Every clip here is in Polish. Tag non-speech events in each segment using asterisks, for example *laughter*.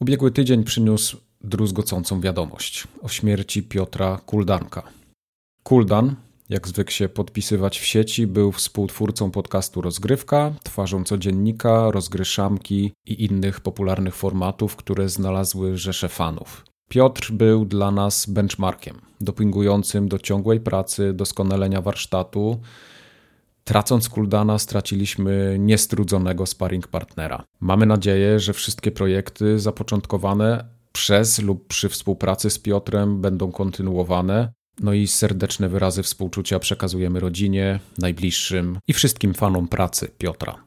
Ubiegły tydzień przyniósł druzgocącą wiadomość o śmierci Piotra Kuldanka. Kuldan, jak zwykł się podpisywać w sieci, był współtwórcą podcastu Rozgrywka, twarzą codziennika, rozgryszamki i innych popularnych formatów, które znalazły rzesze fanów. Piotr był dla nas benchmarkiem, dopingującym do ciągłej pracy, doskonalenia warsztatu. Tracąc Kuldana, straciliśmy niestrudzonego sparring partnera. Mamy nadzieję, że wszystkie projekty zapoczątkowane przez lub przy współpracy z Piotrem będą kontynuowane. No i serdeczne wyrazy współczucia przekazujemy rodzinie, najbliższym i wszystkim fanom pracy Piotra.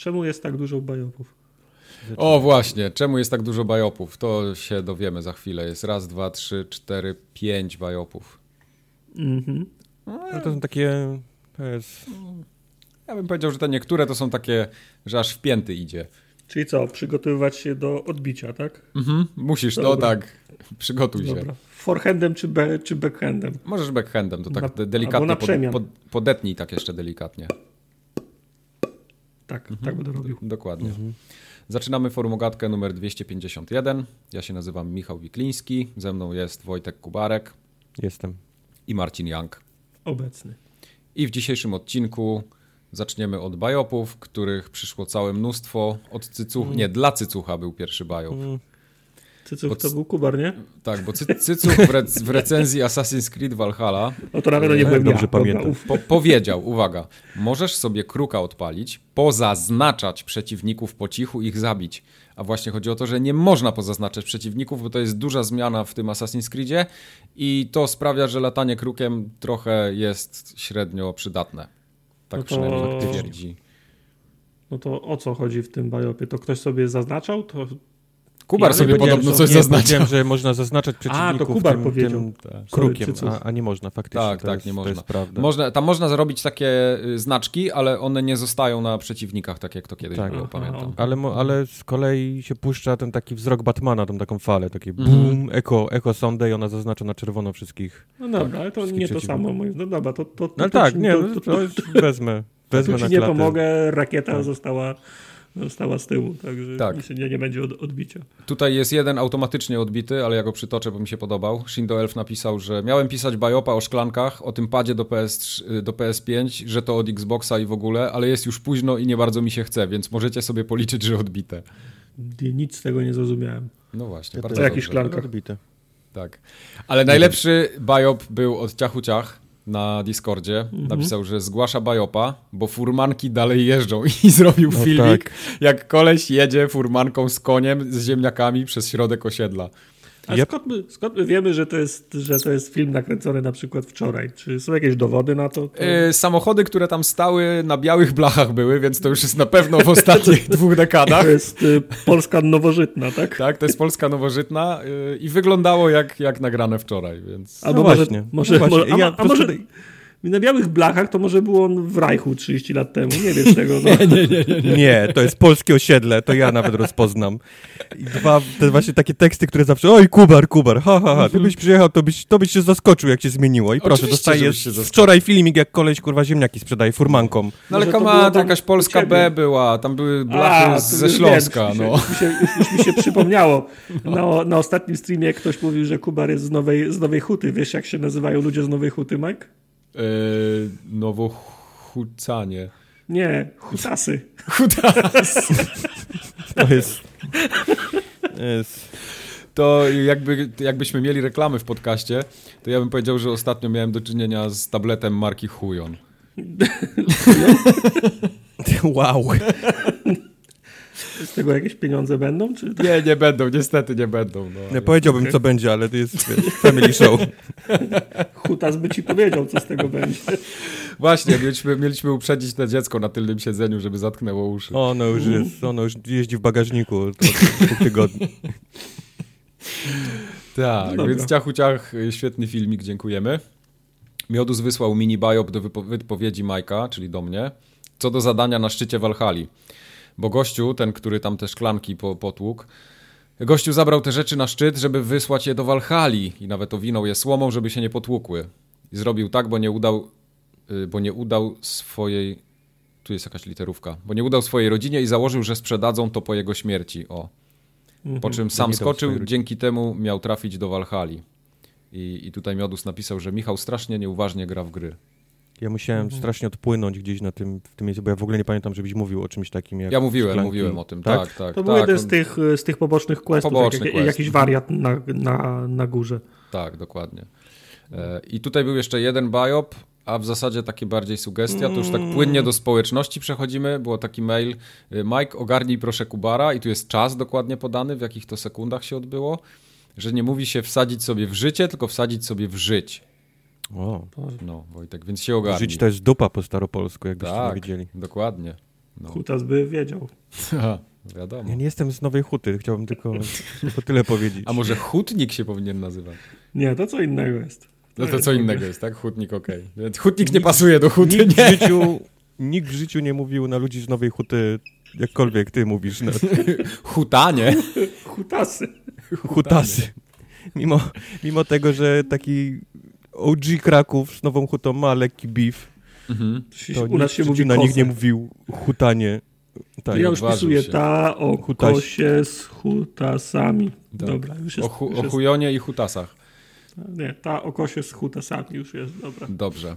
Czemu jest tak dużo bajopów? O właśnie, czemu jest tak dużo bajopów? To się dowiemy za chwilę. Jest raz, dwa, trzy, cztery, pięć bajopów. Mhm. No to są takie. To jest. Ja bym powiedział, że te niektóre to są takie, że aż w pięty idzie. Czyli co, przygotowywać się do odbicia, tak? Mhm, musisz, no Dobra. tak. Przygotuj się. Dobra. Forehandem czy, be, czy backhandem? Możesz backhandem, to tak Na- delikatnie na pod, przemian. pod, podetnij tak jeszcze delikatnie. Tak, Mhm. tak będę robił. Dokładnie. Zaczynamy formogatkę numer 251. Ja się nazywam Michał Wikliński, ze mną jest Wojtek Kubarek Jestem. i Marcin Young. Obecny. I w dzisiejszym odcinku zaczniemy od bajopów, których przyszło całe mnóstwo. Od cycuch, nie, dla cycucha był pierwszy bajop. Cycuch to był Kubar, nie? Tak, bo cy, cycuch w, rec, w recenzji Assassin's Creed Valhalla No to na pewno nie E, byłem dobrze ja. pamiętam. Po, powiedział, uwaga, możesz sobie kruka odpalić, pozaznaczać przeciwników po cichu, ich zabić. A właśnie chodzi o to, że nie można pozaznaczać przeciwników, bo to jest duża zmiana w tym Assassin's Creedzie i to sprawia, że latanie krukiem trochę jest średnio przydatne. Tak No to- przynajmniej twierdzi. No to o co chodzi w tym bajopie? To ktoś sobie zaznaczał? To... Kubar Ja sobie podobno coś nie, że można zaznaczać przeciwników Kubar tym, powiedział. tym Tak. krukiem, a, a nie można faktycznie. Tak, to tak, jest, nie To można. jest prawda. Można, tam można zrobić takie y, znaczki, ale one nie zostają na przeciwnikach, tak jak to kiedyś Tak. było, pamiętam. Ale, ale z kolei się puszcza ten taki wzrok Batmana, tą taką falę, takie Mhm. boom, echo, echo sondę i ona zaznacza na czerwono wszystkich. No dobra, ale to nie to samo. moim- No dobra, to, to, to, No ale to tak, nie, to, no, to, to, *laughs* to, wezmę, wezmę na ci nie klatę. pomogę, rakieta Tak. została, została z tyłu, także Tak. nie, nie będzie od, odbicia. Tutaj jest jeden automatycznie odbity, ale ja go przytoczę, bo mi się podobał. Shindo Elf napisał, że miałem pisać bajopa o szklankach, o tym padzie do, PS, do PS5, że to od Xboxa i w ogóle, ale jest już późno i nie bardzo mi się chce, więc możecie sobie policzyć, że odbite. Nic z tego nie zrozumiałem. No właśnie, Ja bardzo dobrze. szklankach. Odbite. Tak. Ale najlepszy bajop był od Ciachu Ciach na Discordzie. Mhm. Napisał, że zgłasza bajopa, bo furmanki dalej jeżdżą *laughs* i zrobił No filmik, tak. jak koleś jedzie furmanką z koniem, z ziemniakami przez środek osiedla. A Yep. skąd, my, skąd my wiemy, że to, jest, że to jest film nakręcony na przykład wczoraj? Czy są jakieś dowody na to? to... Yy, samochody, które tam stały, na białych blachach były, więc to już jest na pewno w ostatnich *laughs* dwóch dekadach. To jest y, Polska nowożytna, tak? Tak, to jest Polska nowożytna yy, i wyglądało jak, jak nagrane wczoraj, więc... Albo No może, właśnie, może, no właśnie. może, a, Ja a może na białych blachach to może był on w Reichu 30 lat temu, nie wiesz tego. No. *laughs* Nie, to jest polskie osiedle, to ja nawet rozpoznam. I dwa, te właśnie takie teksty, które zawsze, oj, Kubar, Kubar, ha, ha, ha, ty byś przyjechał, to byś, to byś się zaskoczył, jak się zmieniło. I proszę, dostajesz wczoraj filmik, jak koleś, kurwa, ziemniaki sprzedaje furmanką. No ale Może to kama, było to tam jakaś Polska. B była, tam były blachy A, ze Śląska, wiem, no. Już mi się, już, mi się przypomniało. Na, na ostatnim streamie ktoś mówił, że Kubar jest z Nowej, z Nowej Huty. Wiesz, jak się nazywają ludzie z Nowej Huty, Mike? Yy, Nowochucanie. Nie, *laughs* Hutasy. To jest... jest To jakby, jakbyśmy mieli reklamy w podcaście, to ja bym powiedział, że ostatnio miałem do czynienia z tabletem marki Hujon. *laughs* *laughs* wow. Z tego jakieś pieniądze będą? Czy... Nie, nie będą, niestety nie będą. No. Nie powiedziałbym, co będzie, ale to jest family show. *laughs* Hutas by ci powiedział, co z tego będzie. Właśnie, mieliśmy, mieliśmy uprzedzić to dziecko na tylnym siedzeniu, żeby zatknęło uszy. Ono już jest, ono już jeździ w bagażniku od dwóch tygodni. *laughs* Tak, No więc ciachu ciach, świetny filmik, dziękujemy. Miodus wysłał mini biop do wypo wypowiedzi Majka, czyli do mnie, co do zadania na szczycie Walhali. Bo gościu, ten, który tam te szklanki po, potłukł, gościu zabrał te rzeczy na szczyt, żeby wysłać je do Walhali i nawet owinął je słomą, żeby się nie potłukły. I zrobił tak, bo nie udał, y, bo nie udał swojej... Tu jest jakaś literówka. Bo nie udał swojej rodzinie i założył, że sprzedadzą to po jego śmierci. O. Po czym sam skoczył, dzięki temu miał trafić do Walhali. I, I tutaj Miodus napisał, że Michał strasznie nieuważnie gra w gry. Ja musiałem Mhm. strasznie odpłynąć gdzieś na tym, w tym miejscu, bo ja w ogóle nie pamiętam, żebyś mówił o czymś takim jak Ja mówiłem, szklanki. mówiłem o tym, Tak? tak, tak. To tak, był jeden z tych, z tych pobocznych questów, Poboczny jak, quest. jakiś wariat na, na, na górze. Tak, dokładnie. E, I tutaj był jeszcze jeden biop, a w zasadzie takie bardziej sugestia, to już tak płynnie do społeczności przechodzimy, było taki mail, y, Mike ogarnij proszę Kubara i tu jest czas dokładnie podany, w jakich to sekundach się odbyło, że nie mówi się wsadzić sobie w życie, tylko wsadzić sobie w życie. O, No, Wojtek, więc się ogarnij. żyć to jest dupa po staropolsku, jakbyście tak, wiedzieli. dokładnie. No. Hutas by wiedział. *laughs* Wiadomo. Ja nie jestem z Nowej Huty, chciałbym tylko, *laughs* tylko tyle powiedzieć. A może hutnik się powinien nazywać? Nie, to co innego jest. No to jest co w innego jest, tak? Hutnik okej. Więc Hutnik nie pasuje do huty, Nikt w, nie? życiu, nikt w życiu nie mówił na ludzi z Nowej Huty, jakkolwiek ty mówisz, na *laughs* Hutanie. Hutasy. hutasy. Mimo, mimo tego, że taki OG Kraków z Nową Hutą ma lekki beef, Mhm. to U nas się mówi na nich nie mówił hutanie. Tak. Ja już pisuję się. ta o Hutaś. kosie z hutasami. Tak. Dobra, już O, jest, hu, już o jest chujonie i hutasach. Nie, ta o kosie z hutasami już jest, dobra. Dobrze.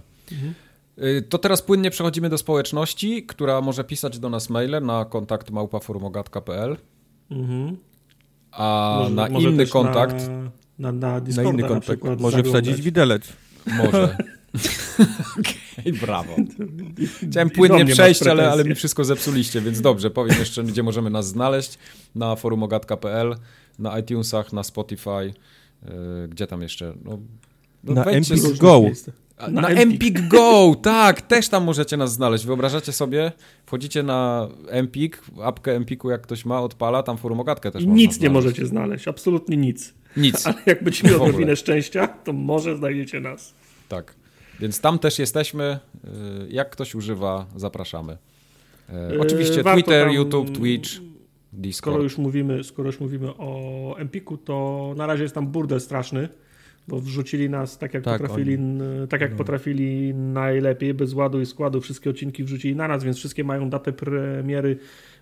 Y, To teraz płynnie przechodzimy do społeczności, która może pisać do nas maile na kontakt małpaformogat.pl, Mhm. a Może- na może inny kontakt Na, na, na Na Discorda inny na kontakt przykład może zaglądać. wsadzić widelec. może. *laughs* Okej, brawo. Chciałem płynnie przejść, ale, ale mi wszystko zepsuliście, więc dobrze, powiem jeszcze, gdzie możemy nas znaleźć. Na forumogat.pl, na iTunesach, na Spotify, y, gdzie tam jeszcze? No, no Na Empik Go. Na Na, Empik. Go, tak, też tam możecie nas znaleźć. Wyobrażacie sobie? Wchodzicie na Empik, apkę Empiku, jak ktoś ma, odpala, tam forumogatkę też można Nic nie możecie znaleźć, absolutnie nic. Nic, Ale jak będziecie mieli odrobinę szczęścia, to może znajdziecie nas. tak. Więc tam też jesteśmy. Y, Jak ktoś używa, zapraszamy. E, Yy, Oczywiście warto Twitter, tam- YouTube, Twitch, Skoro Discord. już mówimy, skoro już mówimy o Empiku, to na razie jest tam burdel straszny, bo wrzucili nas tak jak Tak, potrafili, n- tak jak no. potrafili najlepiej, bez ładu i składu, wszystkie odcinki wrzucili na nas, więc wszystkie mają datę premiery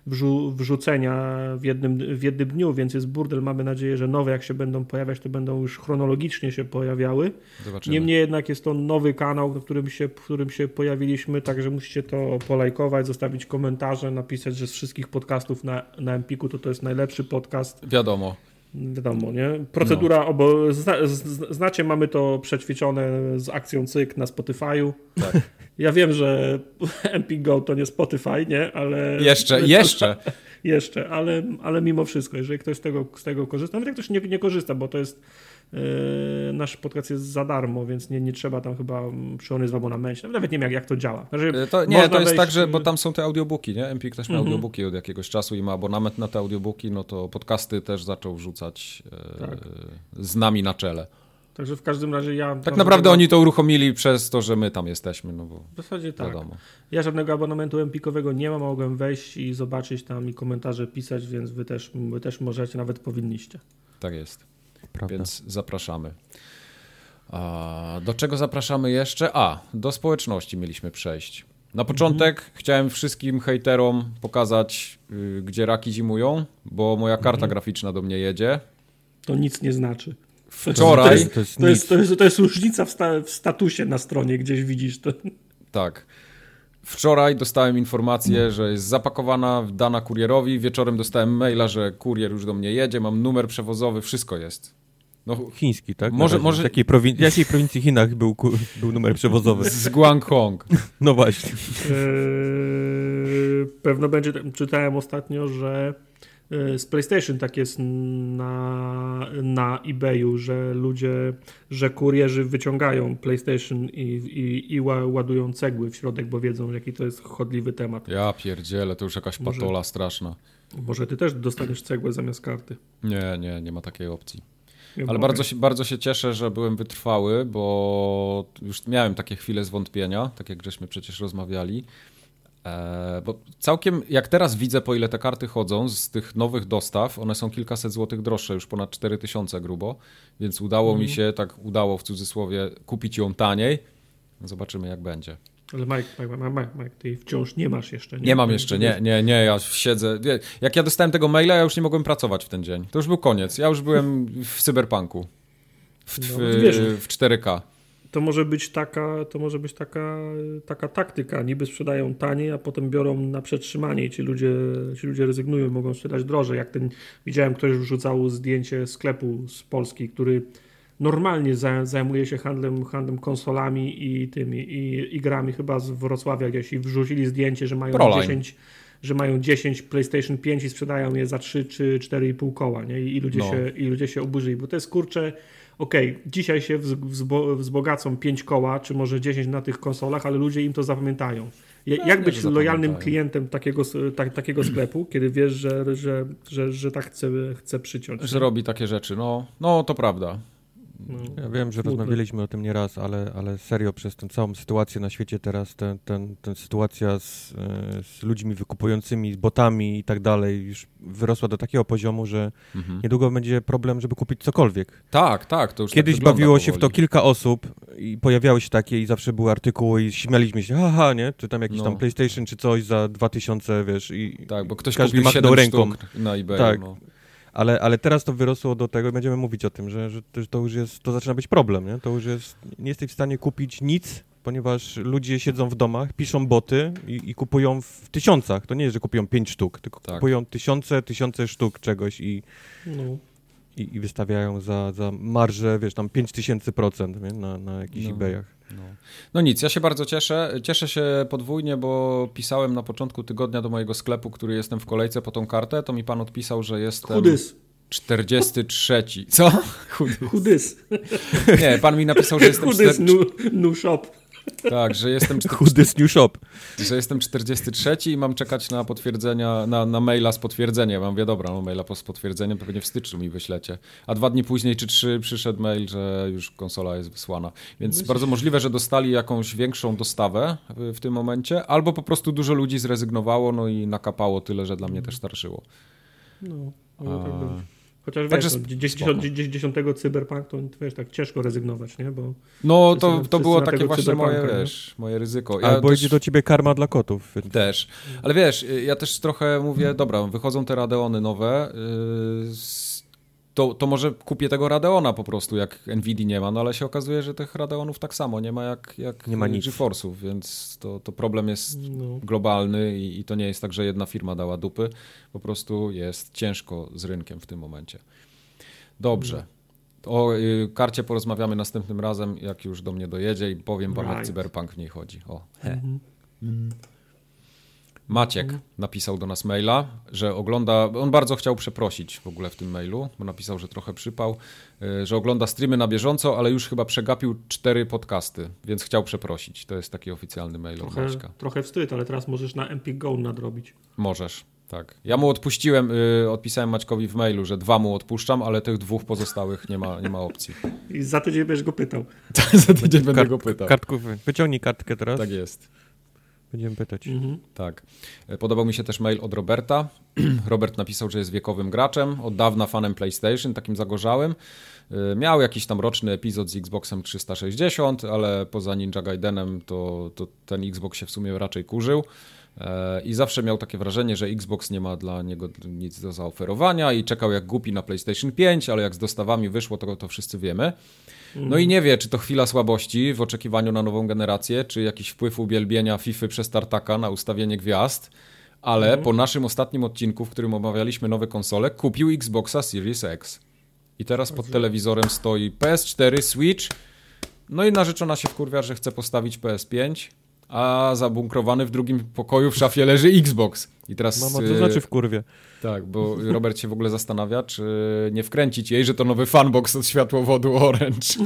wrzu wrzucenia w jednym, w jednym dniu, więc jest burdel. Mamy nadzieję, że nowe jak się będą pojawiać, to będą już chronologicznie się pojawiały. Zobaczymy. Niemniej jednak jest to nowy kanał, na którym się, w którym się pojawiliśmy, także musicie to polajkować, zostawić komentarze, napisać, że z wszystkich podcastów na, na Empiku to to jest najlepszy podcast. Wiadomo. Wiadomo, nie? Procedura, No. obo, zna, znacie, mamy to przećwiczone z akcją cyk na Spotify'u. Tak. Ja wiem, że *laughs* Empik Go to nie Spotify, nie? Ale... Jeszcze, jeszcze. *laughs* Jeszcze, ale, ale mimo wszystko, jeżeli ktoś z tego, z tego korzysta, nawet jak ktoś nie, nie korzysta, bo to jest nasz podcast jest za darmo, więc nie, nie trzeba tam chyba przyłączyć w abonamencie. Nawet nie wiem, jak, jak to działa. Znaczy, E, To, nie, to jest wejść, tak, że, bo tam są te audiobooki, nie? Empik też ma Mhm. audiobooki od jakiegoś czasu i ma abonament na te audiobooki, no to podcasty też zaczął wrzucać e, Tak. z nami na czele. Także w każdym razie ja... Tak naprawdę oni to uruchomili przez to, że my tam jesteśmy, no bo W zasadzie tak. wiadomo. Ja żadnego abonamentu empikowego nie mam, mogłem wejść i zobaczyć tam i komentarze pisać, więc wy też, wy też możecie, nawet powinniście. Tak jest. Prawda. Więc zapraszamy. A, do czego zapraszamy jeszcze? A, do społeczności mieliśmy przejść. Na początek chciałem wszystkim hejterom pokazać, y, gdzie raki zimują, bo moja karta graficzna do mnie jedzie. To nic nie znaczy. Wczoraj, To jest, To jest to jest, to jest, to jest różnica w, sta, w statusie na stronie, gdzieś widzisz to. tak. Wczoraj dostałem informację, że jest zapakowana, dana kurierowi. Wieczorem dostałem maila, że kurier już do mnie jedzie, mam numer przewozowy, wszystko jest. No, Chiński, tak? Może- może- W jakiej, prowin- jakiej prowincji Chinach był, ku- był numer przewozowy? z Guangdong. No właśnie. Eee, pewno będzie, czytałem ostatnio, że e, z PlayStation tak jest na, na eBayu, że ludzie, że kurierzy wyciągają PlayStation i, i, i ła- ładują cegły w środek, bo wiedzą, jaki to jest chodliwy temat. Ja pierdzielę, to już jakaś Może- patola straszna. Może ty też dostaniesz cegłę zamiast karty. Nie, nie, nie ma takiej opcji. Nie Ale mogę. bardzo się, bardzo się cieszę, że byłem wytrwały, bo już miałem takie chwile zwątpienia, tak jak żeśmy przecież rozmawiali. E, bo całkiem, jak teraz widzę, po ile te karty chodzą z tych nowych dostaw, one są kilkaset złotych droższe, już ponad 4000 grubo, więc udało Mhm. mi się, tak udało w cudzysłowie, kupić ją taniej. Zobaczymy, jak będzie. Ale Mike, Mike, Mike, Mike, ty wciąż nie masz jeszcze. Nie mam jeszcze, nie, nie, nie, ja siedzę. Jak ja dostałem tego maila, ja już nie mogłem pracować w ten dzień. To już był koniec. Ja już byłem w cyberpunku. W, w, No, wiesz. w 4K. To może być taka, to może być taka, taka taktyka. Niby sprzedają taniej, a potem biorą na przetrzymanie i ci ludzie, ci ludzie rezygnują mogą sprzedać drożej. Jak ten, widziałem, ktoś wrzucał zdjęcie sklepu z Polski, który normalnie za- zajmuje się handlem, handlem konsolami i tymi i, i grami chyba z Wrocławia gdzieś i wrzucili zdjęcie, że mają Proline. 10 że mają 10 PlayStation 5 i sprzedają je za 3 czy 4,5 koła, nie? I, ludzie No. się, i ludzie się oburzyli, bo to jest kurczę, okej, dzisiaj się wz, wzbo, wzbogacą 5 koła, czy może 10 na tych konsolach, ale ludzie im to zapamiętają. Ja, jak Pewnie, być lojalnym klientem takiego, tak, takiego sklepu, kiedy wiesz, że, że, że, że tak chce, chce przyciąć? Że robi takie rzeczy. No, no to prawda. No. Ja wiem, że Smutne. rozmawialiśmy o tym nieraz, ale, ale serio przez tę całą sytuację na świecie teraz, ten, ten, ten sytuacja z, e, z ludźmi wykupującymi, z botami i tak dalej już wyrosła do takiego poziomu, że Mhm. niedługo będzie problem, żeby kupić cokolwiek. Tak, tak, to już Kiedyś tak bawiło się w to powoli. kilka osób i pojawiały się takie i zawsze były artykuły i śmialiśmy się, haha, nie? Czy tam jakiś No. tam PlayStation czy coś za 2000, wiesz, i Tak, bo ktoś każdy kupił machnął 7 ręką. sztuk na eBay. Tak. No. Ale, ale teraz to wyrosło do tego, i będziemy mówić o tym, że, że, że to już jest, to zaczyna być problem, nie? To już jest, nie jesteś w stanie kupić nic, ponieważ ludzie siedzą w domach, piszą boty i, i kupują w tysiącach. To nie jest, że kupują pięć sztuk, tylko Tak. kupują tysiące, tysiące sztuk czegoś i, No. I, i wystawiają za, za marżę, wiesz, tam 5000 procent nie? Na, na jakichś No. eBayach. No. no nic, ja się bardzo cieszę. Cieszę się podwójnie, bo pisałem na początku tygodnia do mojego sklepu, który jestem w kolejce po tą kartę, to mi pan odpisał, że jestem Chudys, 43. Co? Chudy. chudys, Nie, pan mi napisał, że jestem, chudys, czter... new, new shop. Tak, że jestem Chudy new shop. że jestem 43 i mam czekać na potwierdzenia, na, na maila z potwierdzeniem. Ja mówię, dobra, no maila po- z potwierdzeniem pewnie w styczniu mi wyślecie. A dwa dni później czy trzy przyszedł mail, że już konsola jest wysłana. Więc Myślisz- bardzo możliwe, że dostali jakąś większą dostawę w, w tym momencie, albo po prostu dużo ludzi zrezygnowało, no i nakapało tyle, że dla mnie też starszyło. No, może A, tak być. Chociaż Także wiesz, no, spoko. 10, 10 cyberpunk to wiesz, tak ciężko rezygnować, nie? Bo No to, to było takie właśnie moje, wiesz, moje ryzyko. Ja Albo też- idzie do ciebie karma dla kotów. więc- Też. Ale wiesz, ja też trochę mówię, dobra, wychodzą te Radeony nowe, yy, to, to może kupię tego Radeona po prostu, jak Nvidia nie ma, no ale się okazuje, że tych Radeonów tak samo nie ma jak, jak Nie ma. GeForce'ów, więc to, to problem jest no, globalny i, i to nie jest tak, że jedna firma dała dupy, po prostu jest ciężko z rynkiem w tym momencie. Dobrze. O y, karcie porozmawiamy następnym razem, jak już do mnie dojedzie i powiem wam, jak Right. cyberpunk w niej chodzi. O, he. mhm. Maciek napisał do nas maila, że ogląda. On bardzo chciał przeprosić w ogóle w tym mailu, bo napisał, że trochę przypał, y, że ogląda streamy na bieżąco, ale już chyba przegapił cztery podcasty, więc chciał przeprosić. To jest taki oficjalny mail od trochę, Maćka. trochę wstyd, ale teraz możesz na Empik Go nadrobić. Możesz, tak. Ja mu odpuściłem, y, odpisałem Maćkowi w mailu, że dwa mu odpuszczam, ale tych dwóch pozostałych nie ma, nie ma opcji. *laughs* I za tydzień będziesz go pytał. *laughs* Za tydzień będę Kart- go pytał. Kartków, wyciągnij kartkę teraz, Tak jest. Będziemy pytać. Mhm. Tak. E, Podobał mi się też mail od Roberta. *clears throat* Robert napisał, że jest wiekowym graczem, od dawna fanem PlayStation, takim zagorzałym. E, Miał jakiś tam roczny epizod z Xboxem 360, ale poza Ninja Gaidenem to, to ten Xbox się w sumie raczej kurzył. E, I zawsze miał takie wrażenie, że Xbox nie ma dla niego nic do zaoferowania i czekał jak głupi na PlayStation 5, ale jak z dostawami wyszło, to, to wszyscy wiemy. No i nie wie, czy to chwila słabości w oczekiwaniu na nową generację, czy jakiś wpływ uwielbienia FIFA przez Tartaka na ustawienie gwiazd, ale po naszym ostatnim odcinku, w którym omawialiśmy nowe konsole, kupił Xboxa Series X. I teraz pod telewizorem stoi PS4, Switch, no i narzeczona się wkurwia, że chce postawić PS5, a zabunkrowany w drugim pokoju w szafie leży Xbox. I teraz... Mama, y, znaczy w kurwie? tak, bo Robert się w ogóle zastanawia, czy nie wkręcić jej, że to nowy fanbox od światłowodu Orange. *laughs*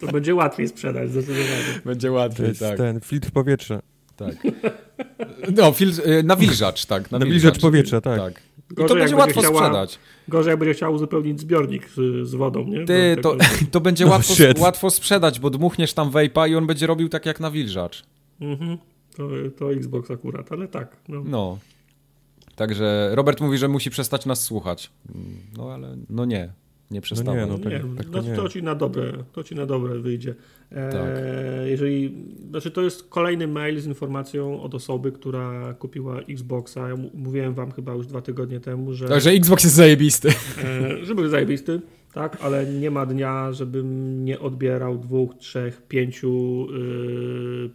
To będzie łatwiej sprzedać zdecydowanie. Będzie To łatwiej, jest tak. ten filtr powietrza. tak. No, fil, y, nawilżacz, tak. Nawilżacz powietrza, tak. tak. I to będzie łatwo chciała, sprzedać. Gorzej, jak będzie chciał uzupełnić zbiornik z, z wodą, nie? Ty, to, to będzie no łatwo, łatwo sprzedać, bo dmuchniesz tam vape'a i on będzie robił tak jak nawilżacz. Mhm. To, to Xbox akurat, ale tak. No. no. Także Robert mówi, że musi przestać nas słuchać. No ale no nie, nie przestałem. No nie, no, tak, nie, tak to, no, to, ci na dobre, to ci na dobre wyjdzie. E, tak. Jeżeli, znaczy to jest kolejny mail z informacją od osoby, która kupiła Xboxa. Ja mówiłem wam chyba już dwa tygodnie temu, że... Tak, że Xbox jest zajebisty. E, że był zajebisty, tak, ale nie ma dnia, żebym nie odbierał dwóch, trzech, pięciu yy,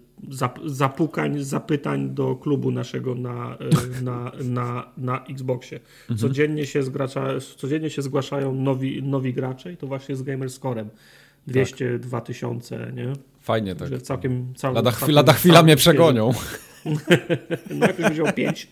zapukań, zapytań do klubu naszego na, yy, na, *laughs* na, na Xboxie. Mhm. Codziennie, się zgracza, codziennie się zgłaszają nowi, nowi gracze i to właśnie z Gamerscorem. 200, tak. 2000, nie? Fajnie tak. Że całkiem, całkiem, lada, całkiem, lada chwila mnie przegonią. *laughs* no jak już wziął 5,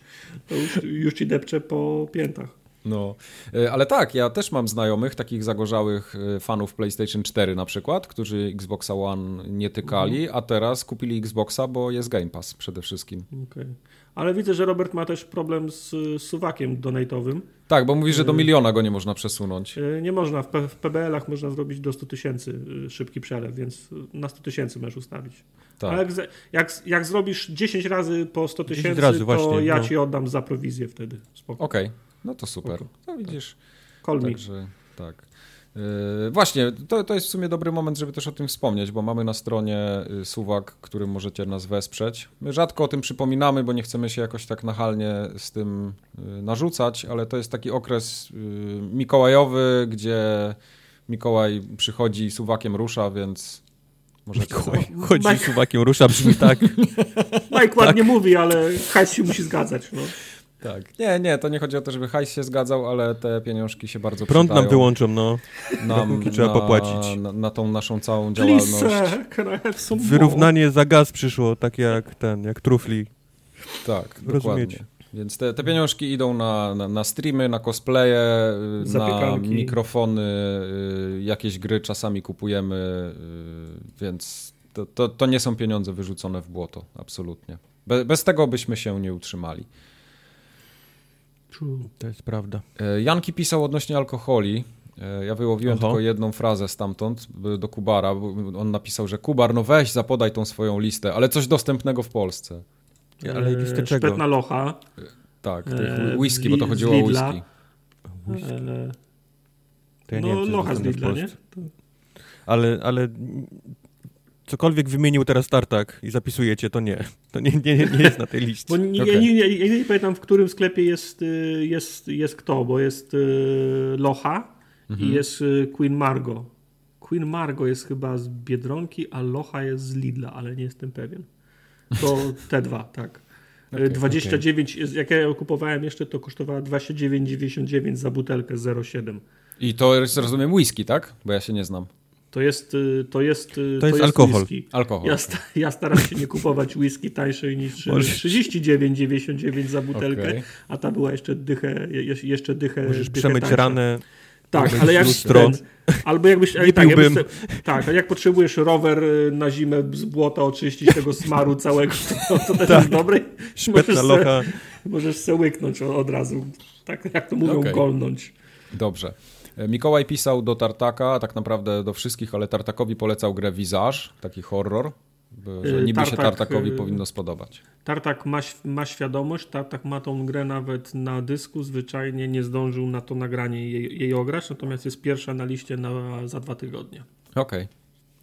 to już, już ci depcze po piętach. No, e, ale tak, ja też mam znajomych, takich zagorzałych e, fanów PlayStation 4 na przykład, którzy Xboxa One nie tykali, mhm. a teraz kupili Xboxa, bo jest Game Pass przede wszystkim. Okay. Ale widzę, że Robert ma też problem z suwakiem donate'owym. Tak, bo mówi, że do e, miliona go nie można przesunąć. Nie można, w, w PBL-ach można zrobić do 100 tysięcy szybki przelew, więc na 100 tysięcy możesz ustawić. Tak. Ale jak, jak, jak, zrobisz 10 razy po 100 tysięcy, to właśnie, ja no. ci oddam za prowizję wtedy. Okej. Okay. No to super. No widzisz. Call Także, tak. Yy, właśnie, to, to jest w sumie dobry moment, żeby też o tym wspomnieć, bo mamy na stronie y, Suwak, którym możecie nas wesprzeć. My rzadko o tym przypominamy, bo nie chcemy się jakoś tak nachalnie z tym y, narzucać, ale to jest taki okres y, mikołajowy, gdzie Mikołaj przychodzi Suwakiem rusza, więc Możecie Mikołaj *laughs* chodzi Mike... Suwakiem rusza, brzmi tak. *laughs* Mike ładnie tak. mówi, ale hajs się musi zgadzać. No. Tak. Nie, nie, to nie chodzi o to, żeby hajs się zgadzał, ale te pieniążki się bardzo Prąd nam wyłączą, no. Nam, trzeba popłacić. Na, na, tą naszą całą działalność. Please, Wyrównanie za gaz przyszło, tak jak ten, jak trufli. Tak, dokładnie. Więc te, te pieniążki idą na, na, na streamy, na cosplaye, na mikrofony, y, jakieś gry czasami kupujemy, y, więc to, to, to nie są pieniądze wyrzucone w błoto, absolutnie. Be, bez tego byśmy się nie utrzymali. True. To jest prawda. E, Janki pisał odnośnie alkoholi. E, ja wyłowiłem Oho. tylko jedną frazę stamtąd do Kubara. On napisał, że Kubar, no weź, zapodaj tą swoją listę, ale coś dostępnego w Polsce. Ale listę czego? Szpetna locha. E, tak, tych whisky, bo to chodziło o whisky. whisky. To ja no, wiem, locha z Lidla, nie? Ale, ale cokolwiek wymienił teraz Tartak i zapisujecie, to nie. To nie, nie, nie jest na tej *laughs* liście. Bo nie, okay. nie, nie, nie, nie, pamiętam, w którym sklepie jest, y, jest, jest kto, bo jest y, Locha mhm. i jest y, Queen Margo. Queen Margo jest chyba z Biedronki, a Locha jest z Lidla, ale nie jestem pewien. To *laughs* te dwa, tak. Okay, 29, okay. jak ja kupowałem jeszcze, to kosztowała 29,99 za butelkę 0,7. I to jest, rozumiem, whisky, tak? Bo ja się nie znam. To jest, y, to jest, y, to, to jest, alkohol. Whisky. alkohol. Ja, sta, *laughs* ja, staram się nie kupować whisky tańszej niż *laughs* 39,99 za butelkę, okay. a ta była jeszcze dychę, jeszcze dychę Możesz dychę przemyć ranę. Tak, ale jak ten, albo jakbyś, nie tak, jakbyś, tak, jak potrzebujesz rower y, na zimę z błota oczyścić tego smaru całego, to, to też tak. jest dobre. Możesz locha. Se, możesz se łyknąć od razu, tak jak to mówią, okay. golnąć. Dobrze. Mikołaj pisał do Tartaka, tak naprawdę do wszystkich, ale Tartakowi polecał grę Visage, taki horror, że y, niby Tartak, się Tartakowi y, powinno spodobać. Tartak ma, ma świadomość, Tartak ma tą grę nawet na dysku, zwyczajnie nie zdążył na to nagranie jej, jej ograć, natomiast jest pierwsza na liście na, za dwa tygodnie. Okej. Okay.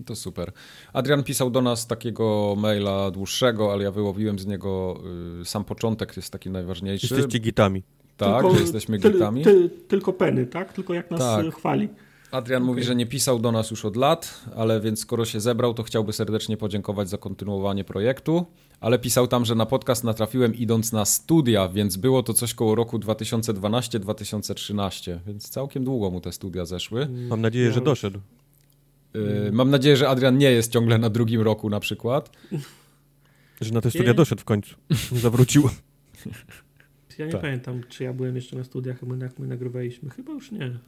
To super. Adrian pisał do nas takiego maila dłuższego, ale ja wyłowiłem z niego y, sam początek, jest taki najważniejszy. Jesteście gitami. Tak, tylko, jesteśmy ty, Ty, tylko Penny, tak? Tylko jak nas tak. chwali. Adrian okay. mówi, że nie pisał do nas już od lat, ale więc skoro się zebrał, to chciałby serdecznie podziękować za kontynuowanie projektu, ale pisał tam, że na podcast natrafiłem idąc na studia, więc było to coś koło roku 2012-2013, więc całkiem długo mu te studia zeszły. Mam nadzieję, że doszedł. Yy, mam nadzieję, że Adrian nie jest ciągle na drugim roku na przykład. Że na te studia nie. doszedł w końcu. Zawrócił. *laughs* Ja nie tak. pamiętam, czy ja byłem jeszcze na studiach, jak my nagrywaliśmy. Chyba już nie.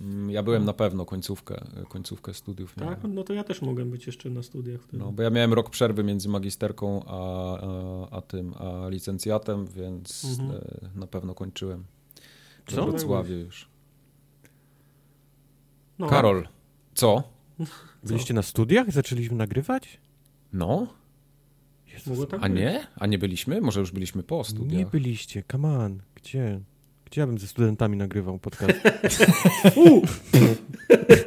Mm, ja byłem na pewno końcówkę, końcówkę studiów. Tak? Miałem. No to ja też mogłem być jeszcze na studiach. Wtedy. No, bo ja miałem rok przerwy między magisterką a, a, a tym, a licencjatem, więc mhm. E, na pewno kończyłem. w Co? Wrocławiu już. No, Karol, co? Byliście na studiach? Zaczęliśmy nagrywać? No? Mogło tak A być. nie? A nie byliśmy? Może już byliśmy po nie studiach. byliście, come on. Gdzie? Gdzie ja bym ze studentami nagrywał podcast? *laughs*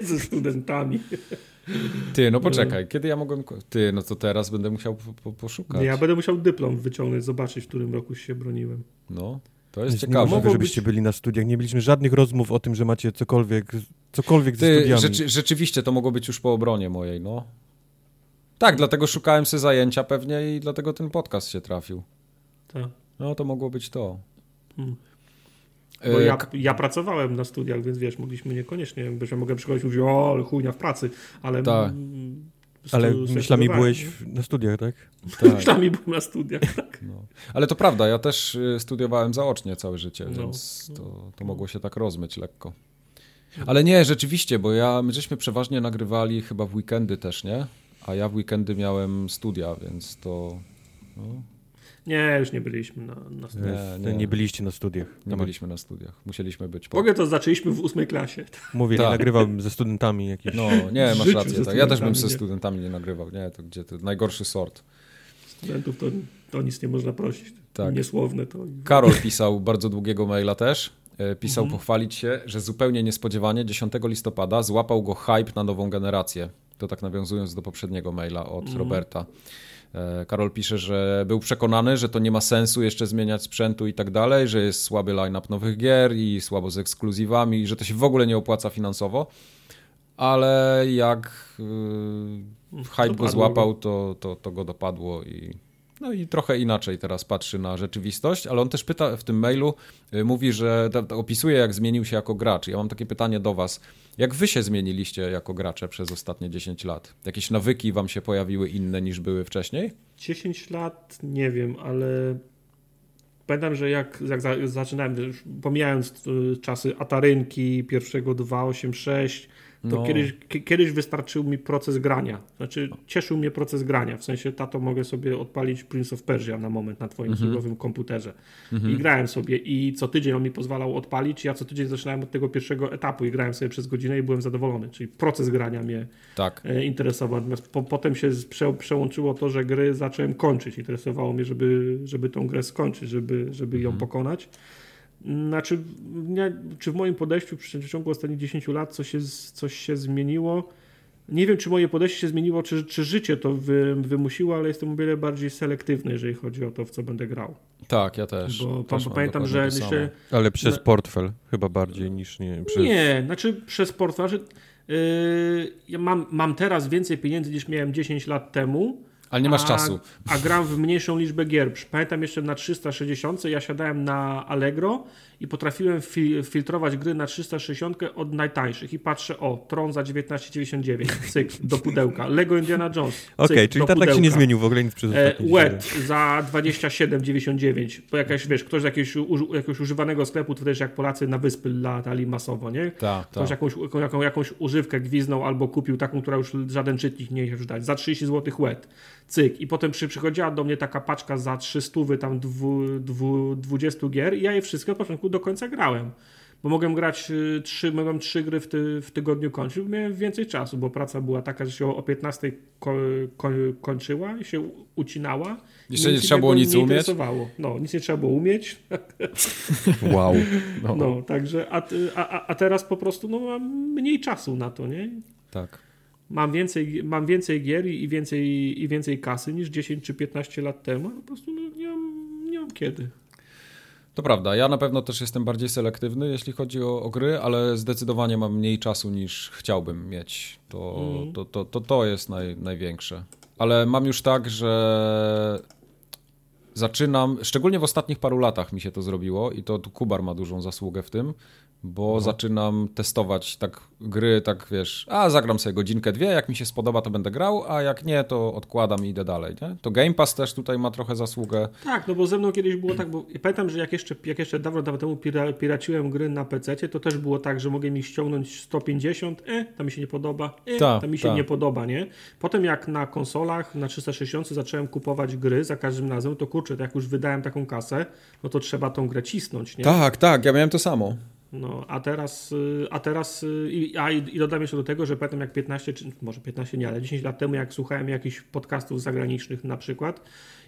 Ze studentami. Ty, no poczekaj, kiedy ja mogłem... Ty, no to teraz będę musiał po, po, poszukać. Nie, ja będę musiał dyplom wyciągnąć, zobaczyć, w którym roku się broniłem. No, to jest Jest ciekawe. Mogło żebyście być- byli na studiach. Nie mieliśmy żadnych rozmów o tym, że macie cokolwiek, cokolwiek ze Ty, studiami. rzeczy, rzeczywiście to mogło być już po obronie mojej, no. Tak, dlatego szukałem sobie zajęcia pewnie i dlatego ten podcast się trafił. Tak. No, to mogło być to. Hmm. E, Bo ja, ja pracowałem na studiach, więc wiesz, mogliśmy niekoniecznie, bo ja mogę przychodzić i mówić, o, ale chujnia w pracy, ale... Tak. stu- Ale myślami byłeś w- na studiach, tak? tak, *laughs* Myślami byłem na studiach, *laughs* tak. no. Ale to prawda, ja też y, studiowałem zaocznie całe życie, No. więc to, to mogło się tak rozmyć lekko. Ale nie, rzeczywiście, bo ja, my żeśmy przeważnie nagrywali chyba w weekendy też, nie? A ja w weekendy miałem studia, więc to... No, Nie, już nie byliśmy na, na studiach. Nie, nie. nie. byliście na studiach. nie Tam- byliśmy na studiach. Musieliśmy być po... Ogóle to zaczęliśmy w ósmej klasie. *laughs* Mówię, Tak. nie nagrywałbym ze studentami jakieś. No, nie, masz życiu rację. Tak. Ja też bym ze studentami nie nagrywał. Nie, to gdzie to najgorszy sort. Studentów to, to nic nie można prosić. Tak. Niesłowne to... Karol pisał bardzo długiego maila też. E, Pisał Mhm. pochwalić się, że zupełnie niespodziewanie 10 listopada złapał go hype na nową generację. To tak nawiązując do poprzedniego maila od Mhm. Roberta. E, Karol pisze, że był przekonany, że to nie ma sensu jeszcze zmieniać sprzętu i tak dalej, że jest słaby line-up nowych gier i słabo z ekskluzywami, że to się w ogóle nie opłaca finansowo. Ale jak yy, hype go złapał, to, to, to go dopadło i no i trochę inaczej teraz patrzy na rzeczywistość, ale on też pyta w tym mailu, y, mówi, że opisuje jak zmienił się jako gracz. Ja mam takie pytanie do was. Jak wy się zmieniliście jako gracze przez ostatnie 10 lat? Jakieś nawyki wam się pojawiły inne niż były wcześniej? 10 lat, nie wiem, ale pamiętam, że jak, jak za, zaczynałem, pomijając y, czasy Atarynki, pierwszego 286, to No. kiedyś, kiedyś wystarczył mi proces grania. Znaczy, cieszył mnie proces grania. W sensie, tato, mogę sobie odpalić Prince of Persia na moment na twoim Mhm. komputerze. I grałem sobie i co tydzień on mi pozwalał odpalić. Ja co tydzień zaczynałem od tego pierwszego etapu i grałem sobie przez godzinę i byłem zadowolony. Czyli proces grania mnie Tak. e, interesował. Natomiast po, potem się prze, przełączyło to, że gry zacząłem kończyć. Interesowało mnie, żeby, żeby tą grę skończyć, żeby, żeby ją pokonać. Znaczy, nie, czy w moim podejściu w przeciągu ostatnich 10 lat coś się, coś się zmieniło? Nie wiem, czy moje podejście się zmieniło, czy, czy życie to wy, wymusiło, ale jestem o wiele bardziej selektywny, jeżeli chodzi o to, w co będę grał. Tak, ja też. Bo, też pamiętam, że samo. Ale przez portfel chyba bardziej niż nie przez... Nie, znaczy przez portfel. Znaczy, yy, ja mam, mam teraz więcej pieniędzy niż miałem 10 lat temu. Ale nie masz a, czasu. A gram w mniejszą liczbę gier. Pamiętam jeszcze na 360 ja siadałem na Allegro i potrafiłem fi filtrować gry na 360 od najtańszych i patrzę, o, Tron za 19,99, cyk, do *laughs* pudełka. Lego Indiana Jones, cyk, Okej, czyli do tak, się nie zmienił w ogóle nic przez E, ostatnie 10 lat. Wet za 27,99. Bo jakaś, wiesz, ktoś z jakiegoś, jakiegoś używanego sklepu, to też jak Polacy na wyspy latali masowo, nie? Tak, Ktoś tak. jakąś, jaką, jakąś używkę gwiznął albo kupił taką, która już żaden czytnik nie chce dać. Za 30 zł łet. Cyk. I potem przy, przychodziła do mnie taka paczka za 300 tam dwu, dwu, 20 gier i ja je wszystkie od początku do końca grałem. Bo mogłem grać y, trzy, mogłem trzy gry w, ty, w tygodniu kończyć, bo miałem więcej czasu, bo praca była taka, że się o 15 ko, ko, kończyła i się ucinała. Jeszcze nie trzeba było nic nie umieć? No, nic nie trzeba było umieć. *laughs* Wow. No, No, także, a, a, a- a teraz po prostu no, mam mniej czasu na to, nie? tak. Mam więcej, mam więcej gier i więcej, i więcej kasy niż 10 czy 15 lat temu, po prostu no, nie, mam, nie mam kiedy. To prawda, ja na pewno też jestem bardziej selektywny, jeśli chodzi o, o gry, ale zdecydowanie mam mniej czasu niż chciałbym mieć. To, Mhm. to, to, to, to jest naj, największe. Ale mam już tak, że zaczynam, szczególnie w ostatnich paru latach mi się to zrobiło i to tu Kubar ma dużą zasługę w tym, bo zaczynam testować tak gry, tak wiesz, a zagram sobie godzinkę, dwie, jak mi się spodoba, to będę grał, a jak nie, to odkładam i idę dalej. Nie? To Game Pass też tutaj ma trochę zasługę. Tak, no bo ze mną kiedyś było tak, bo pamiętam, że jak jeszcze, jak jeszcze dawno, dawno temu pira, piraciłem gry na PC, to też było tak, że mogę mi ściągnąć 150, e, to mi się nie podoba, e, Ta, to mi się ta. nie podoba, nie? Potem jak na konsolach, na 360 zacząłem kupować gry za każdym razem, to kurczę, to jak już wydałem taką kasę, no to trzeba tą grę cisnąć, nie? Tak, tak, ja miałem to samo. No, a teraz, y, a teraz y, i, a, i dodam jeszcze do tego, że pamiętam jak 15, czy może 15 nie, ale 10 lat temu, jak słuchałem jakichś podcastów zagranicznych na przykład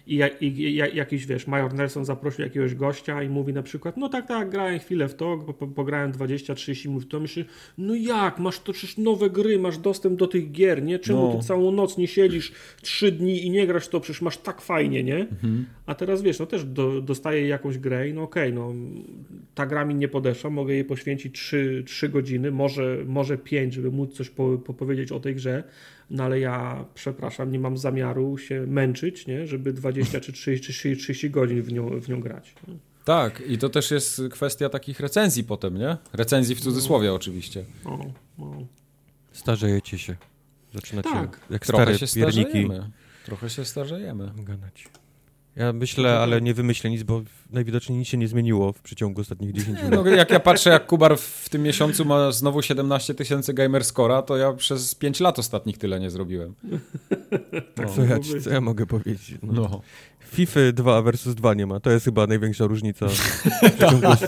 i, i, i jakiś, wiesz, Major Nelson zaprosił jakiegoś gościa i mówi na przykład, no tak, tak, grałem chwilę w to, po, pograłem 20-30 minut to, myślę, no jak, masz to przecież nowe gry, masz dostęp do tych gier, nie? Czemu no. ty całą noc nie siedzisz 3 dni i nie grasz to, przecież masz tak fajnie, nie? Mhm. A teraz, wiesz, no też do, dostaję jakąś grę i no okej, okay, no ta gra mi nie podeszła, mogę jej poświęcić 3, 3 godziny, może, może 5, żeby móc coś po, powiedzieć o tej grze, no ale ja, przepraszam, nie mam zamiaru się męczyć, nie? żeby 20 czy 30, 30, 30 godzin w nią, w nią grać. Nie? Tak, i to też jest kwestia takich recenzji potem, nie? Recenzji w cudzysłowie no. oczywiście. No, no. Starzejecie się. Zaczynacie tak. jak Trochę stare się pierniki. Starzejemy. Trochę się starzejemy. Gadać. Ja myślę, ale nie wymyślę nic, bo najwidoczniej nic się nie zmieniło w przeciągu ostatnich 10 lat. No, jak ja patrzę, jak Kubar w tym miesiącu ma znowu 17 tysięcy gamerscora, to ja przez 5 lat ostatnich tyle nie zrobiłem. *laughs* Tak, no. co, ja, co ja mogę powiedzieć? No. no. FIFA 2 versus 2 nie ma. To jest chyba największa różnica. *laughs* tak,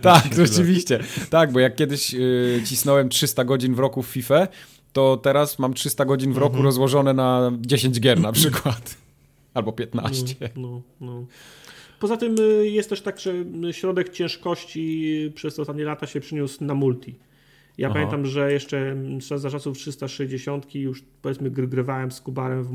tak rzeczywiście. Tak, bo jak kiedyś y, cisnąłem 300 godzin w roku w FIFA, to teraz mam 300 godzin w roku mhm. rozłożone na 10 gier na *laughs* przykład. Albo 15. No, no, no. Poza tym y, jest też tak, że środek ciężkości przez ostatnie lata się przyniósł na multi. Ja Aha. pamiętam, że jeszcze za czasów 360 już powiedzmy grywałem z Kubarem w,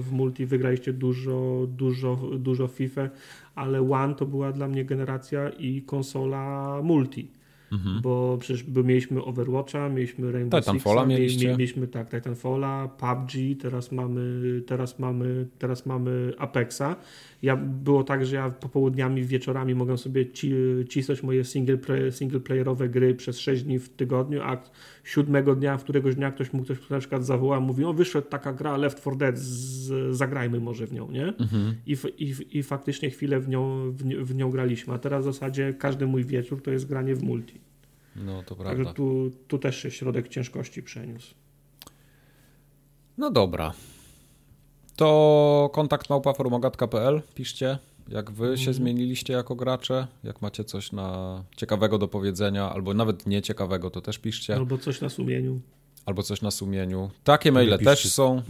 w multi, wygraliście dużo, dużo, dużo FIFA, ale One to była dla mnie generacja i konsola multi. Mhm. Bo przecież mieliśmy Overwatcha, mieliśmy Rainbow Titanfalla mieliście. mieliśmy tak, Titanfalla, PUBG, teraz mamy, teraz mamy, teraz mamy Apexa. Ja, było tak, że ja popołudniami, wieczorami mogłem sobie ci, cisnąć moje single, play, single playerowe gry przez 6 dni w tygodniu, a siódmego dnia, w któregoś dnia ktoś mu ktoś na przykład zawołał, mówi, o wyszedł taka gra Left 4 Dead, z, zagrajmy może w nią, nie? Mhm. I, i, I faktycznie chwilę w nią, w, w nią graliśmy, a teraz w zasadzie każdy mój wieczór to jest granie w multi. No, to prawda. Także tu, tu też się środek ciężkości przeniósł. No dobra. To kontakt małpaforumogatka.pl piszcie, jak wy się mhm. zmieniliście jako gracze, jak macie coś na ciekawego do powiedzenia, albo nawet nieciekawego, to też piszcie. Albo coś na sumieniu. Albo coś na sumieniu. Takie maile też są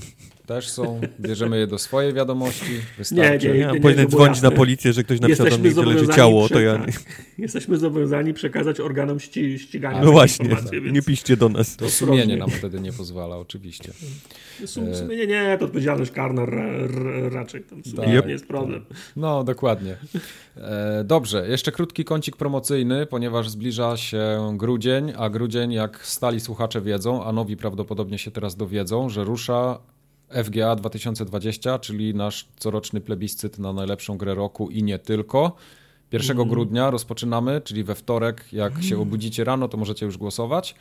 też są, bierzemy je do swojej wiadomości, wystarczy. Nie, nie, nie, Powinien dzwonić na policję, że ktoś napisał do mnie tyle, że ciało, to ja... *laughs* Jesteśmy zobowiązani przekazać organom ści ścigania. No właśnie, więc... nie piszcie do nas. To sumienie nam wtedy nie pozwala, oczywiście. Sumienie nie, to odpowiedzialność karna raczej, tam sumienie tak, nie jest problem. No, dokładnie. E, dobrze, jeszcze krótki kącik promocyjny, ponieważ zbliża się grudzień, a grudzień, jak stali słuchacze wiedzą, a nowi prawdopodobnie się teraz dowiedzą, że rusza FGA 2020, czyli nasz coroczny plebiscyt na najlepszą grę roku i nie tylko. 1 mm. grudnia rozpoczynamy, czyli we wtorek, jak mm. się obudzicie rano, to możecie już głosować.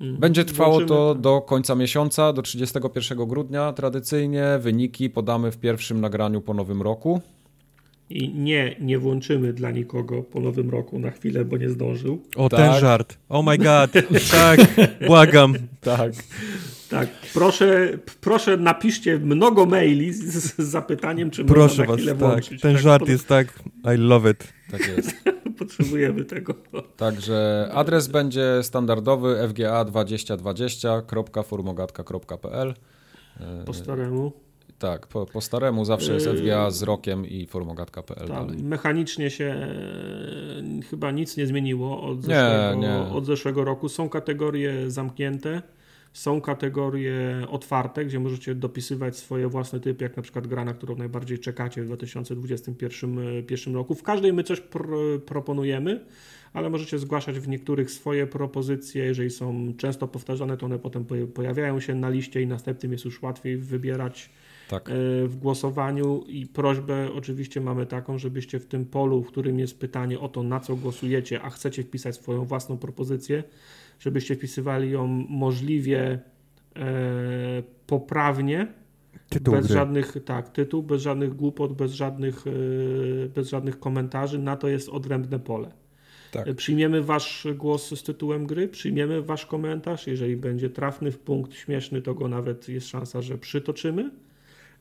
Mm. Będzie trwało to do końca miesiąca, do 31 grudnia. Tradycyjnie wyniki podamy w pierwszym nagraniu po nowym roku. I nie, nie włączymy dla nikogo po nowym roku na chwilę, bo nie zdążył. O, tak. ten żart. Oh my god. *laughs* tak, błagam. Tak. Tak, proszę, proszę napiszcie mnogo maili z, z zapytaniem, czy proszę można was, włączyć. Ten tak, żart pod... jest tak, I love it. Tak jest. *laughs* Potrzebujemy tego. Także adres będzie standardowy fga2020.formogatka.pl Po staremu. Tak, po, po staremu zawsze jest FGA z rokiem i formogatka.pl tak, dalej. Mechanicznie się e, chyba nic nie zmieniło od zeszłego, nie, nie. od zeszłego roku. Są kategorie zamknięte są kategorie otwarte, gdzie możecie dopisywać swoje własne typy, jak na przykład gra, na którą najbardziej czekacie w 2021 roku. W każdej my coś pr proponujemy, ale możecie zgłaszać w niektórych swoje propozycje. Jeżeli są często powtarzane, to one potem pojawiają się na liście i następnym jest już łatwiej wybierać tak. E, w głosowaniu i prośbę oczywiście mamy taką, żebyście w tym polu, w którym jest pytanie o to, na co głosujecie, a chcecie wpisać swoją własną propozycję, żebyście wpisywali ją możliwie e, poprawnie, tytuł bez gry. żadnych, tak, tytuł, bez żadnych głupot, bez żadnych, e, bez żadnych komentarzy, na to jest odrębne pole. Tak. E, przyjmiemy wasz głos z tytułem gry, przyjmiemy wasz komentarz, jeżeli będzie trafny w punkt, śmieszny, to go nawet jest szansa, że przytoczymy.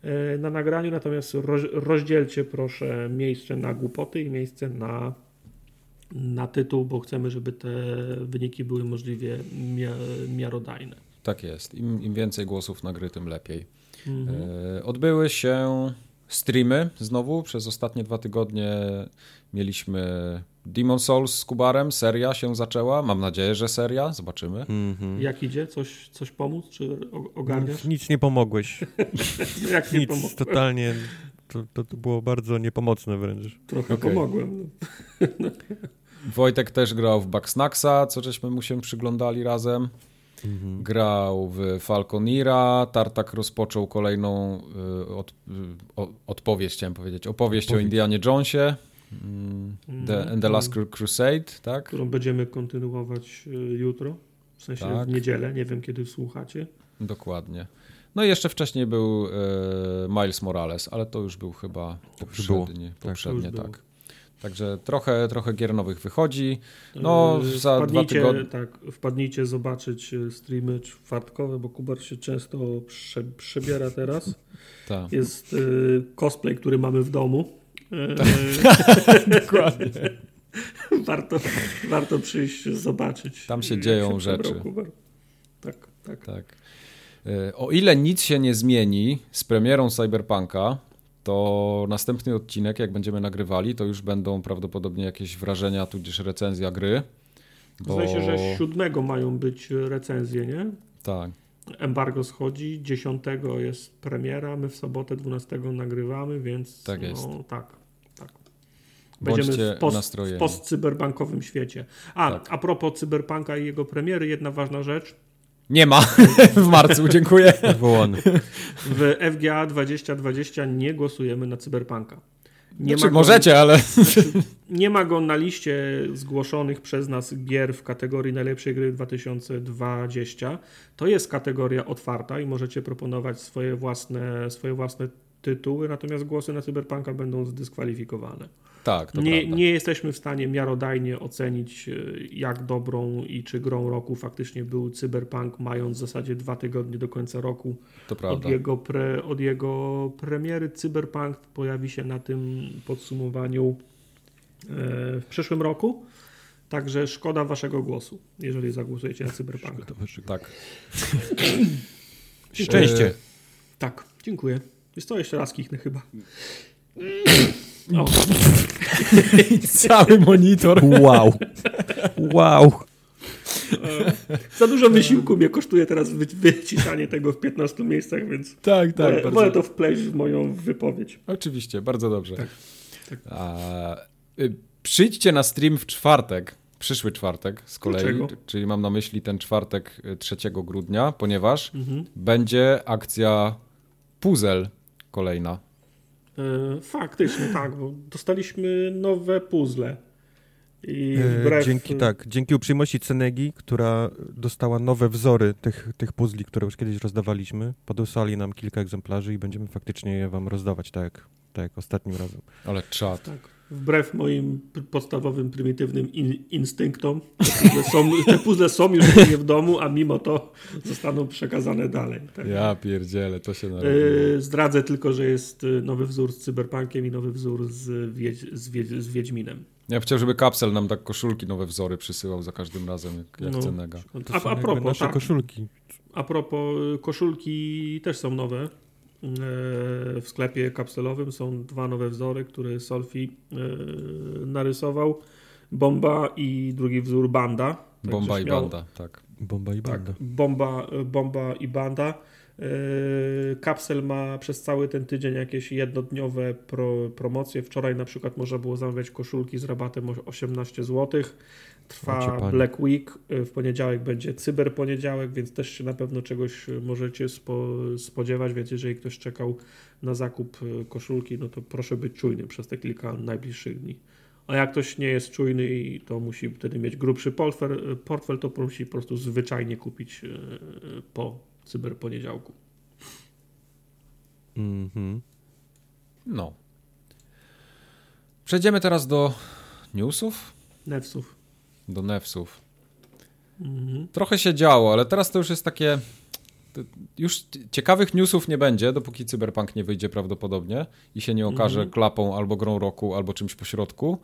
E, na nagraniu, natomiast roz, rozdzielcie proszę miejsce na głupoty i miejsce na, na tytuł, bo chcemy, żeby te wyniki były możliwie miarodajne. Tak jest. Im, im więcej głosów nagry, tym lepiej. Mhm. Odbyły się streamy znowu. Przez ostatnie dwa tygodnie mieliśmy Demon Souls z Kubarem, seria się zaczęła. Mam nadzieję, że seria. Zobaczymy. Mm-hmm. Jak idzie? Coś, coś pomóc, czy ogarniasz? Nic nie pomogłeś. *laughs* Jak nie Nic, totalnie. To, to, to, było bardzo niepomocne wręcz. Trochę okay. pomogłem. *laughs* Wojtek też grał w Bugsnaxa, co żeśmy mu się przyglądali razem. Mhm. Grał w Falconira, Tartak rozpoczął kolejną y, od, y, o, odpowiedź, chciałem powiedzieć, opowieść, opowieść. o Indianie Jonesie. Mm, the, mhm. the Last Crusade, tak? Którą będziemy kontynuować y, jutro, w sensie tak. w niedzielę, nie wiem kiedy słuchacie. Dokładnie. No i jeszcze wcześniej był y, Miles Morales, ale to już był chyba poprzedni, poprzednie, tak. tak. Także trochę, trochę gier nowych wychodzi. No, yy, za dwa tygodnie. Tak, wpadnijcie zobaczyć e, streamy czwartkowe, bo Kubar się często prze, przebiera teraz. Tak. Jest y, cosplay, który mamy w domu. Tak. *laughs* Dokładnie. warto, warto przyjść zobaczyć. Tam się dzieją się rzeczy. Tak, tak. tak. O ile nic się nie zmieni z premierą Cyberpunka, to następny odcinek, jak będziemy nagrywali, to już będą prawdopodobnie jakieś wrażenia, tudzież recenzja gry. Bo... Zdaje się, że siódmego mają być recenzje, nie? Tak. Embargo schodzi, 10 jest premiera, my w sobotę 12 nagrywamy, więc tak jest. No, tak. Będziemy w, post, w post-cyberbankowym świecie. A, tak. a propos cyberpunka i jego premiery, jedna ważna rzecz. Nie ma *laughs* w marcu, dziękuję. W FGA 2020 nie głosujemy na Cyberpunka. Nie znaczy, ma możecie, ale. Nie ma go na liście zgłoszonych przez nas gier w kategorii najlepszej gry 2020. To jest kategoria otwarta i możecie proponować swoje własne, swoje własne tytuły, natomiast głosy na Cyberpunka będą zdyskwalifikowane. Tak, to nie, nie jesteśmy w stanie miarodajnie ocenić, e, jak dobrą i czy grą roku faktycznie był Cyberpunk, mając w zasadzie dwa tygodnie do końca roku od jego, pre, od jego premiery. Cyberpunk pojawi się na tym podsumowaniu e, w przyszłym roku. Także szkoda waszego głosu, jeżeli zagłosujecie na Cyberpunk. Tak. Szczęście. E, tak, dziękuję. Jest to jeszcze raz kichnę chyba. O. *laughs* Cały monitor. Wow. Wow. Za dużo wysiłku mnie kosztuje teraz wyciszanie tego w 15 miejscach, więc tak, tak, wolę, wolę to wpleść w moją wypowiedź. Oczywiście, bardzo dobrze. Tak, tak. A, y, przyjdźcie na stream w czwartek, przyszły czwartek z kolei, Dlaczego? czyli mam na myśli ten czwartek 3 y, grudnia, ponieważ mhm. będzie akcja puzzle kolejna E, faktycznie, tak, bo dostaliśmy nowe puzzle. I e, wbrew... Dzięki, tak, dzięki uprzejmości Cenegi, która dostała nowe wzory tych, tych puzli, które już kiedyś rozdawaliśmy, podesłali nam kilka egzemplarzy i będziemy faktycznie je wam rozdawać, tak jak, tak jak ostatnim razem. Ale czad. Tak wbrew moim podstawowym, prymitywnym in, instynktom, te puzzle, są, te puzzle są już nie w domu, a mimo to zostaną przekazane dalej. Tak? Ja pierdzielę, to się narobi. Yy, zdradzę tylko, że jest y, nowy wzór z Cyberpunkiem i nowy wzór z, Wiedź, z, Wiedź, z Wiedźminem. Ja chciał, żeby kapsel nam tak koszulki, nowe wzory przysyłał za każdym razem, jak, jak no, Cenega. A, a propos, nasze tak, koszulki. A propos, y, koszulki też są nowe. W sklepie kapselowym są dwa nowe wzory, które Solfi e, narysował. Bomba i drugi wzór Banda. Tak bomba i Banda, tak. Bomba i Banda. Tak, bomba, bomba i Banda. Kapsel ma przez cały ten tydzień jakieś jednodniowe pro, promocje. Wczoraj na przykład można było zamawiać koszulki z rabatem 18 zł. Trwa Black Week, y, w poniedziałek będzie Cyber Poniedziałek, więc też się na pewno czegoś y, możecie spo, spodziewać, więc jeżeli ktoś czekał na zakup koszulki, no to proszę być czujny przez te kilka najbliższych dni. A jak ktoś nie jest czujny i to musi wtedy mieć grubszy portfel, portfel to musi po prostu zwyczajnie kupić po Cyber Poniedziałku. Mhm. No. Przejdziemy teraz do newsów. Newsów do Nefsów. Mhm. Trochę się działo, ale teraz to już jest takie już ciekawych newsów nie będzie, dopóki Cyberpunk nie wyjdzie prawdopodobnie i się nie okaże -hmm. klapą albo grą roku, albo czymś pośrodku.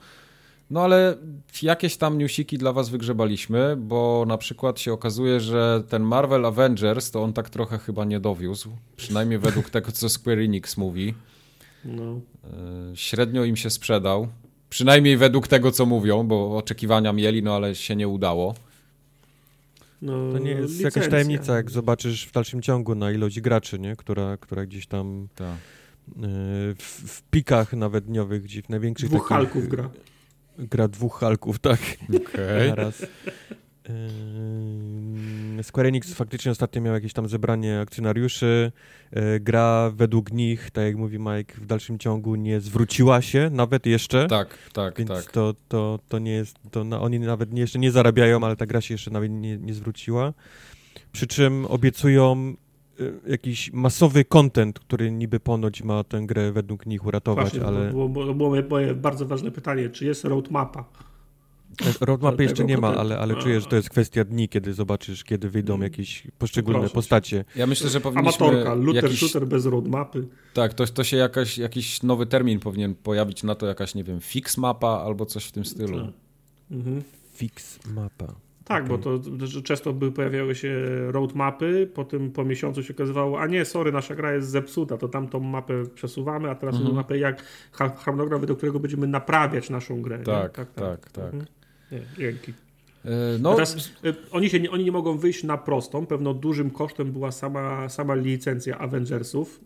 No ale jakieś tam newsiki dla was wygrzebaliśmy, bo na przykład się okazuje, że ten Marvel Avengers to on tak trochę chyba nie dowiózł, przynajmniej według tego, co Square Enix mówi. No. E, średnio im się sprzedał, przynajmniej według tego, co mówią, bo oczekiwania mieli, no ale się nie udało. No, to nie jest licencja. jakaś tajemnica, jak zobaczysz w dalszym ciągu na ilość graczy, nie? Która, która gdzieś tam Ta. w, w, pikach nawet dniowych, gdzie w największych Dwóch takich, Halków gra. Gra dwóch Halków, tak. Okay. Naraz. Square Enix faktycznie ostatnio miał jakieś tam zebranie akcjonariuszy. E, gra według nich, tak jak mówi Mike, w dalszym ciągu nie zwróciła się nawet jeszcze. Tak, tak, więc tak. To, to, to nie jest, to no, oni nawet nie, jeszcze nie zarabiają, ale ta gra się jeszcze nawet nie, nie zwróciła. Przy czym obiecują jakiś masowy content, który niby ponoć ma tę grę według nich uratować, Właśnie, ale... To było, było moje bardzo ważne pytanie, czy jest roadmapa? Roadmapy jeszcze nie ma, ale, ale czuję, że to jest kwestia dni, kiedy zobaczysz, kiedy wyjdą mm. jakieś poszczególne Proszę postacie. Ja myślę, że powinniśmy... Amatorka, looter jakiś... shooter bez roadmapy. Tak, to, to się jakaś, jakiś nowy termin powinien pojawić na to, jakaś, nie wiem, fix mapa albo coś w tym stylu. Tak. Mhm. Fix mapa. Tak, okay. bo to często by pojawiały się roadmapy, potem po miesiącu się okazywało, a nie, sorry, nasza gra jest zepsuta, to tamtą mapę przesuwamy, a teraz mhm. mapę jak harmonogram, według którego będziemy naprawiać naszą grę. Tak, tak, tak, tak. tak. Mhm. Nie, dzięki. E, no. Teraz, e, oni, się, oni nie mogą wyjść na prostą. Pewno dużym kosztem była sama, sama licencja Avengersów.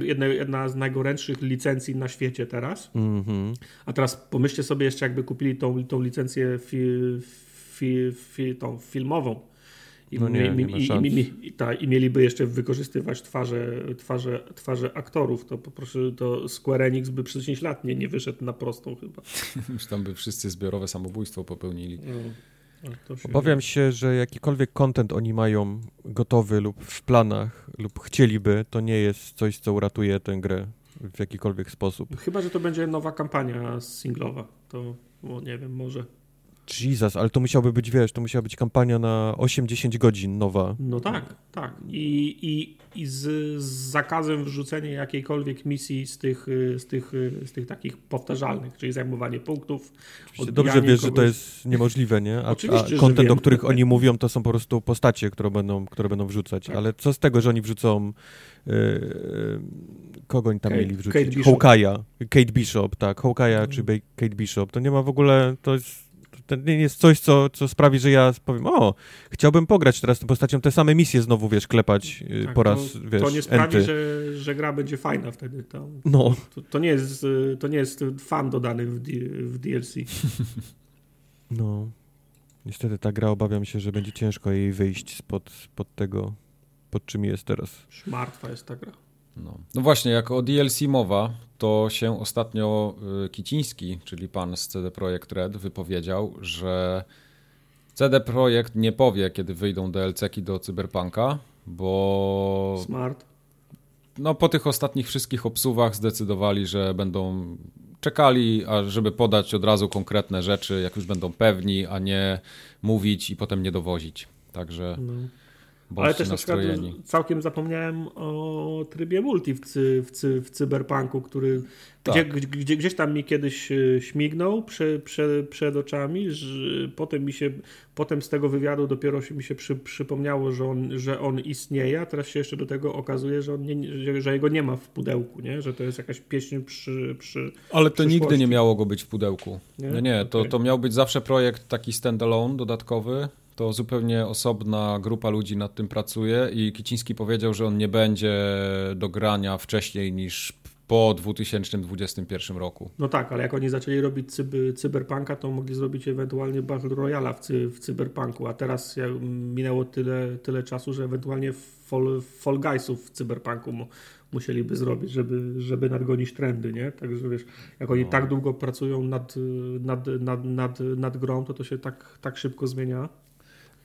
Jedna, jedna z najgorętszych licencji na świecie teraz. Mm -hmm. A teraz pomyślcie sobie jeszcze, jakby kupili tą, tą licencję fi, fi, fi, tą filmową. I, no nie, nie i, i, i, ta, I mieliby jeszcze wykorzystywać twarze, twarze, twarze aktorów, to poproszę, to Square Enix by przez 10 lat nie, nie wyszedł na prostą chyba. *laughs* Już tam by wszyscy zbiorowe samobójstwo popełnili. No, się Obawiam się, że jakikolwiek content oni mają gotowy lub w planach, lub chcieliby, to nie jest coś, co uratuje tę grę w jakikolwiek sposób. Chyba, że to będzie nowa kampania singlowa. To, nie wiem, może. Jesus, ale to musiałby być, wiesz, to musiała być kampania na 8-10 godzin nowa. No tak, tak. I, i, i z, z zakazem wrzucenia jakiejkolwiek misji z tych, z tych, z tych takich powtarzalnych, czyli zajmowanie punktów. Dobrze wiesz, kogoś... że to jest niemożliwe, nie? A, Oczywiście, a content, o których oni mówią, to są po prostu postacie, które będą, które będą wrzucać. Tak. Ale co z tego, że oni wrzucą yy, kogo oni tam Kate, mieli wrzucić? Kate Hawkeye'a, Kate Bishop, tak, Hawkeye'a czy mm. Kate Bishop. To nie ma w ogóle, to jest to nie jest coś, co, co sprawi, że ja powiem, o, chciałbym pograć teraz tą postacią, te same misje znowu, wiesz, klepać y, tak, po raz, to, wiesz, To nie sprawi, że, że gra będzie fajna wtedy. To, no. To, to, nie jest, y, to nie jest fan dodany w, w DLC. *laughs* No. Niestety ta gra, obawiam się, że będzie ciężko jej wyjść spod, spod tego, pod czym jest teraz. Szmartwa jest ta gra. No. no właśnie, jak o DLC mowa, to się ostatnio y, Kiciński, czyli pan z CD Projekt Red, wypowiedział, że CD Projekt nie powie, kiedy wyjdą DLC-ki do Cyberpunka, bo... Smart. No po tych ostatnich wszystkich obsuwach zdecydowali, że będą czekali, a żeby podać od razu konkretne rzeczy, jak już będą pewni, a nie mówić i potem nie dowozić. Także... No. Ale też na przykład całkiem zapomniałem o trybie multi w, cy, w, cy, w cyberpunku, który tak. gdzie, gdzie, gdzieś tam mi kiedyś e, śmignął prze, prze, przed oczami, że potem mi się, potem z tego wywiadu dopiero się mi się przy, przypomniało, że on, że on istnieje, a teraz się jeszcze do tego okazuje, że, on nie, że, że jego nie ma w pudełku, nie? że to jest jakaś pieśń przy, przy Ale to nigdy nie miało go być w pudełku. Nie, nie, nie to, okay. to miał być zawsze projekt taki standalone, dodatkowy, to zupełnie osobna grupa ludzi nad tym pracuje i Kiciński powiedział, że on nie będzie do grania wcześniej niż po 2021 roku. No tak, ale jak oni zaczęli robić cyber, cyberpunka, to mogli zrobić ewentualnie Battle Royale w, cy, w cyberpunku, a teraz minęło tyle, tyle czasu, że ewentualnie Fall, Fall Guysów w cyberpunku mu, musieliby zrobić, żeby, żeby nadgonić trendy, nie? Także wiesz, jak oni no. tak długo pracują nad, nad, nad, nad, nad grą, to to się tak, tak szybko zmienia.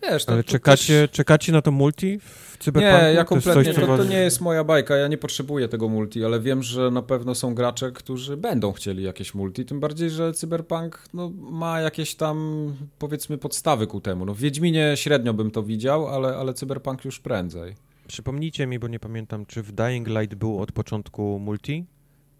Wiesz, to, Ale czekacie, też... czekacie na to multi w Cyberpunku? Nie, ja kompletnie, to, to, to, nie jest moja bajka, ja nie potrzebuję tego multi, ale wiem, że na pewno są gracze, którzy będą chcieli jakieś multi, tym bardziej, że Cyberpunk no, ma jakieś tam, powiedzmy, podstawy ku temu. No, w Wiedźminie średnio bym to widział, ale, ale Cyberpunk już prędzej. przypomnijcie mi, bo nie pamiętam, czy w Dying Light był od początku multi?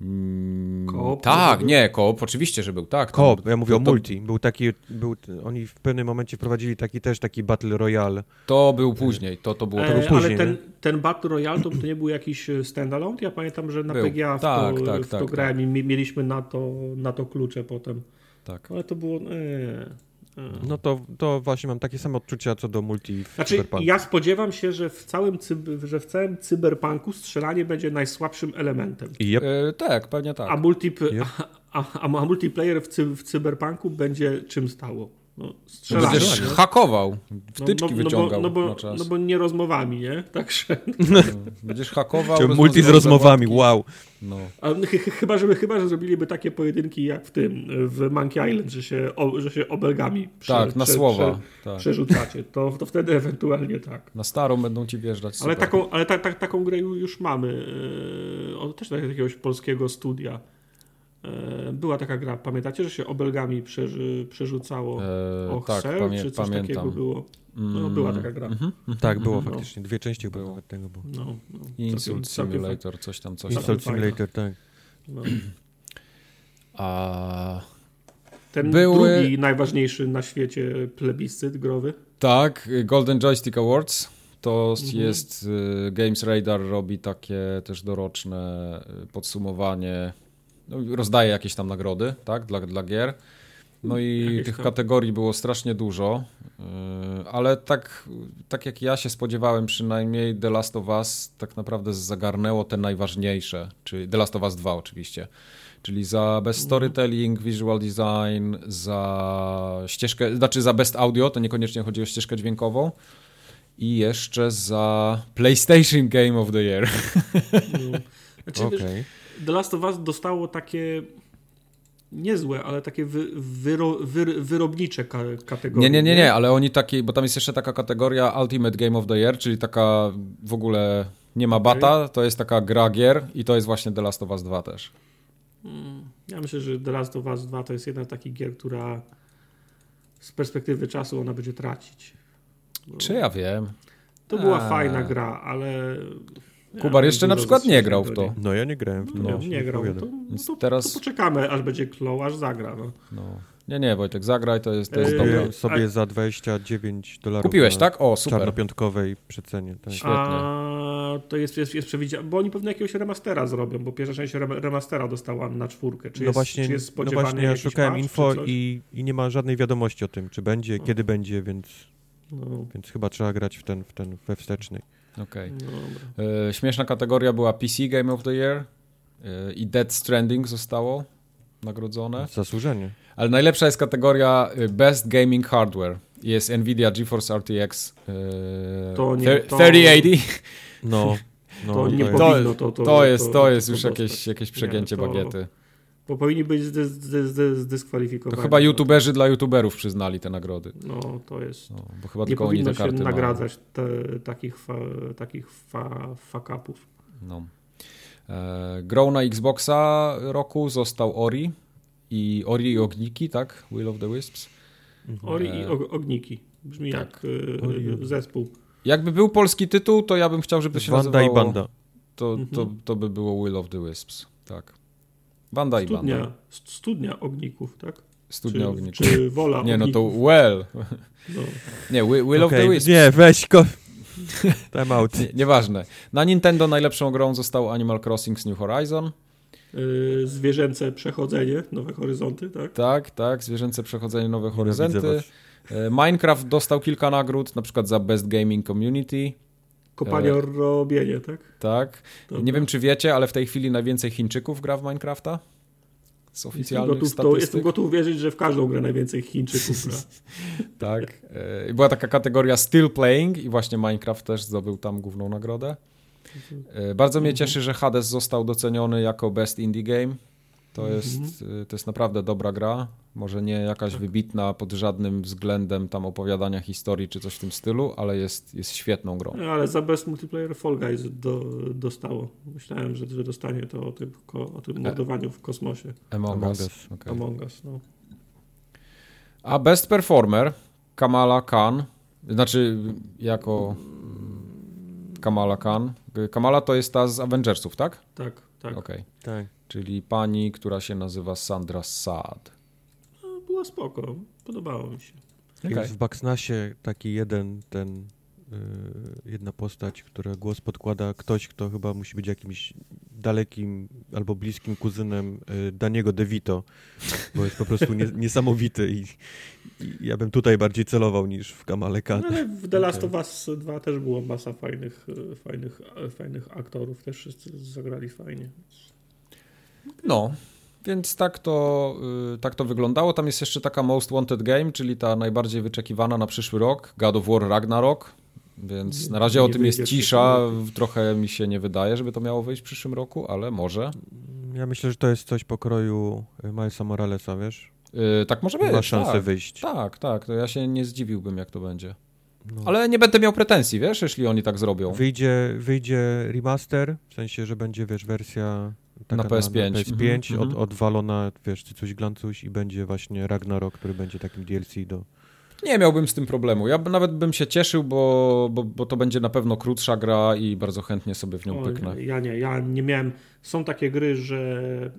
Mm, Koop, tak, nie, koop, oczywiście, że był, tak. Koop, ja mówię o to, to, multi. Był taki, był, oni w pewnym momencie wprowadzili taki też taki Battle Royale. to był później, to, to było E, był później, ale ten, ten Battle Royale to, to nie był jakiś e, standalone? Ja pamiętam, że na Był. PGA w Tak, to, tak, w to tak, grałem i mi- mieliśmy na to, na to klucze potem. tak. Ale to było... E. No to, to właśnie mam takie same odczucia co do multi w Znaczy, Cyberpunku. ja spodziewam się, że w całym, cyb- że w całym cyberpunku strzelanie będzie najsłabszym elementem. I jep, E, tak, pewnie tak. A, multi, Yep. a, a, a multiplayer w, cy, w cyberpunku będzie czym stało? No, strzelanie. Będziesz hakował, No, wtyczki no, wyciągał no bo, na no, bo, czas. no bo nie rozmowami, nie? Także. Będziesz hakował. czy multi z rozmowami, wow. No. A, ch- ch- chyba, że, chyba, że zrobiliby takie pojedynki jak w tym, w Monkey Island, że się, o, że się obelgami prze, Tak, na prze- słowa. Prze, tak. przerzucacie. To, to wtedy ewentualnie tak. Na starą będą ci wjeżdżać. Ale, super. taką, ale ta, ta, taką grę ju- już mamy. Yy, też tak- jakiegoś polskiego studia. Yy, była taka gra, pamiętacie, że się obelgami przerzucało E, o tak, pamię, czy coś takiego pamiętam. było? No, Mm, była taka gra. mhm, mhm, Tak, było mhm. faktycznie. Dwie części chyba nawet tego było. No, no, Insult Simulator, coś tam, coś tam. Insult fajna. Simulator, tak. No. A, Ten Były- drugi najważniejszy na świecie plebiscyt growy. tak, Golden Joystick Awards. To Mhm. jest y, Games Radar robi takie też doroczne y, podsumowanie. No, rozdaje jakieś tam nagrody, tak, dla, dla gier. No i Jakieś tych tam. kategorii było strasznie dużo, y, ale tak, tak jak ja się spodziewałem, przynajmniej The Last of Us tak naprawdę zagarnęło te najważniejsze, czyli The Last of Us 2 oczywiście, czyli za best storytelling, visual design, za ścieżkę, znaczy za best audio, to niekoniecznie chodzi o ścieżkę dźwiękową i jeszcze za PlayStation Game of the Year. No. Znaczy, wiesz, Okej. The Last of Us dostało takie niezłe, ale takie wy, wyro, wy, wyrobnicze ka, kategorie. Nie, nie, nie, nie, ale oni taki, bo tam jest jeszcze taka kategoria Ultimate Game of the Year, czyli taka w ogóle nie ma bata, to jest taka gra gier i to jest właśnie The Last of Us 2 też. Mm, Ja myślę, że The Last of Us 2 to jest jedna z takich gier, która z perspektywy czasu ona będzie tracić. Bo Czy ja wiem? To była A. fajna gra, ale... Kubar jeszcze na przykład nie grał w to. No ja nie grałem w to. No, nie grał. To, no to, teraz- to poczekamy, aż będzie kloł, aż zagra. No. No. Nie, nie, Wojtek, zagraj, to jest, to jest Yy, dobre. Sobie a- za 29 dolarów. Kupiłeś, tak? O, super. Czarnopiątkowej przecenie. Tak. Świetnie. A to jest, jest, jest przewidziane, bo oni pewnie jakiegoś remastera zrobią, bo pierwsza część rem- remastera dostała na czwórkę. Czy no jest, właśnie, czy jest no właśnie ja szukałem patch, info i, i nie ma żadnej wiadomości o tym, czy będzie, No. kiedy będzie, więc, No, więc chyba trzeba grać w ten, w ten we wstecznej. Okej. dobra. E, Śmieszna kategoria była PC Game of the Year e, i Dead Stranding zostało nagrodzone. Zasłużenie. Ale najlepsza jest kategoria y, Best Gaming Hardware. Jest Nvidia GeForce RTX e, To nie- to- 3080. No, *laughs* no To nie jest- powinno to, to, To jest, to jest to już jakieś, jakieś przegięcie Nie, to- bagiety. Bo powinni być zdy, zdy, zdy, To zdyskwalifikowani. chyba youtuberzy dla youtuberów przyznali te nagrody. No, to jest... No, bo chyba Nie tylko oni te się karty nagradzać te, takich, fa, takich fa, fuck-upów. No. E, grą na Xboxa roku został Ori i Ori i Ogniki, tak? Will of the Wisps. Ori i E, og- Ogniki. Brzmi tak. jak Ori i- zespół. Jakby był polski tytuł, to ja bym chciał, żeby to się Wanda nazywało... i Banda. To, to, Mhm. to by było Will of the Wisps, tak. Banda i Studnia, Banda. st- studnia ogników, tak? Studnia czy, Ogników. Czy wola Nie, no to ogników. Well. No. Nie, Wi- Will of Okej, the Wisps. Nie, weź ko... Time out. Nie, nieważne. Na Nintendo najlepszą grą został Animal Crossing New Horizon. Y, zwierzęce przechodzenie, nowe horyzonty, tak? Tak, tak, zwierzęce przechodzenie nowe horyzonty. E, Minecraft dostał kilka nagród, na przykład za Best Gaming Community. Kopanie, E, robienie, tak? Tak. Dobra. Nie wiem, czy wiecie, ale w tej chwili najwięcej Chińczyków gra w Minecrafta. Z Jestem oficjalnych gotów, to, jestem gotów wierzyć, że w każdą grę najwięcej Chińczyków gra. *laughs* Tak. E, Była taka kategoria Still Playing i właśnie Minecraft też zdobył tam główną nagrodę. E, Bardzo mnie Mhm. cieszy, że Hades został doceniony jako Best Indie Game. To Mhm. jest, e, to jest naprawdę dobra gra. Może nie jakaś Tak. wybitna pod żadnym względem tam opowiadania historii czy coś w tym stylu, ale jest, jest świetną grą. No, Ale za best multiplayer Fall Guys do, dostało. Myślałem, że, że dostanie to o tym, ko, o tym mordowaniu w kosmosie. Among, Among Us. Us. okej. Among Us, no. A Best Performer Kamala Khan, znaczy jako Kamala Khan. Kamala to jest ta z Avengersów, tak? Tak, tak. Okej. Tak. Czyli pani, która się nazywa Sandra Saad. No, było spoko, podobało mi się. Jest w Baxnasie taki jeden, ten, y, jedna postać, która głos podkłada ktoś, kto chyba musi być jakimś dalekim albo bliskim kuzynem y, Daniego DeVito, bo jest po prostu nie, *laughs* niesamowity i, i ja bym tutaj bardziej celował niż w Kamale Khan. No, ale w The Last of Us 2 też było masa fajnych, fajnych, fajnych aktorów, też wszyscy zagrali fajnie. No, więc tak to, y, tak to wyglądało. Tam jest jeszcze taka Most Wanted Game, czyli ta najbardziej wyczekiwana na przyszły rok, God of War Ragnarok. Więc na razie Nie o tym jest cisza. Trochę mi się nie wydaje, żeby to miało wyjść w przyszłym roku, ale może. Ja myślę, że to jest coś pokroju y, Milesa Moralesa, wiesz? Yy, tak może być. Ma szansę tak. wyjść. Tak, tak, to ja się nie zdziwiłbym, jak to będzie. No. Ale nie będę miał pretensji, wiesz, jeśli oni tak zrobią. Wyjdzie, wyjdzie remaster, w sensie, że będzie, wiesz, wersja Na PS5. Na, PS5 Mhm, od, mhm. odwalona, wiesz, cycuś glancuś i będzie właśnie Ragnarok, który będzie takim DLC do... Nie miałbym z tym problemu. Ja nawet bym się cieszył, bo, bo, bo to będzie na pewno krótsza gra i bardzo chętnie sobie w nią O, pyknę. ja nie, ja nie miałem. Są takie gry, że.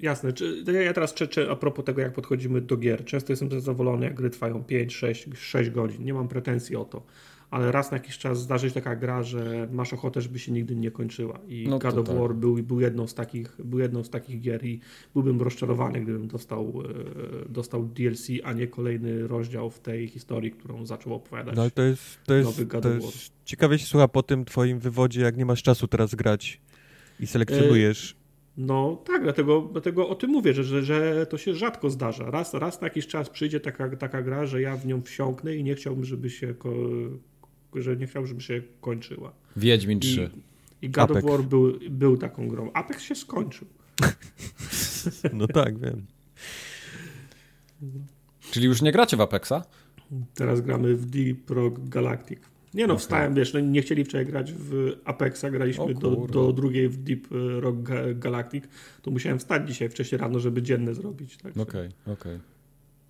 Jasne, czy, ja- teraz czy a propos tego, jak podchodzimy do gier. Często jestem zadowolony, jak gry trwają 5, 6, 6 godzin. Nie mam pretensji o to. Ale raz na jakiś czas zdarzy się taka gra, że masz ochotę, żeby się nigdy nie kończyła. I No God of tak. War był, był, jedną z takich, był jedną z takich gier i byłbym rozczarowany, gdybym dostał, e, dostał DLC, a nie kolejny rozdział w tej historii, którą zaczął opowiadać. No ale to jest, to jest, Nowy God to jest ciekawie się słucha po tym twoim wywodzie, jak nie masz czasu teraz grać i selekcjonujesz. No tak, dlatego, dlatego o tym mówię, że, że, że to się rzadko zdarza. Raz, raz na jakiś czas przyjdzie taka, taka gra, że ja w nią wsiąknę i nie chciałbym, żeby się, że nie chciałbym, żeby się kończyła. Wiedźmin I, 3. i God Apex. of War był, był taką grą. Apex się skończył. *laughs* No tak, wiem. Czyli już nie gracie w Apexa? Teraz gramy w Deep Rock Galactic. Nie no, Okej. wstałem, wiesz, no, nie chcieli wczoraj grać w Apexa, graliśmy do, do drugiej w Deep Rock Ga- Galactic, to musiałem wstać dzisiaj wcześniej rano, żeby dzienne zrobić. Tak? Okej, okej.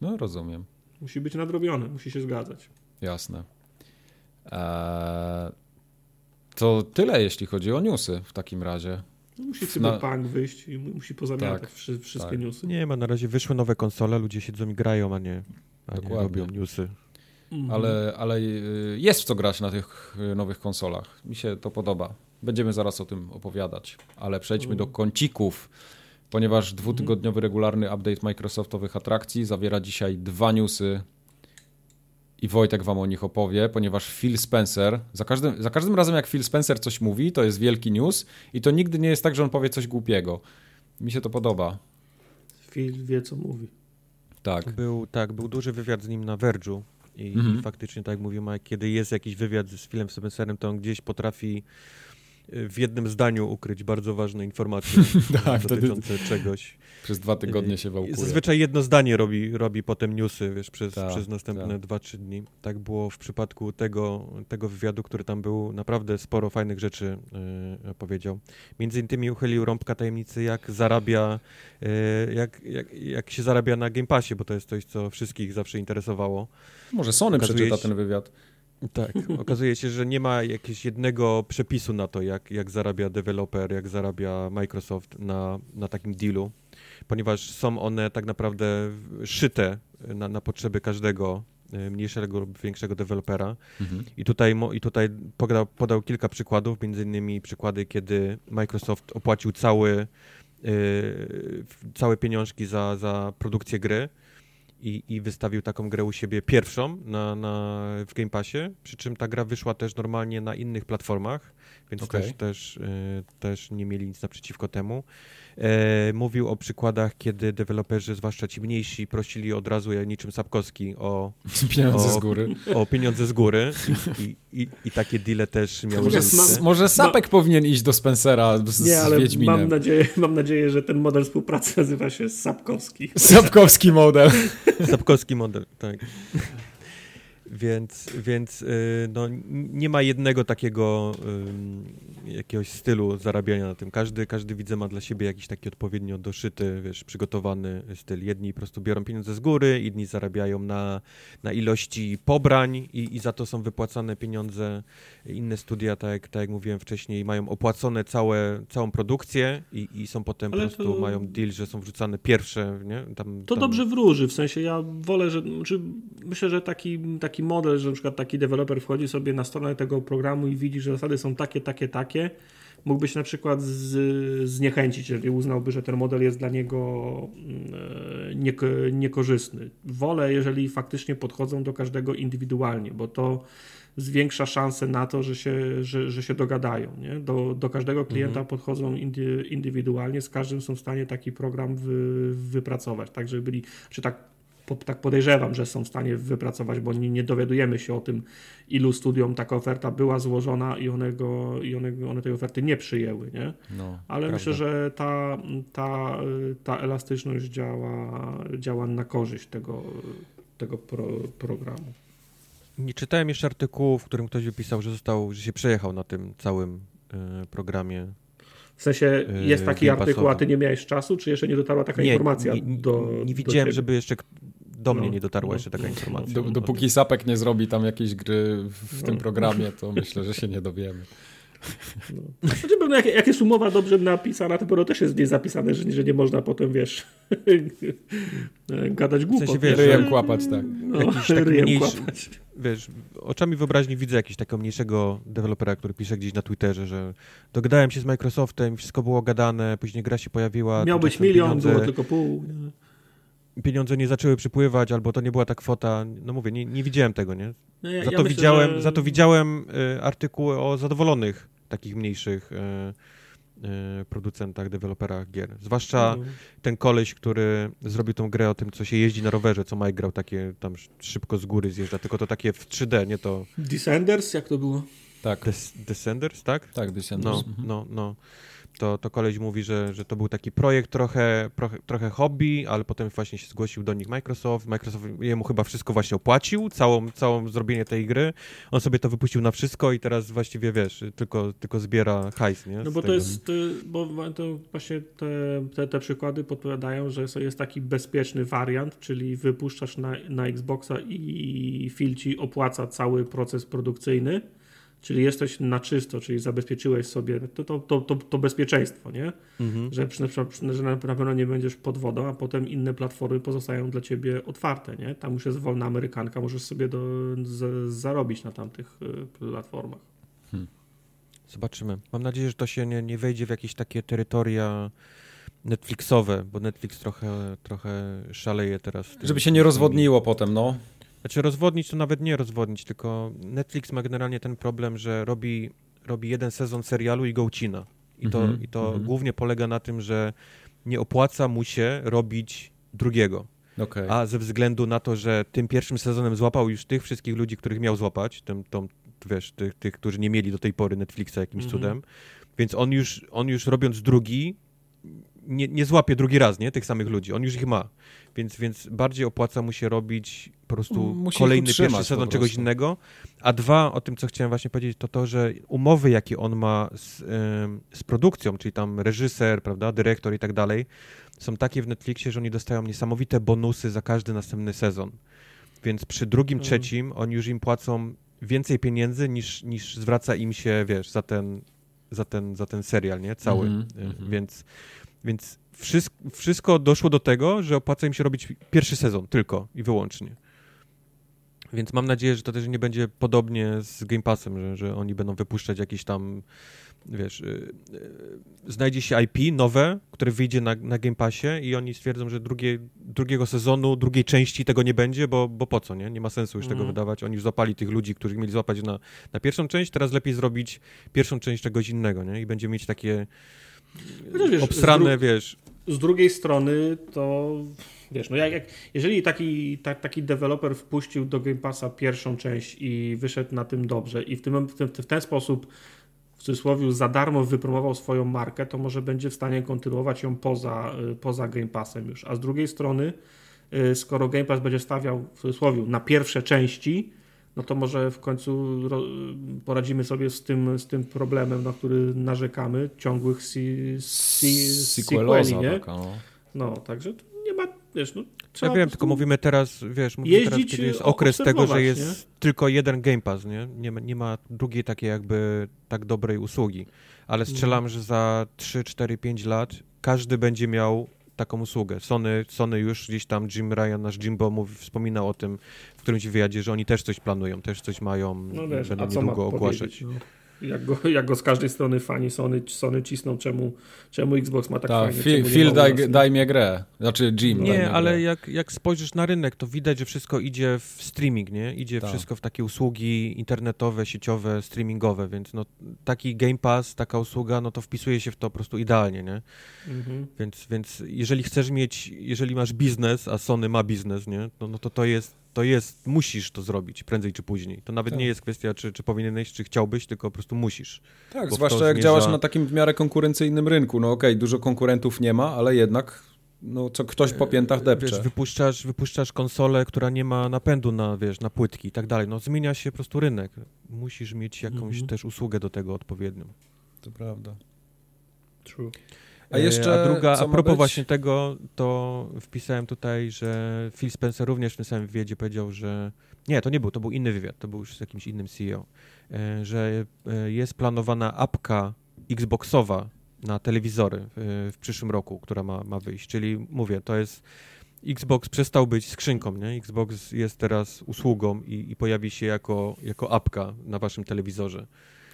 No rozumiem. Musi być nadrobione, musi się zgadzać. Jasne. Eee, to tyle, jeśli chodzi o newsy w takim razie. Musi Na- Cyberpunk wyjść i musi pozamiatać Tak, wszy- wszystkie tak. newsy. Nie ma, na razie wyszły nowe konsole, ludzie siedzą i grają, a nie, a nie robią newsy. Mhm. Ale, ale y, jest w co grać na tych y, nowych konsolach. Mi się to podoba. Będziemy zaraz o tym opowiadać. Ale przejdźmy do kącików, ponieważ dwutygodniowy regularny update Microsoftowych atrakcji zawiera dzisiaj dwa newsy i Wojtek wam o nich opowie, ponieważ Phil Spencer, za każdym, za każdym razem jak Phil Spencer coś mówi, to jest wielki news i to nigdy nie jest tak, że on powie coś głupiego. Mi się to podoba. Phil wie, co mówi. Tak. Był, tak, był duży wywiad z nim na Verge'u i, Mhm. i faktycznie, tak jak mówił Mike, kiedy jest jakiś wywiad z Philem Spencerem, to on gdzieś potrafi w jednym zdaniu ukryć bardzo ważne informacje *laughs* Tak, wtedy- dotyczące czegoś. Przez dwa tygodnie się I wałkuje. Zazwyczaj jedno zdanie robi, robi potem newsy, wiesz, przez, Tak, przez następne tak. 2-3 dni. Tak było w przypadku tego, tego wywiadu, który tam był. Naprawdę sporo fajnych rzeczy yy, powiedział. Między innymi uchylił rąbka tajemnicy, jak zarabia, yy, jak, jak, jak się zarabia na Game Passie, bo to jest coś, co wszystkich zawsze interesowało. Może Sony Okazuje przeczyta się- ten wywiad. Tak, *laughs* okazuje się, że nie ma jakiegoś jednego przepisu na to, jak, jak zarabia deweloper, jak zarabia Microsoft na, na takim dealu, ponieważ są one tak naprawdę szyte na, na potrzeby każdego e, mniejszego lub większego dewelopera. Mhm. I tutaj, i tutaj podał, podał kilka przykładów, między innymi przykłady, kiedy Microsoft opłacił cały, e, całe pieniążki za, za produkcję gry i, i wystawił taką grę u siebie pierwszą na, na, w Game Passie, przy czym ta gra wyszła też normalnie na innych platformach, więc Okej. też, też, y, też nie mieli nic naprzeciwko temu. E, mówił o przykładach, kiedy deweloperzy, zwłaszcza ci mniejsi, prosili od razu, jak niczym Sapkowski, o, *laughs* Pieniądze O, z góry. o pieniądze z góry i, i, i, takie deale też miały Może, może Sapek powinien iść do Spencera z, Nie, z ale Wiedźminem. mam nadzieję, mam nadzieję, że ten model współpracy nazywa się Sapkowski. Sapkowski model. *laughs* Sapkowski model, tak. Więc, więc y, no, nie ma jednego takiego jakiegoś stylu zarabiania na tym. Każdy, każdy widzę ma dla siebie jakiś taki odpowiednio doszyty, wiesz, przygotowany styl. Jedni po prostu biorą pieniądze z góry, inni zarabiają na, na ilości pobrań i, i za to są wypłacane pieniądze. Inne studia, tak jak, tak jak mówiłem wcześniej, mają opłacone całe, całą produkcję i, i są potem Ale po prostu to... mają deal, że są wrzucane pierwsze, nie? Tam, to tam... dobrze wróży, w sensie ja wolę, że znaczy myślę, że taki, taki model, że na przykład taki deweloper wchodzi sobie na stronę tego programu i widzi, że zasady są takie, takie, takie, mógłby się na przykład z, zniechęcić, jeżeli uznałby, że ten model jest dla niego mm, nie, niekorzystny. Wolę, jeżeli faktycznie podchodzą do każdego indywidualnie, bo to zwiększa szanse na to, że się, że, że się dogadają. Nie? Do, do każdego klienta mhm. podchodzą indywidualnie, z każdym są w stanie taki program wy, wypracować, tak żeby byli, czy tak po, tak podejrzewam, że są w stanie wypracować, bo nie, nie, dowiadujemy się o tym, ilu studiom taka oferta była złożona i one, go, i one, one tej oferty nie przyjęły. Nie? No, Ale prawda. myślę, że ta, ta, ta elastyczność działa, działa na korzyść tego, tego pro, programu. Nie czytałem jeszcze artykułu, w którym ktoś wypisał, że został, że się przejechał na tym całym y, programie w sensie jest taki artykuł, a ty nie miałeś czasu, czy jeszcze nie dotarła taka nie, informacja nie, nie, do Nie widziałem, do żeby jeszcze do mnie no, nie dotarła no. jeszcze taka informacja. Do, dopóki Sapek nie zrobi tam jakiejś gry w no. tym programie, to myślę, że się nie dowiemy. No. Znaczy, pewno jak, jak jest umowa dobrze napisana, to też jest nie zapisane, że, że nie można potem, wiesz, *laughs* gadać głupot. W sensie, wiesz, ryjem kłapać, tak. No, jakiś taki ryjem mniejszy, kłapać. Wiesz, oczami wyobraźni widzę jakiegoś takiego mniejszego dewelopera, który pisze gdzieś na Twitterze, że dogadałem się z Microsoftem, wszystko było gadane, później gra się pojawiła. Miał być milion, pieniądze. było tylko pół. Nie? Pieniądze nie zaczęły przypływać, albo to nie była ta kwota. No mówię, nie, nie widziałem tego, nie? No ja, za, to ja widziałem, że... za to widziałem y, artykuły o zadowolonych takich mniejszych y, y, producentach, deweloperach gier. Zwłaszcza mhm. ten koleś, który zrobił tą grę o tym, co się jeździ na rowerze, co Mike grał, takie tam szybko z góry zjeżdża, tylko to takie w 3D, nie to... Descenders? Jak to było? Tak. Des Descenders, tak? Tak, Descenders. No, mhm. no, no to, to koleś mówi, że, że to był taki projekt trochę, trochę, trochę hobby, ale potem właśnie się zgłosił do nich Microsoft. Microsoft jemu chyba wszystko właśnie opłacił, całą, całą zrobienie tej gry. On sobie to wypuścił na wszystko i teraz właściwie, wiesz, tylko, tylko zbiera hajs, nie? No bo to jest, bo to właśnie te, te, te przykłady podpowiadają, że jest taki bezpieczny wariant, czyli wypuszczasz na, na Xboxa i filci opłaca cały proces produkcyjny czyli jesteś na czysto, czyli zabezpieczyłeś sobie to, to, to, to, to bezpieczeństwo, nie? Mhm. Że, że na pewno nie będziesz pod wodą, a potem inne platformy pozostają dla ciebie otwarte, nie? Tam już jest wolna amerykanka, możesz sobie do, z, zarobić na tamtych y, platformach. Hmm. Zobaczymy. Mam nadzieję, że to się nie, nie wejdzie w jakieś takie terytoria Netflixowe, bo Netflix trochę, trochę szaleje teraz. Żeby się nie rozwodniło potem, no. Znaczy rozwodnić to nawet nie rozwodnić, tylko Netflix ma generalnie ten problem, że robi, robi jeden sezon serialu i go ucina. I to, mm -hmm, i to mm -hmm. głównie polega na tym, że nie opłaca mu się robić drugiego. Okay. A ze względu na to, że tym pierwszym sezonem złapał już tych wszystkich ludzi, których miał złapać, tym, tą, wiesz, tych, tych, którzy nie mieli do tej pory Netflixa jakimś mm -hmm. cudem, więc on już, on już robiąc drugi, nie, nie złapie drugi raz, nie? Tych samych ludzi. On już ich ma. Więc, więc bardziej opłaca mu się robić po prostu Musi kolejny pierwszy sezon czegoś innego. A dwa, o tym, co chciałem właśnie powiedzieć, to to, że umowy, jakie on ma z, z produkcją, czyli tam reżyser, prawda, dyrektor i tak dalej, są takie w Netflixie, że oni dostają niesamowite bonusy za każdy następny sezon. Więc przy drugim, mhm. trzecim oni już im płacą więcej pieniędzy niż, niż zwraca im się, wiesz, za ten, za ten, za ten serial, nie? Cały. Mm -hmm. Więc więc wszystko, wszystko doszło do tego, że opłaca im się robić pierwszy sezon tylko i wyłącznie. Więc mam nadzieję, że to też nie będzie podobnie z Game Passem, że, że oni będą wypuszczać jakieś tam, wiesz, yy, yy, znajdzie się IP nowe, które wyjdzie na, na Game Passie i oni stwierdzą, że drugie, drugiego sezonu, drugiej części tego nie będzie, bo, bo po co, nie? Nie ma sensu już mm. tego mhm. wydawać. Oni już złapali tych ludzi, których mieli złapać na, na pierwszą część, teraz lepiej zrobić pierwszą część czegoś innego, nie? I będzie mieć takie wiesz, obsrane, z wiesz. Z drugiej strony to wiesz, no jak, jak jeżeli taki, tak, taki deweloper wpuścił do Game Passa pierwszą część i wyszedł na tym dobrze i w, tym, w, ten, w ten sposób w cudzysłowie za darmo wypromował swoją markę, to może będzie w stanie kontynuować ją poza, poza Game Passem już. A z drugiej strony, y, skoro Game Pass będzie stawiał w cudzysłowie na pierwsze części, no to może w końcu poradzimy sobie z tym, z tym problemem, na który narzekamy, ciągłych si, si, sequeli, nie? Taka, no. no, także nie ma, wiesz, no Trzeba ja wiem, tylko mówimy teraz, wiesz, mówimy teraz, kiedy jest okres tego, że jest nie? tylko jeden Game Pass, nie? Nie ma, nie ma drugiej takiej jakby tak dobrej usługi. Ale strzelam, mm. że za 3, 4, 5 lat każdy będzie miał taką usługę. Sony, Sony już gdzieś tam, Jim Ryan, nasz Jimbo mówi, wspominał o tym w którymś wywiadzie, że oni też coś planują, też coś mają, no wiesz, będą niedługo ogłaszać. No jak go, *laughs* jak go z każdej strony fani Sony, Sony cisną, czemu, czemu Xbox ma tak Ta, fajnie. Phil, Phil daj, daj mnie grę. Znaczy Jim. Nie, ale jak, jak spojrzysz na rynek, to widać, że wszystko idzie w streaming, nie? Idzie Ta. wszystko w takie usługi internetowe, sieciowe, streamingowe, więc no, taki Game Pass, taka usługa, no to wpisuje się w to po prostu idealnie, nie? Mhm. Więc, więc jeżeli chcesz mieć, jeżeli masz biznes, a Sony ma biznes, nie? No, no to to jest to jest, musisz to zrobić prędzej czy później. To nawet tak. nie jest kwestia, czy, czy powinieneś, czy chciałbyś, tylko po prostu musisz. Tak, zwłaszcza jak zmierza... działasz na takim w miarę konkurencyjnym rynku. No okej, okay, dużo konkurentów nie ma, ale jednak no, co ktoś po piętach depcze. Wiesz, wypuszczasz, wypuszczasz konsolę, która nie ma napędu na, wiesz, na płytki i tak dalej. No zmienia się po prostu rynek. Musisz mieć jakąś mhm. też usługę do tego odpowiednią. To prawda. True. A jeszcze. A druga, a propos właśnie tego, to wpisałem tutaj, że Phil Spencer również w tym samym wywiadzie powiedział, że. Nie, to nie był, to był inny wywiad, to był już z jakimś innym CEO, e, że e, jest planowana apka Xboxowa na telewizory w, w przyszłym roku, która ma, ma wyjść. Czyli mówię, to jest. Xbox przestał być skrzynką, nie? Xbox jest teraz usługą i, i pojawi się jako, jako apka na waszym telewizorze.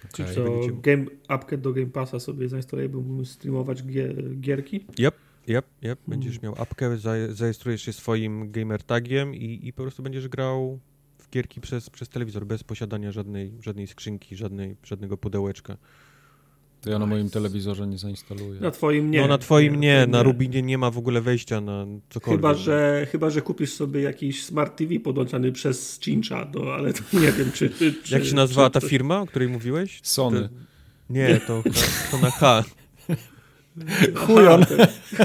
Okay. Czyli co, będziecie... game, apkę do Game Passa sobie zainstaluję, by mógł streamować gier, gierki? Yep, yep, yep. Będziesz hmm. miał apkę, zarejestrujesz się swoim gamer tagiem i, i po prostu będziesz grał w gierki przez, przez telewizor, bez posiadania żadnej, żadnej skrzynki, żadnej, żadnego pudełeczka. To ja na moim telewizorze nie zainstaluję. Na twoim nie. No na twoim nie, nie. na Rubinie nie ma w ogóle wejścia na cokolwiek. Chyba, że, chyba, że kupisz sobie jakiś Smart TV podłączany przez Cincha, no, ale to nie wiem, czy... czy *laughs* Jak się nazywała ta firma, o której mówiłeś? Sony. To... Nie, to, to na H. *laughs* Hujon.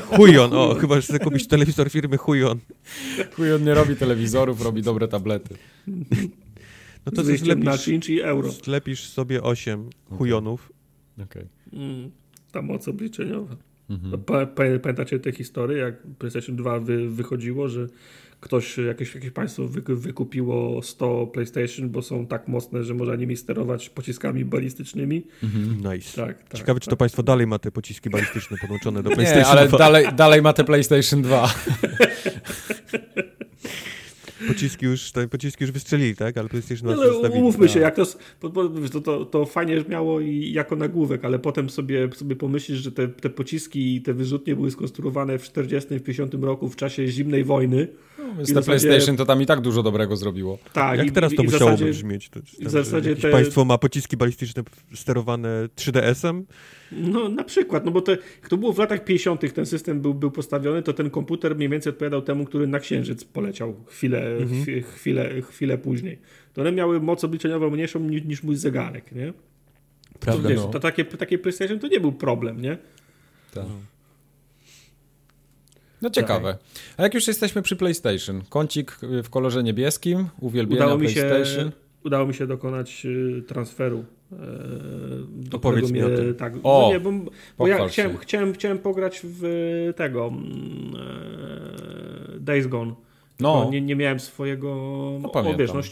Hujon, o, chyba, że chcesz kupić telewizor firmy Hujon. Hujon nie robi telewizorów, robi dobre tablety. No to zlepisz, na Cinch i euro. Zlepisz sobie 8 Hujonów Okay. Mm, ta moc obliczeniowa. Mhm. Pa, pa, pamiętacie te historie, jak PlayStation 2 wy, wychodziło, że ktoś, jakieś, jakieś państwo wy, wykupiło 100 PlayStation, bo są tak mocne, że można nimi sterować pociskami balistycznymi. Mhm. Nice. Tak, tak, Ciekawe, tak. czy to państwo dalej ma te pociski balistyczne podłączone do PlayStation Nie, ale 2. Dalej, dalej ma te PlayStation 2. *laughs* pociski już, te pociski już wystrzelili, tak? Ale PlayStation 2 no, Umówmy się, jak to, to, to, to fajnie miało i jako nagłówek, ale potem sobie, sobie pomyślisz, że te, te pociski i te wyrzutnie były skonstruowane w 40 w 50 roku w czasie zimnej wojny. No, z zasadzie... PlayStation to tam i tak dużo dobrego zrobiło. Tak. Jak i, teraz to i zasadzie, brzmieć? To, tam, w zasadzie te... Państwo ma pociski balistyczne sterowane 3DS-em? No na przykład, no bo to, to było w latach 50. ten system był, był postawiony, to ten komputer mniej więcej odpowiadał temu, który na Księżyc poleciał chwilę, mhm. chwilę, chwilę później. To one miały moc obliczeniową mniejszą niż, niż mój zegarek, nie? Prawda, to, wiesz, no. to takie, takie PlayStation to nie był problem, nie? Tak. No ciekawe. A jak już jesteśmy przy PlayStation, kącik w kolorze niebieskim, uwielbienia udało PlayStation. Mi się, udało mi się dokonać y, transferu do Opowiedz mi o tym. Tak, o, no nie, bo, bo ja chciałem, chciałem, chciałem pograć w tego mm, e, Days Gone. No. Nie, nie miałem swojego. No, o, wiesz, no,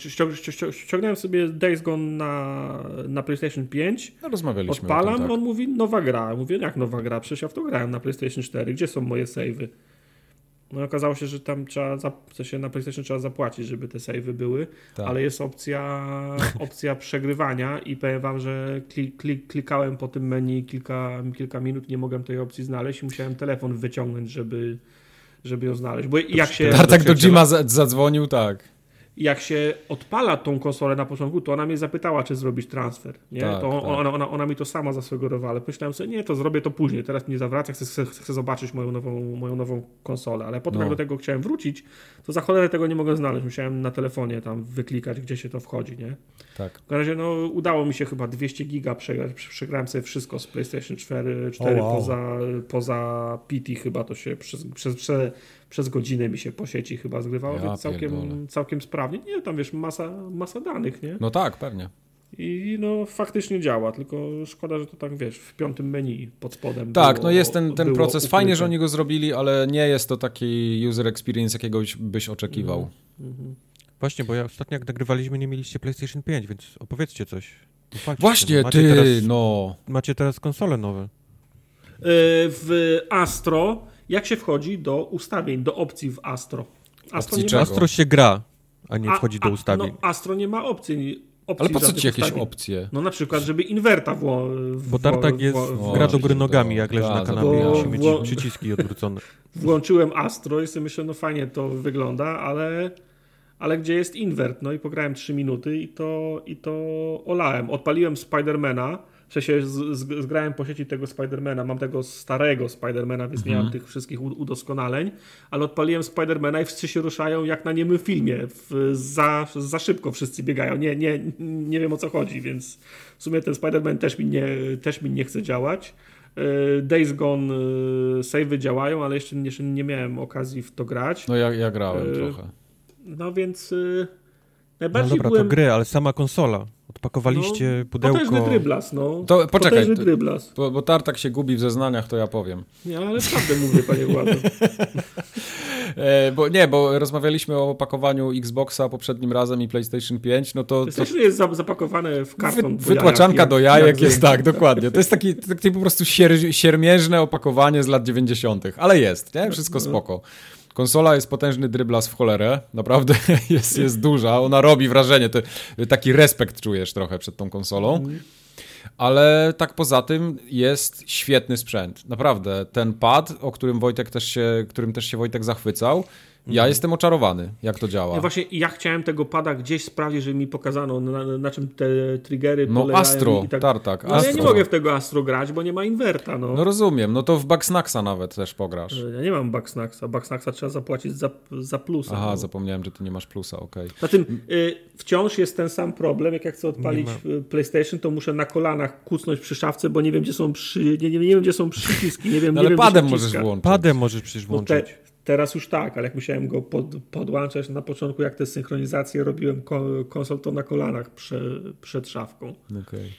ściągnąłem sobie Days Gone na, na PlayStation 5. No, rozmawialiśmy. Odpalam, tym, tak. on mówi nowa gra. Mówię, jak nowa gra? Przecież ja w to grałem na PlayStation 4. Gdzie są moje savey? No okazało się, że tam trzeba, w sensie na PlayStation trzeba zapłacić, żeby te savey były, tak. ale jest opcja, *laughs* opcja przegrywania i powiem wam, że klik, klik, klikałem po tym menu kilka, kilka minut, nie mogłem tej opcji znaleźć i musiałem telefon wyciągnąć, żeby, żeby ją znaleźć. Bo jak się... Tartak do Jima zadzwonił, tak jak się odpala tą konsolę na początku, to ona mnie zapytała, czy zrobić transfer. Nie? Tak, to tak. Ona, ona, ona, mi to sama zasugerowała, ale myślałem sobie, nie, to zrobię to później, teraz nie zawraca, chcę, chcę, chcę zobaczyć moją nową, moją nową konsolę. Ale potem, no. jak do tego chciałem wrócić, to za cholerę tego nie mogę znaleźć. Musiałem na telefonie tam wyklikać, gdzie się to wchodzi. Nie? Tak. W każdym razie no, udało mi się chyba 200 giga przegrać. Przegrałem sobie wszystko z PlayStation 4, 4 oh, wow. poza, poza PT chyba to się przez, przez, przez przez godzinę mi się po sieci chyba zgrywało, Ja więc całkiem, pierdolę. całkiem sprawnie. Nie, tam wiesz, masa, masa danych, nie? No tak, pewnie. I no faktycznie działa, tylko szkoda, że to tak wiesz, w piątym menu pod spodem. Tak, było, no jest ten, ten proces. Fajnie, ukryte. że oni go zrobili, ale nie jest to taki user experience, jakiego byś oczekiwał. Mhm. Właśnie, bo ja ostatnio jak nagrywaliśmy, nie mieliście PlayStation 5, więc opowiedzcie coś. Właśnie, ty, Teraz, no. Macie teraz konsole nowe. Y, W Astro, jak się wchodzi do ustawień, do opcji w Astro? Astro Opcji nie ma czego? Astro się gra, a nie A- wchodzi a- do ustawień. No, Astro nie ma opcji. opcji Ale po co ci jakieś ustawień. opcje? No na przykład, żeby inwerta wło... Bo Tartak jest, w- gra do to- nogami, jak leży na kanapie bo- musi mieć przyciski odwrócone. *laughs* Włączyłem Astro i sobie myślę, no fajnie to wygląda, ale, ale gdzie jest invert? No i pograłem 3 minuty i to, i to olałem. Odpaliłem Spidermana, w sensie z, z, zgrałem po sieci tego Spidermana, mam tego starego Spidermana, więc nie Mhm. mam tych wszystkich udoskonaleń, ale odpaliłem Spidermana i wszyscy się ruszają jak na niemym filmie. W, za, za szybko wszyscy biegają. Nie, nie, nie wiem o co chodzi, więc w sumie ten Spider-Man też mi nie, też mi nie chce działać. E, Days Gone e, save'y działają, ale jeszcze, jeszcze nie miałem okazji w to grać. No ja, ja grałem Yy, trochę. No więc e, No najbardziej dobra, byłem... to gry, ale sama konsola. Odpakowaliście no, pudełko. Potężny dryblas, no. To poczekaj, Potężny to- dryblas. Bo, bo Tartak się gubi w zeznaniach, to ja powiem. Nie, ale prawdę mówię, panie Władzo. *laughs* E, bo nie, bo rozmawialiśmy o opakowaniu Xboxa poprzednim razem i PlayStation 5, no to, to Jesteśmy jest za- zapakowane w karton wy, wytłaczanka jajach, do jajek jak jest tak, dokładnie. To jest taki, taki po prostu sier, siermierzne opakowanie z lat 90., ale jest, nie? Wszystko spoko. Konsola jest potężny dryblas w cholerę, naprawdę *laughs* jest, jest duża, ona robi wrażenie, to, taki respekt czujesz trochę przed tą konsolą. Ale tak poza tym jest świetny sprzęt. Naprawdę, ten pad, o którym Wojtek też się, którym też się Wojtek zachwycał, ja jestem oczarowany, jak to działa. Ja właśnie ja chciałem tego pada gdzieś sprawdzić, żeby mi pokazano, na, na czym te triggery No polegają Astro, i tak. tartak, No, ale ja Astro. nie mogę w tego Astro grać, bo nie ma inwerta, no. No rozumiem, no to w Bugsnaxa nawet też pograsz. Ja nie mam Bugsnaxa. Bugsnaxa trzeba zapłacić za, za plusa. Aha, no. zapomniałem, że ty nie masz plusa, okej. Na tym y, wciąż jest ten sam problem, jak ja chcę odpalić y, PlayStation, to muszę na kolanach kucnąć przy szafce, bo nie wiem, gdzie są przy, nie, nie, nie wiem, gdzie są przyciski, nie wiem, No nie ale wiem, padem możesz włączyć. Padem możesz przecież No włączyć. te, teraz już tak, ale jak musiałem go pod, podłączać na początku, jak te synchronizacje robiłem ko, konsol, to na kolanach prze, przed szafką. Okej.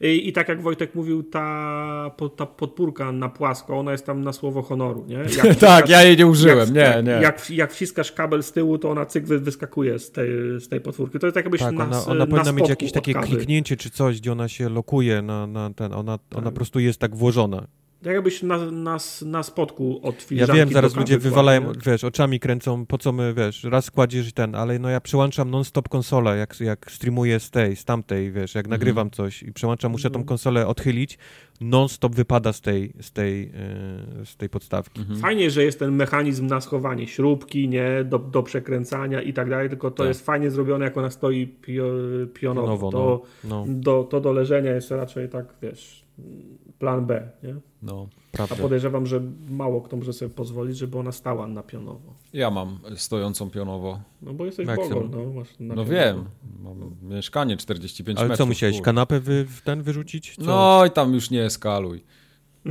I, I tak jak Wojtek mówił, ta, ta podpórka na płasko, ona jest tam na słowo honoru, nie? *laughs* Tak, ja jej nie użyłem, jak, nie, nie. Jak, jak wciskasz kabel z tyłu, to ona cyk wy- wyskakuje z tej, z tej podpórki. To jest tak jakbyś Tak, na, ona, ona na powinna mieć jakieś takie kawy. kliknięcie czy coś, gdzie ona się lokuje na, na ten, ona, ona po prostu jest tak włożona. Tak jakbyś na, na, na spodku od Ja wiem, zaraz ludzie wywalają, nie? wiesz, oczami kręcą, po co my, wiesz, raz kładziesz ten, ale no ja przełączam non-stop konsolę, jak, jak streamuję z tej, z tamtej, wiesz, jak nagrywam coś i przełączam, muszę tą Mhm. konsolę odchylić, non-stop wypada z tej, z tej, yy, z tej podstawki. Mhm. Fajnie, że jest ten mechanizm na schowanie śrubki, nie, do, do przekręcania i tak dalej, tylko to Tak. jest fajnie zrobione, jak ona stoi pio, pionowo. Pionowo, to, No, do, to do leżenia jest raczej tak, wiesz, plan B, nie? No. A prawda. podejrzewam, że mało kto może sobie pozwolić, żeby ona stała na pionowo. Ja mam stojącą pionowo. No bo jesteś Maksym. Bogol, no. Masz na No pionowo. wiem, mam mieszkanie 45 Ale metrów. co, musiałeś kur- kanapę wy, w ten wyrzucić? Co? No i tam już nie eskaluj. *laughs*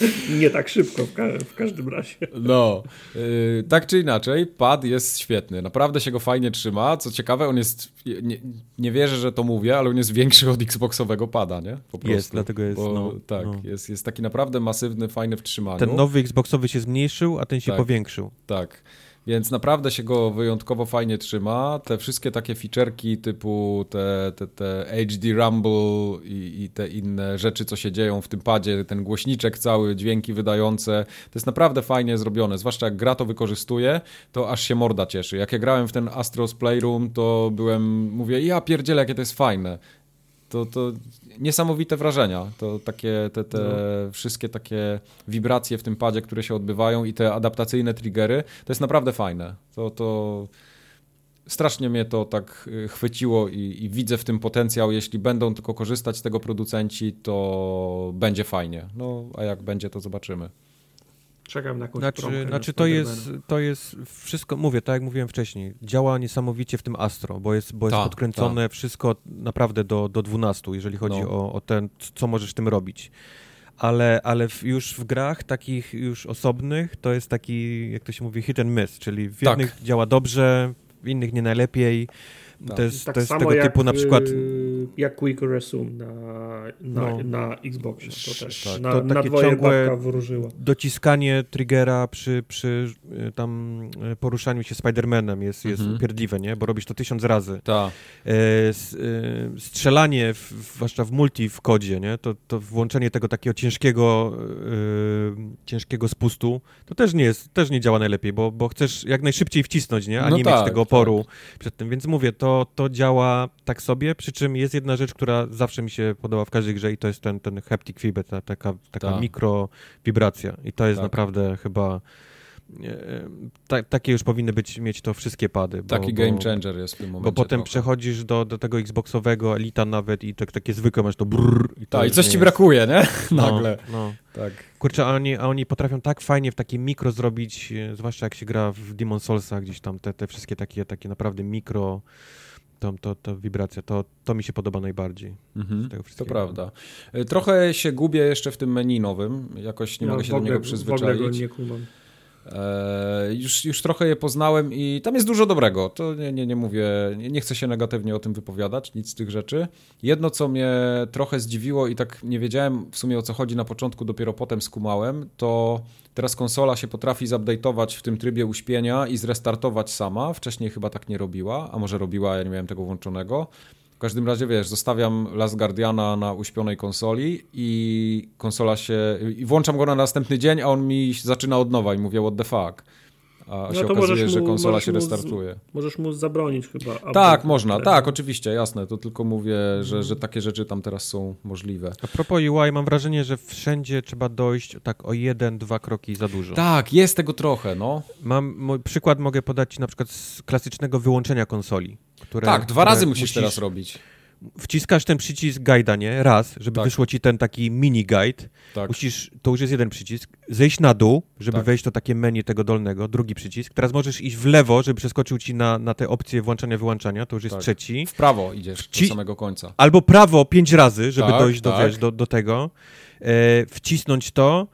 *laughs* Nie tak szybko w, ka- w każdym razie. No, yy, tak czy inaczej, pad jest świetny. Naprawdę się go fajnie trzyma. Co ciekawe, on jest. Nie, nie wierzę, że to mówię, ale on jest większy od Xboxowego pada, nie? Po prostu. Jest, dlatego jest, Bo, no, tak, no. Jest, jest taki naprawdę masywny, fajny w trzymaniu. Ten nowy Xboxowy się zmniejszył, a ten się Tak. powiększył. Tak. Więc naprawdę się go wyjątkowo fajnie trzyma. Te wszystkie takie featureki typu te, te, te HD Rumble i, i te inne rzeczy, co się dzieją w tym padzie, ten głośniczek cały, dźwięki wydające, to jest naprawdę fajnie zrobione. Zwłaszcza jak gra to wykorzystuje, to aż się morda cieszy. Jak ja grałem w ten Astros Playroom, to byłem, mówię, ja pierdzielę, jakie to jest fajne. To, to niesamowite wrażenia. To takie, te, te wszystkie takie wibracje w tym padzie, które się odbywają i te adaptacyjne triggery, to jest naprawdę fajne. To, to strasznie mnie to tak y, chwyciło i, i widzę w tym potencjał. Jeśli będą tylko korzystać z tego producenci, to będzie fajnie. No, a jak będzie, to zobaczymy. Czekam na jakąś Znaczy, znaczy na to, jest, to jest wszystko, mówię, tak jak mówiłem wcześniej, działa niesamowicie w tym Astro, bo jest, bo jest Tak, podkręcone wszystko naprawdę do, do 12, jeżeli chodzi No. o, o ten, co możesz tym robić. Ale, ale w, już w grach takich już osobnych to jest taki, jak to się mówi, hit and miss, czyli w Tak. jednych działa dobrze, w innych nie najlepiej. Tak. To jest, Tak to jest tego typu na przykład... jak Quick Resume na, na, No. na Xboxie. To też Tak, na, to na takie dwoje ciągłe- dociskanie triggera przy, przy y, tam y, poruszaniu się Spider-Manem jest, jest Mhm. upierdliwe, nie? Bo robisz to tysiąc razy. Tak. E, s- e, strzelanie, w, zwłaszcza w multi w kodzie, nie? To, to włączenie tego takiego ciężkiego, e, ciężkiego spustu, to też nie jest, też nie działa najlepiej, bo, bo chcesz jak najszybciej wcisnąć, nie? A No nie tak, mieć tego oporu przed tym. Więc mówię, to, to działa tak sobie, przy czym jest jedna rzecz, która zawsze mi się podoba w każdej grze i to jest ten, ten haptic feedback, ta, taka, taka Tak. mikro wibracja. I to jest Tak. naprawdę chyba... e, Ta, takie już powinny być, mieć to wszystkie pady. Bo, Taki game changer jest w tym momencie. bo potem trochę. przechodzisz do, do tego Xboxowego, Elita nawet i tak, takie zwykłe masz to brrr. I, Tak, i coś ci jest- brakuje, nie? *laughs* No, Nagle. No. Tak. Kurczę, a oni, a oni potrafią tak fajnie w takie mikro zrobić, e, zwłaszcza jak się gra w Demon Soulsach, gdzieś tam te, te wszystkie takie, takie naprawdę mikro, to, to, to wibracja, to, to mi się podoba najbardziej. Mhm. z tego To prawda. Y, Trochę się gubię jeszcze w tym menu nowym. Jakoś nie Ja mogę w się do niego W ogóle przyzwyczaić. go nie kumam. E, już, już trochę je poznałem i tam jest dużo dobrego. To nie, nie, nie mówię, nie, nie chcę się negatywnie o tym wypowiadać, nic z tych rzeczy. Jedno, co mnie trochę zdziwiło i tak nie wiedziałem w sumie o co chodzi na początku, dopiero potem skumałem, to teraz konsola się potrafi zupdate'ować w tym trybie uśpienia i zrestartować sama. Wcześniej chyba tak nie robiła, a może robiła, ja nie miałem tego włączonego. W każdym razie, wiesz, zostawiam Last Guardiana na uśpionej konsoli i konsola się... i włączam go na następny dzień, a on mi zaczyna od nowa i mówię what the fuck. A No się okazuje, że mu- konsola się mu z- restartuje. Możesz mu zabronić chyba. Tak, można, tak, oczywiście, jasne. To tylko mówię, że, że takie rzeczy tam teraz są możliwe. A propos UI, mam wrażenie, że wszędzie trzeba dojść tak o jeden, dwa kroki za dużo. Tak, jest tego trochę, no. Mam, mój przykład mogę podać ci na przykład z klasycznego wyłączenia konsoli. Które, tak, dwa które razy musisz, teraz robić. Wciskasz ten przycisk guida, nie? Raz, żeby Tak. wyszło ci ten taki mini guide. Tak. Musisz, to już jest jeden przycisk, zejść na dół, żeby Tak. wejść do takie menu tego dolnego, drugi przycisk. Teraz możesz iść w lewo, żeby przeskoczył ci na, na te opcje włączania, wyłączania, to już jest Tak. trzeci. W prawo idziesz Ci- do samego końca. Albo prawo pięć razy, żeby Tak, dojść do, tak. wiesz, do, do tego. E, wcisnąć to,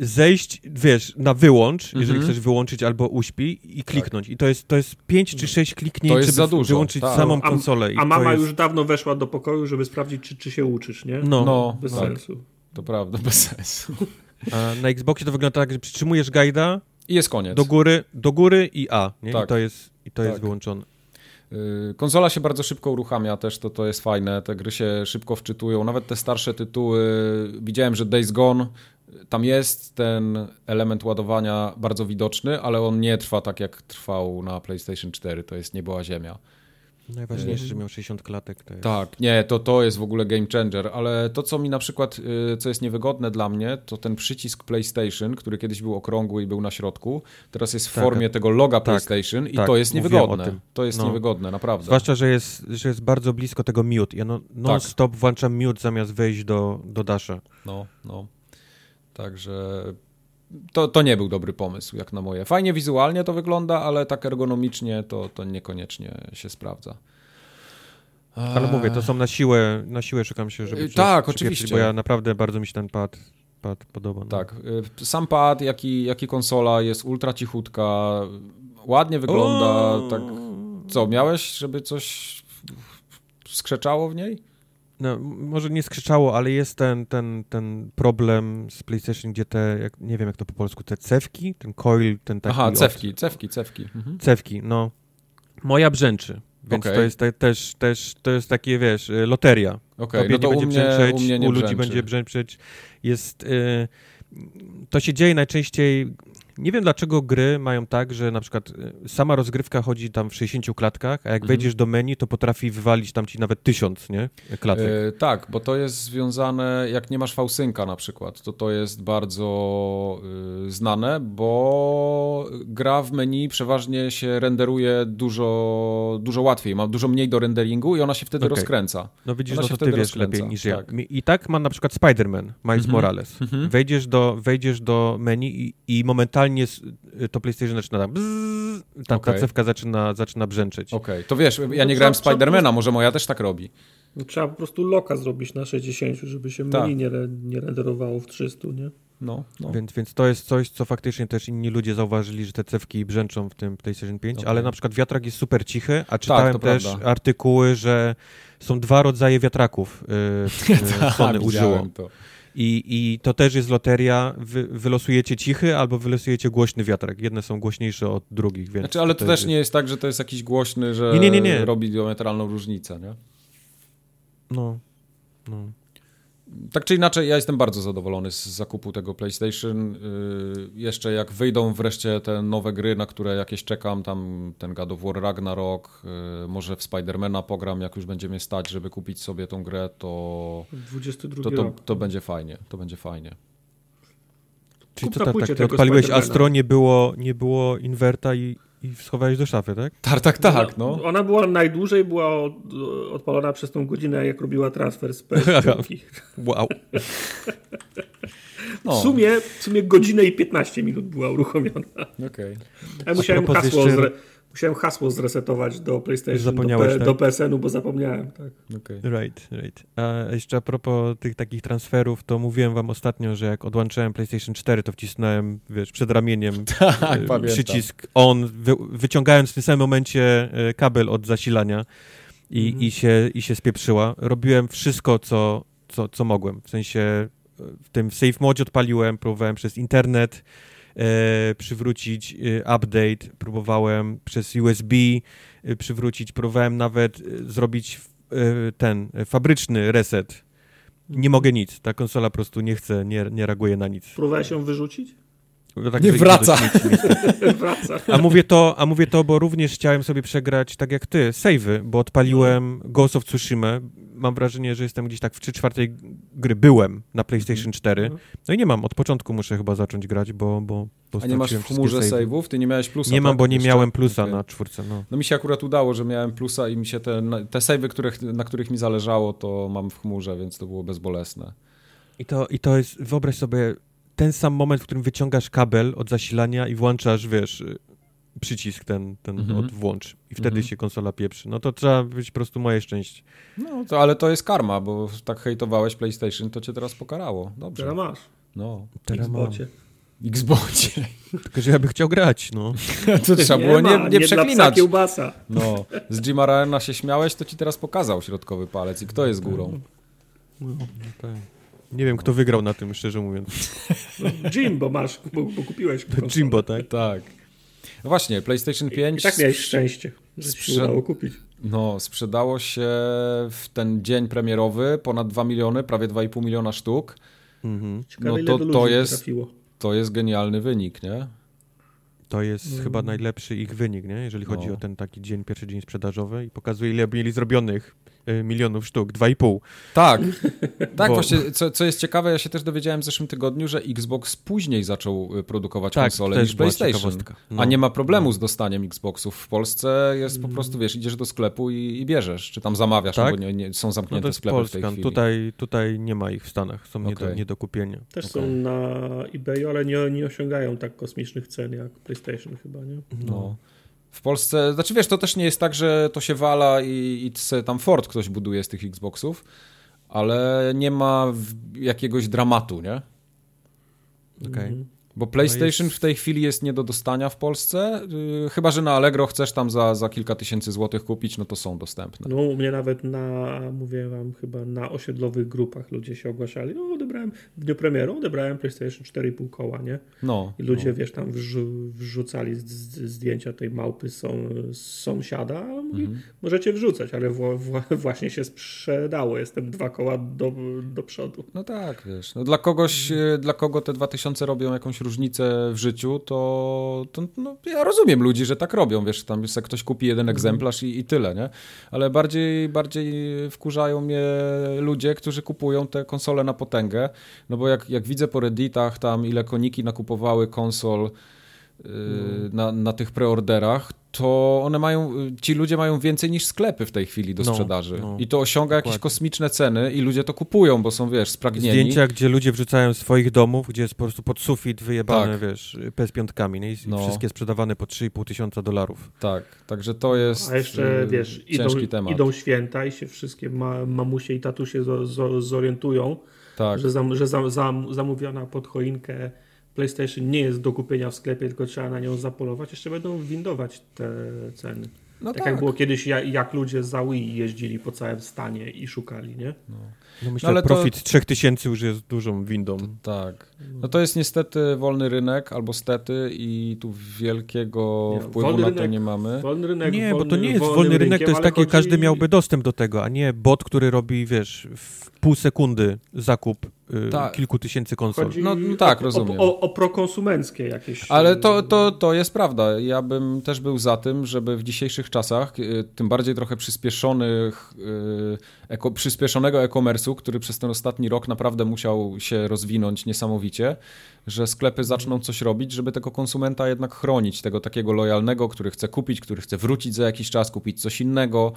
zejść, wiesz, na wyłącz, jeżeli Mhm. chcesz wyłączyć albo uśpi i kliknąć. I to jest, to jest pięć czy sześć kliknięć, To jest żeby za dużo, wyłączyć tak. samą A- konsolę. I A to mama jest... już dawno weszła do pokoju, żeby sprawdzić, czy, czy się uczysz, nie? No, No, Bez tak. sensu. To prawda, bez sensu. A na Xboxie to wygląda tak, że przytrzymujesz guida I jest koniec. do góry, do góry i A, nie? Tak. I to jest, i to jest Tak. wyłączone. Y, Konsola się bardzo szybko uruchamia też, to, to jest fajne, te gry się szybko wczytują, nawet te starsze tytuły, widziałem, że Days Gone, tam jest ten element ładowania bardzo widoczny, ale on nie trwa tak jak trwał na PlayStation 4, to jest niebo a ziemia. Najważniejsze, że miał 60 klatek. To jest... Tak, nie, to, to jest w ogóle game changer, ale to, co mi na przykład, y, co jest niewygodne dla mnie, to ten przycisk PlayStation, który kiedyś był okrągły i był na środku, teraz jest w Tak, formie tego loga tak, PlayStation i tak, to jest niewygodne. To jest No. niewygodne, naprawdę. Zwłaszcza, że jest, że jest bardzo blisko tego mute. Ja no, non-stop włączam mute zamiast wejść do, do dasha. No, no. Także to, to nie był dobry pomysł, jak na moje. Fajnie wizualnie to wygląda, ale tak ergonomicznie to, to niekoniecznie się sprawdza. Ale mówię, to są na siłę, na siłę szukam się, żeby Yy, tak, oczywiście. Bo ja naprawdę bardzo mi się ten pad, pad podoba. No. Tak, y, sam pad, jak i, jak i konsola jest ultra cichutka, ładnie wygląda, O! tak... Co, miałeś, żeby coś skrzeczało w niej? No, może nie skrzyczało, ale jest ten, ten, ten problem z PlayStation, gdzie te, jak, nie wiem jak to po polsku, te cewki, ten coil, ten taki... Aha, od- cewki, cewki, cewki. Mhm. Cewki, no. Moja brzęczy, więc Okej. to jest te, też, też, to jest takie, wiesz, y, loteria. Okej, Tobie no nie będzie mnie, brzęczeć, u mnie nie u ludzi brzęczy. będzie brzęczeć. Jest, y, to się dzieje najczęściej, nie wiem dlaczego gry mają tak, że na przykład y, sama rozgrywka chodzi tam w 60 klatkach, a jak Mhm. wejdziesz do menu, to potrafi wywalić tam ci nawet tysiąc, nie? Klatek. E, tak, bo to jest związane, jak nie masz fałsynka na przykład, to to jest bardzo y, znane, bo gra w menu przeważnie się renderuje dużo, dużo łatwiej, ma dużo mniej do renderingu i ona się wtedy Okej. rozkręca. No widzisz, Ona no się to ty wtedy wiesz rozkręca, lepiej niż ja. tak. Mi- I tak ma na przykład Spider-Man, Miles Mhm. Morales. Mhm. Wejdziesz, do, wejdziesz do menu i, i momentalnie s- to PlayStation zaczyna tam bzzz, ta, ta Okej. cewka zaczyna, zaczyna brzęczeć. Okej, to wiesz, ja nie No grałem Spidermana, może moja też tak robi. No, Trzeba po prostu loka zrobić na 60, żeby się Tak. menu nie, re- nie renderowało w 300, nie? No, no. Więc, więc to jest coś, co faktycznie też inni ludzie zauważyli, że te cewki brzęczą w tym PlayStation 5, Okej. ale na przykład wiatrak jest super cichy, a czytałem to też prawda. artykuły, że są dwa rodzaje wiatraków *laughs* yy, yy, Sony Tak, użyło. to. I, I to też jest loteria, wy, wylosujecie cichy albo wylosujecie głośny wiatrak. Jedne są głośniejsze od drugich, więc... Znaczy, ale to też nie jest tak, że to jest jakiś głośny, że Nie, nie, nie, nie. robi diametralną różnicę, nie? No, no. Tak czy inaczej, ja jestem bardzo zadowolony z zakupu tego PlayStation. Yy, jeszcze jak wyjdą wreszcie te nowe gry, na które jakieś czekam, tam ten God of War Ragnarok, yy, może w Spidermana pogram, jak już będzie mnie stać, żeby kupić sobie tą grę, to, 22 to, to, to będzie fajnie. To będzie fajnie. Czyli to tak, tak, ty tego odpaliłeś. Astro, nie było, nie było inwerta i, i schowałeś do szafy, tak? Tak, tak, tak, no. Ona była najdłużej, była od, odpalona przez tą godzinę, jak robiła transfer z PS4. *laughs* Wow. *laughs* no. W, sumie, w sumie godzinę i 15 minut była uruchomiona. Okej. Ja musiałem hasło, jeszcze- zre, musiałem hasło zresetować do PlayStation, do, P, tak? do PSN-u, bo zapomniałem. Tak. okej. Right, right. A jeszcze a propos tych takich transferów, to mówiłem wam ostatnio, że jak odłączyłem PlayStation 4, to wcisnąłem, wiesz, przed ramieniem *laughs* Tak, e, pamiętam. przycisk on, wy, wyciągając w tym samym momencie e, kabel od zasilania i, Mhm. i, się, i się spieprzyła. Robiłem wszystko, co, co, co mogłem. W sensie e, w tym Safe Mode odpaliłem, próbowałem przez internet przywrócić e, update, próbowałem przez USB e, przywrócić, próbowałem nawet e, zrobić e, ten e, fabryczny reset. Nie mogę nic. Ta konsola po prostu nie chce, nie, nie reaguje na nic. Próbowałeś ją wyrzucić? Tak, Nie wraca. śmieci. *laughs* Wraca. A mówię to, a mówię to, bo również chciałem sobie przegrać tak jak ty, savey, bo odpaliłem Ghost of Tsushima. Mam wrażenie, że jestem gdzieś tak w 3 czwartej gry byłem na PlayStation 4. Mhm. No i nie mam, od początku muszę chyba zacząć grać, bo, bo, bo A nie masz w chmurze save'ów? Ty nie miałeś plusa, Nie mam, tak? bo nie Jeszcze? miałem plusa Okej. na czwórce, no. No mi się akurat udało, że miałem plusa i mi się te, te save'y, których, na których mi zależało, to mam w chmurze, więc to było bezbolesne. I to, I to jest, wyobraź sobie, ten sam moment, w którym wyciągasz kabel od zasilania i włączasz, wiesz, y, przycisk ten, ten Mhm. od włącz i wtedy Mhm. się konsola pieprzy. No to trzeba być po prostu moje szczęście. No, to, ale to jest karma, bo tak hejtowałeś PlayStation, to cię teraz pokarało. Dobrze. Teraz masz. No. Teraz mam. Xboxie. Xboxie. *laughs* Tylko, że ja bym chciał grać, no. *laughs* To trzeba było ma, nie, nie przeklinać. kiełbasa. *laughs* No, z Jima Ryana się śmiałeś, to ci teraz pokazał środkowy palec i kto jest górą. no tak. Nie wiem, kto wygrał na tym, szczerze mówiąc. Jim, bo masz, bo, bo kupiłeś. To Jimbo, tak? Tak. No właśnie, PlayStation 5 I tak miałeś szczęście, że ci się sprze- udało kupić. no, sprzedało się w ten dzień premierowy ponad 2 miliony, prawie 2,5 miliona sztuk. Mhm. Ciekawe, No to- to ludzi jest- trafiło. To jest genialny wynik, nie? To jest Mm. chyba najlepszy ich wynik, nie? Jeżeli chodzi No. o ten taki dzień, pierwszy dzień sprzedażowy i pokazuje, ile mieli zrobionych milionów sztuk, 2,5. Tak, *laughs* tak Bo- właśnie, co, co jest ciekawe, ja się też dowiedziałem w zeszłym tygodniu, że Xbox później zaczął y, produkować Tak, konsole niż PlayStation. No. A nie ma problemu z dostaniem Xboxów. W Polsce jest po prostu, wiesz, idziesz do sklepu i, i bierzesz, czy tam zamawiasz, Tak? no bo nie, nie, są No zamknięte to jest sklepy w tej Polska. chwili. Tutaj, tutaj nie ma ich w Stanach. Są nie, do, nie do kupienia. Też Okej. są na eBayu, ale nie, nie osiągają tak kosmicznych cen jak PlayStation chyba, nie? No. W Polsce, znaczy wiesz, to też nie jest tak, że to się wala i, i tam Ford ktoś buduje z tych Xboxów, ale nie ma jakiegoś dramatu, nie? Okej. Mhm. Bo PlayStation jest- w tej chwili jest nie do dostania w Polsce, yy, chyba że na Allegro chcesz tam za, za kilka tysięcy złotych kupić, no to są dostępne. No u mnie nawet na, mówię wam, chyba na osiedlowych grupach ludzie się ogłaszali, o odebrałem, w dniu premiery odebrałem PlayStation 4,5 koła, nie? No, I ludzie, no. wiesz, tam wrzu- wrzucali z, z, zdjęcia tej małpy są, z sąsiada, a mówi, Mhm. możecie wrzucać, ale wła- wła- *laughs* właśnie się sprzedało, jestem dwa koła do, do przodu. No tak, wiesz. No dla kogoś, yy, dla kogo te 2000 robią jakąś jakąś różnicę w życiu, to, to no, ja rozumiem ludzi, że tak robią, wiesz, tam sobie ktoś kupi jeden Mhm. egzemplarz i, i tyle, nie? Ale bardziej, bardziej wkurzają mnie ludzie, którzy kupują te konsole na potęgę, no bo jak, jak widzę po redditach tam, ile koniki nakupowały konsol na, na tych preorderach, to one mają, ci ludzie mają więcej niż sklepy w tej chwili do No, sprzedaży. no. I to osiąga jakieś Dokładnie. kosmiczne ceny i ludzie to kupują, bo są, wiesz, spragnieni. Zdjęcia, gdzie ludzie wrzucają z swoich domów, gdzie jest po prostu pod sufit wyjebane, Tak. wiesz, PS5, nie? I No. wszystkie sprzedawane po 3,5 tysiąca dolarów. Tak, także to jest A jeszcze, y, wiesz, idą, ciężki temat. idą święta i się wszystkie ma, mamusie i tatusie zo, zo, zorientują, tak. że, zam, że zam, zam, zamówiona pod choinkę PlayStation nie jest do kupienia w sklepie, tylko trzeba na nią zapolować. Jeszcze będą windować te ceny. No tak, jak było kiedyś, jak, jak ludzie za Wii jeździli po całym stanie i szukali, nie? No myślę, ale że to- profit 3000 już jest dużą windą. Tak. No to jest niestety wolny rynek albo stety i tu wielkiego Nie, wpływu na to rynek- nie mamy. Wolny rynek, Nie, wolny, bo to nie jest wolny rynek, rynkiem, to jest ale taki, chodzi- każdy miałby dostęp do tego, a nie bot, który robi, wiesz, w pół sekundy zakup y, Tak. kilku tysięcy konsol. Chodzi No, no tak, o, rozumiem. O, o, o prokonsumenckie jakieś. Ale to, to, to jest prawda. Ja bym też był za tym, żeby w dzisiejszych czasach, y, tym bardziej trochę przyspieszonych, y, eko, przyspieszonego e-commerce'u, który przez ten ostatni rok naprawdę musiał się rozwinąć niesamowicie, że sklepy zaczną coś robić, żeby tego konsumenta jednak chronić, tego takiego lojalnego, który chce kupić, który chce wrócić za jakiś czas, kupić coś innego,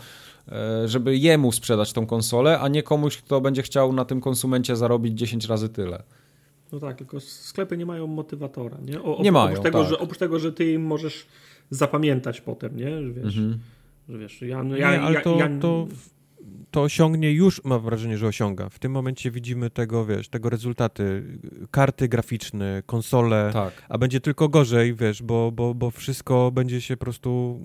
e, żeby jemu sprzedać tą konsolę, a nie komuś, kto będzie chciał na tym konsumencie zarobić 10 razy tyle. No tak, tylko sklepy nie mają motywatora, nie? O, Nie mają, oprócz tego, tak. że, oprócz tego, że ty im możesz zapamiętać potem, nie? Że wiesz, Mhm. że wiesz ja, no, Nie, ja, ale ja, to, ja, to, to osiągnie już, mam wrażenie, że osiąga. W tym momencie widzimy tego, wiesz, tego rezultaty. Karty graficzne, konsole, Tak. a będzie tylko gorzej, wiesz, bo, bo, bo wszystko będzie się po prostu...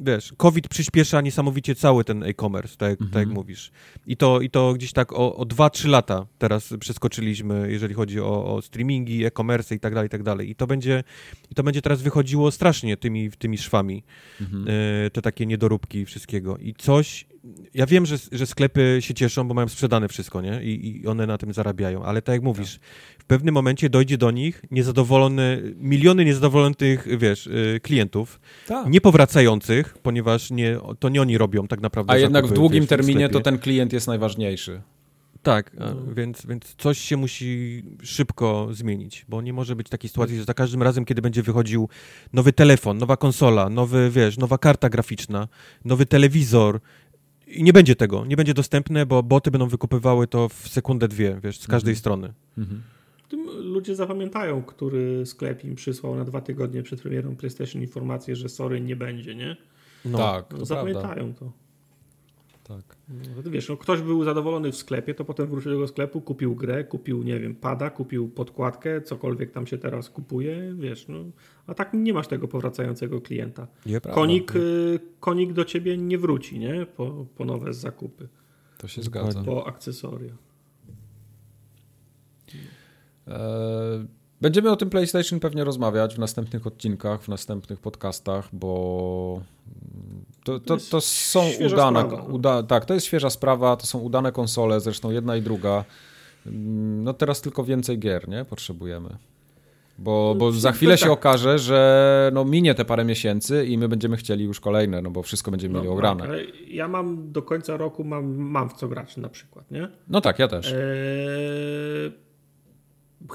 Wiesz, COVID przyspiesza niesamowicie cały ten e-commerce, tak, jak- tak jak Mhm. mówisz. I to, I to gdzieś tak o, o 2-3 lata teraz przeskoczyliśmy, jeżeli chodzi o, o streamingi, e-commerce i tak dalej, i tak dalej. I to będzie, i to będzie teraz wychodziło strasznie tymi, tymi szwami Mhm. e, te takie niedoróbki wszystkiego. I coś. Ja wiem, że, że sklepy się cieszą, bo mają sprzedane wszystko, nie? I, I one na tym zarabiają. Ale tak jak mówisz, w pewnym momencie dojdzie do nich niezadowolony, miliony niezadowolonych, wiesz, y, klientów, Tak. niepowracających, ponieważ nie, to nie oni robią tak naprawdę. A jednak w zakupy, długim wiesz, w terminie to sklepie. ten klient jest najważniejszy. Tak, No. więc, więc coś się musi szybko zmienić, bo nie może być takiej sytuacji, że za każdym razem, kiedy będzie wychodził nowy telefon, nowa konsola, nowy, wiesz, nowa karta graficzna, nowy telewizor i nie będzie tego, nie będzie dostępne, bo boty będą wykupywały to w sekundę, dwie, wiesz, z każdej Mhm. strony. Tym ludzie zapamiętają, który sklep im przysłał na dwa tygodnie przed premierą PlayStation informację, że sorry, nie będzie, nie? No. tak, No, to prawda. zapamiętają to. Tak. No, wiesz, no, ktoś był zadowolony w sklepie, to potem wrócił do tego sklepu, kupił grę, kupił, nie wiem, pada, kupił podkładkę, cokolwiek tam się teraz kupuje, wiesz, no. A tak nie masz tego powracającego klienta. Nie, Konik, y, konik do ciebie nie wróci, nie? Po, po nowe zakupy, To się zgadza. po akcesoria. E, Będziemy o tym PlayStation pewnie rozmawiać w następnych odcinkach, w następnych podcastach, bo to, to, to są udane. no. Uda, tak, to jest świeża sprawa, to są udane konsole, zresztą jedna i druga. Mm, No teraz tylko więcej gier, nie? Potrzebujemy. Bo, bo za chwilę tak. się okaże, że no minie te parę miesięcy i my będziemy chcieli już kolejne, no bo wszystko będziemy mieli No, ograne. tak, ale ja mam do końca roku, mam, mam w co grać na przykład, nie? No tak, ja też. Eee,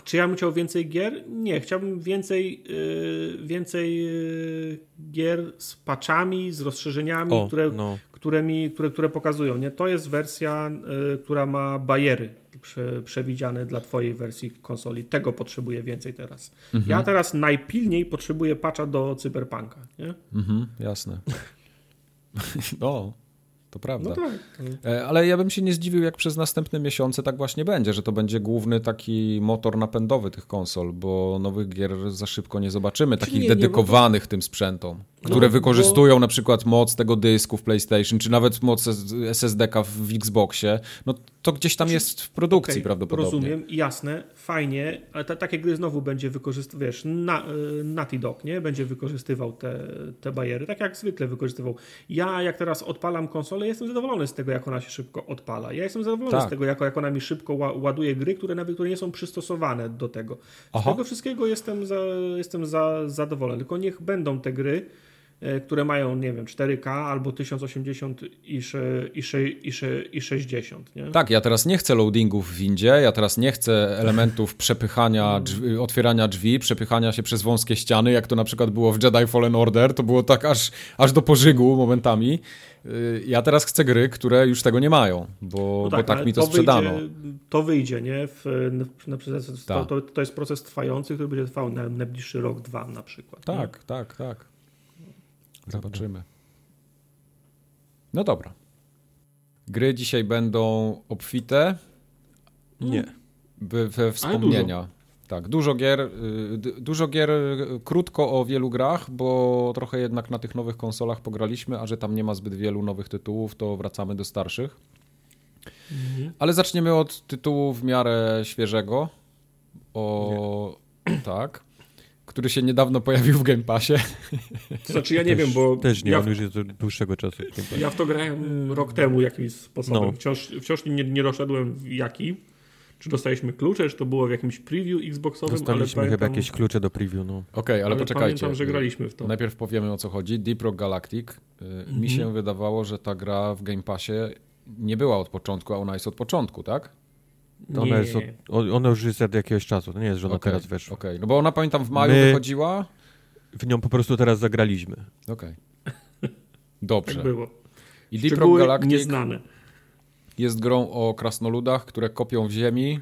czy ja bym chciał więcej gier? Nie, chciałbym więcej, yy, więcej yy, gier z patchami, z rozszerzeniami, O, które, no. które, mi, które, które pokazują. Nie? To jest wersja, yy, która ma bariery prze, przewidziane dla twojej wersji konsoli. Tego potrzebuję więcej teraz. Mhm. Ja teraz najpilniej potrzebuję patcha do Cyberpunka. Nie? Mhm, jasne. *laughs* no, to prawda. No tak. E, Ale ja bym się nie zdziwił, jak przez następne miesiące tak właśnie będzie, że to będzie główny taki motor napędowy tych konsol, bo nowych gier za szybko nie zobaczymy, takich nie, nie, bo to- dedykowanych tym sprzętom. Które No, wykorzystują na przykład moc tego dysku w PlayStation, czy nawet moc SSD-ka w Xboxie, no to gdzieś tam jest w produkcji Okej, prawdopodobnie. Rozumiem, jasne, fajnie, ale ta, takie gry znowu będzie wykorzystywał, wiesz, na, y, Naughty Dog, nie? Będzie wykorzystywał te, te bariery, tak jak zwykle wykorzystywał. Ja jak teraz odpalam konsolę, jestem zadowolony z tego, jak ona się szybko odpala. Ja jestem zadowolony Tak. z tego, jak, jak ona mi szybko ła, ładuje gry, które nawet które nie są przystosowane do tego. Z Aha. tego wszystkiego jestem, za, jestem za, zadowolony. Tylko niech będą te gry, które mają, nie wiem, 4K albo 1080 i, i, i, i 60, nie? Tak, ja teraz nie chcę loadingów w windzie, ja teraz nie chcę elementów przepychania, drzwi, otwierania drzwi, przepychania się przez wąskie ściany, jak to na przykład było w Jedi Fallen Order, to było tak aż, aż do pożygu momentami. Y, Ja teraz chcę gry, które już tego nie mają, bo, No bo tak mi to, sprzedano. Wyjdzie, to wyjdzie, nie? W, na, to, Tak. to, to jest proces trwający, który będzie trwał na najbliższy rok, dwa na przykład. nie? Tak, tak, tak. Zobaczymy. No dobra. Gry dzisiaj będą obfite Nie. by- we wspomnienia. Tak, dużo gier, y, dużo gier y, krótko o wielu grach, bo trochę jednak na tych nowych konsolach pograliśmy, a że tam nie ma zbyt wielu nowych tytułów, to wracamy do starszych. Ale zaczniemy od tytułu w miarę świeżego. O tak. Który się niedawno pojawił w Game Passie. To znaczy ja nie też, wiem, bo Też nie, ja, on już jest od dłuższego czasu. w ja w to grałem rok temu jakimś sposobem. No. Wciąż, wciąż nie, nie doszedłem w jaki. Czy dostaliśmy klucze, czy to było w jakimś preview Xboxowym, Dostaliśmy ale chyba pamiętam, jakieś klucze do preview, no. Okej, ale, ale poczekajcie. pamiętam, że graliśmy w to. Najpierw powiemy o co chodzi. Deep Rock Galactic. Y, Mhm. Mi się wydawało, że ta gra w Game Passie nie była od początku, a ona jest od początku, tak? Ona, jest od, ona już jest od jakiegoś czasu, to nie jest, że ona Okej, teraz weszła. Okej, no bo ona pamiętam w maju My- wychodziła. W nią po prostu teraz zagraliśmy. Okej. Dobrze. Tak było. I Deep Rock Galactic nieznane. jest grą o krasnoludach, które kopią w ziemi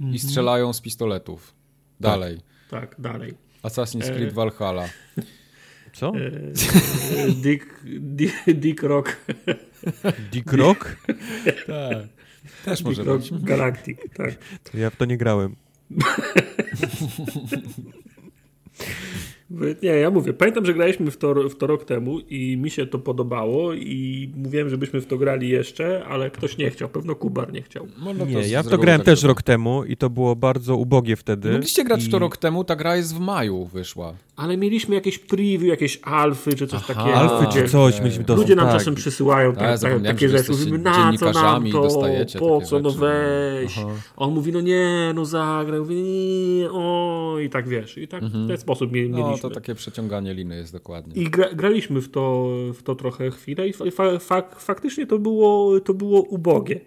Mhm. i strzelają z pistoletów. Dalej. Tak, dalej. Assassin's E. Creed Valhalla. *laughs* Co? E, Dick, Dick, Dick Rock, Dick Rock? *laughs* Tak. Też może Dick Rock być. *laughs* Galactic, tak. Ja w to nie grałem. *laughs* Nie, ja mówię, pamiętam, że graliśmy w to, w to rok temu i mi się to podobało i mówiłem, żebyśmy w to grali jeszcze, ale ktoś nie chciał, pewno Kubar nie chciał. No, no nie, ja w to grałem tak też rok temu i to było bardzo ubogie wtedy. Mogliście grać w to I- rok temu, ta gra jest w maju wyszła. Ale mieliśmy jakieś preview, jakieś alfy czy coś Aha, takiego. Alfy czy coś, mieliśmy dostęp. Ludzie nam tak. czasem przysyłają Tak, tak, tak, takie rzeczy. Mówimy, na co nam i to, po co, no rzeczy. weź. Aha. On mówi, no nie, no zagraj. Mówię, nie, o i tak wiesz. I tak w ten sposób No mieliśmy. To takie przeciąganie liny jest dokładnie. I gra, graliśmy w to, w to trochę chwilę i fa, fak, faktycznie to było, to było ubogie.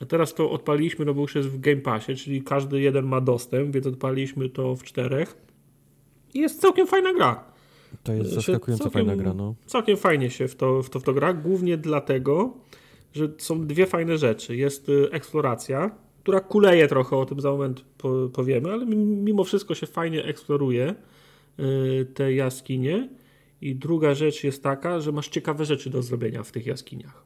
A teraz to odpaliliśmy, no bo już jest w Game Passie, czyli każdy jeden ma dostęp, więc odpaliliśmy to w czterech. I jest całkiem fajna gra. To jest zaskakująco całkiem- fajna gra, no. Całkiem fajnie się w to, w to, w to gra, głównie dlatego, że są dwie fajne rzeczy. Jest y, eksploracja, która kuleje trochę, o tym za moment po, powiemy, ale mimo wszystko się fajnie eksploruje te jaskinie. I druga rzecz jest taka, że masz ciekawe rzeczy do zrobienia w tych jaskiniach.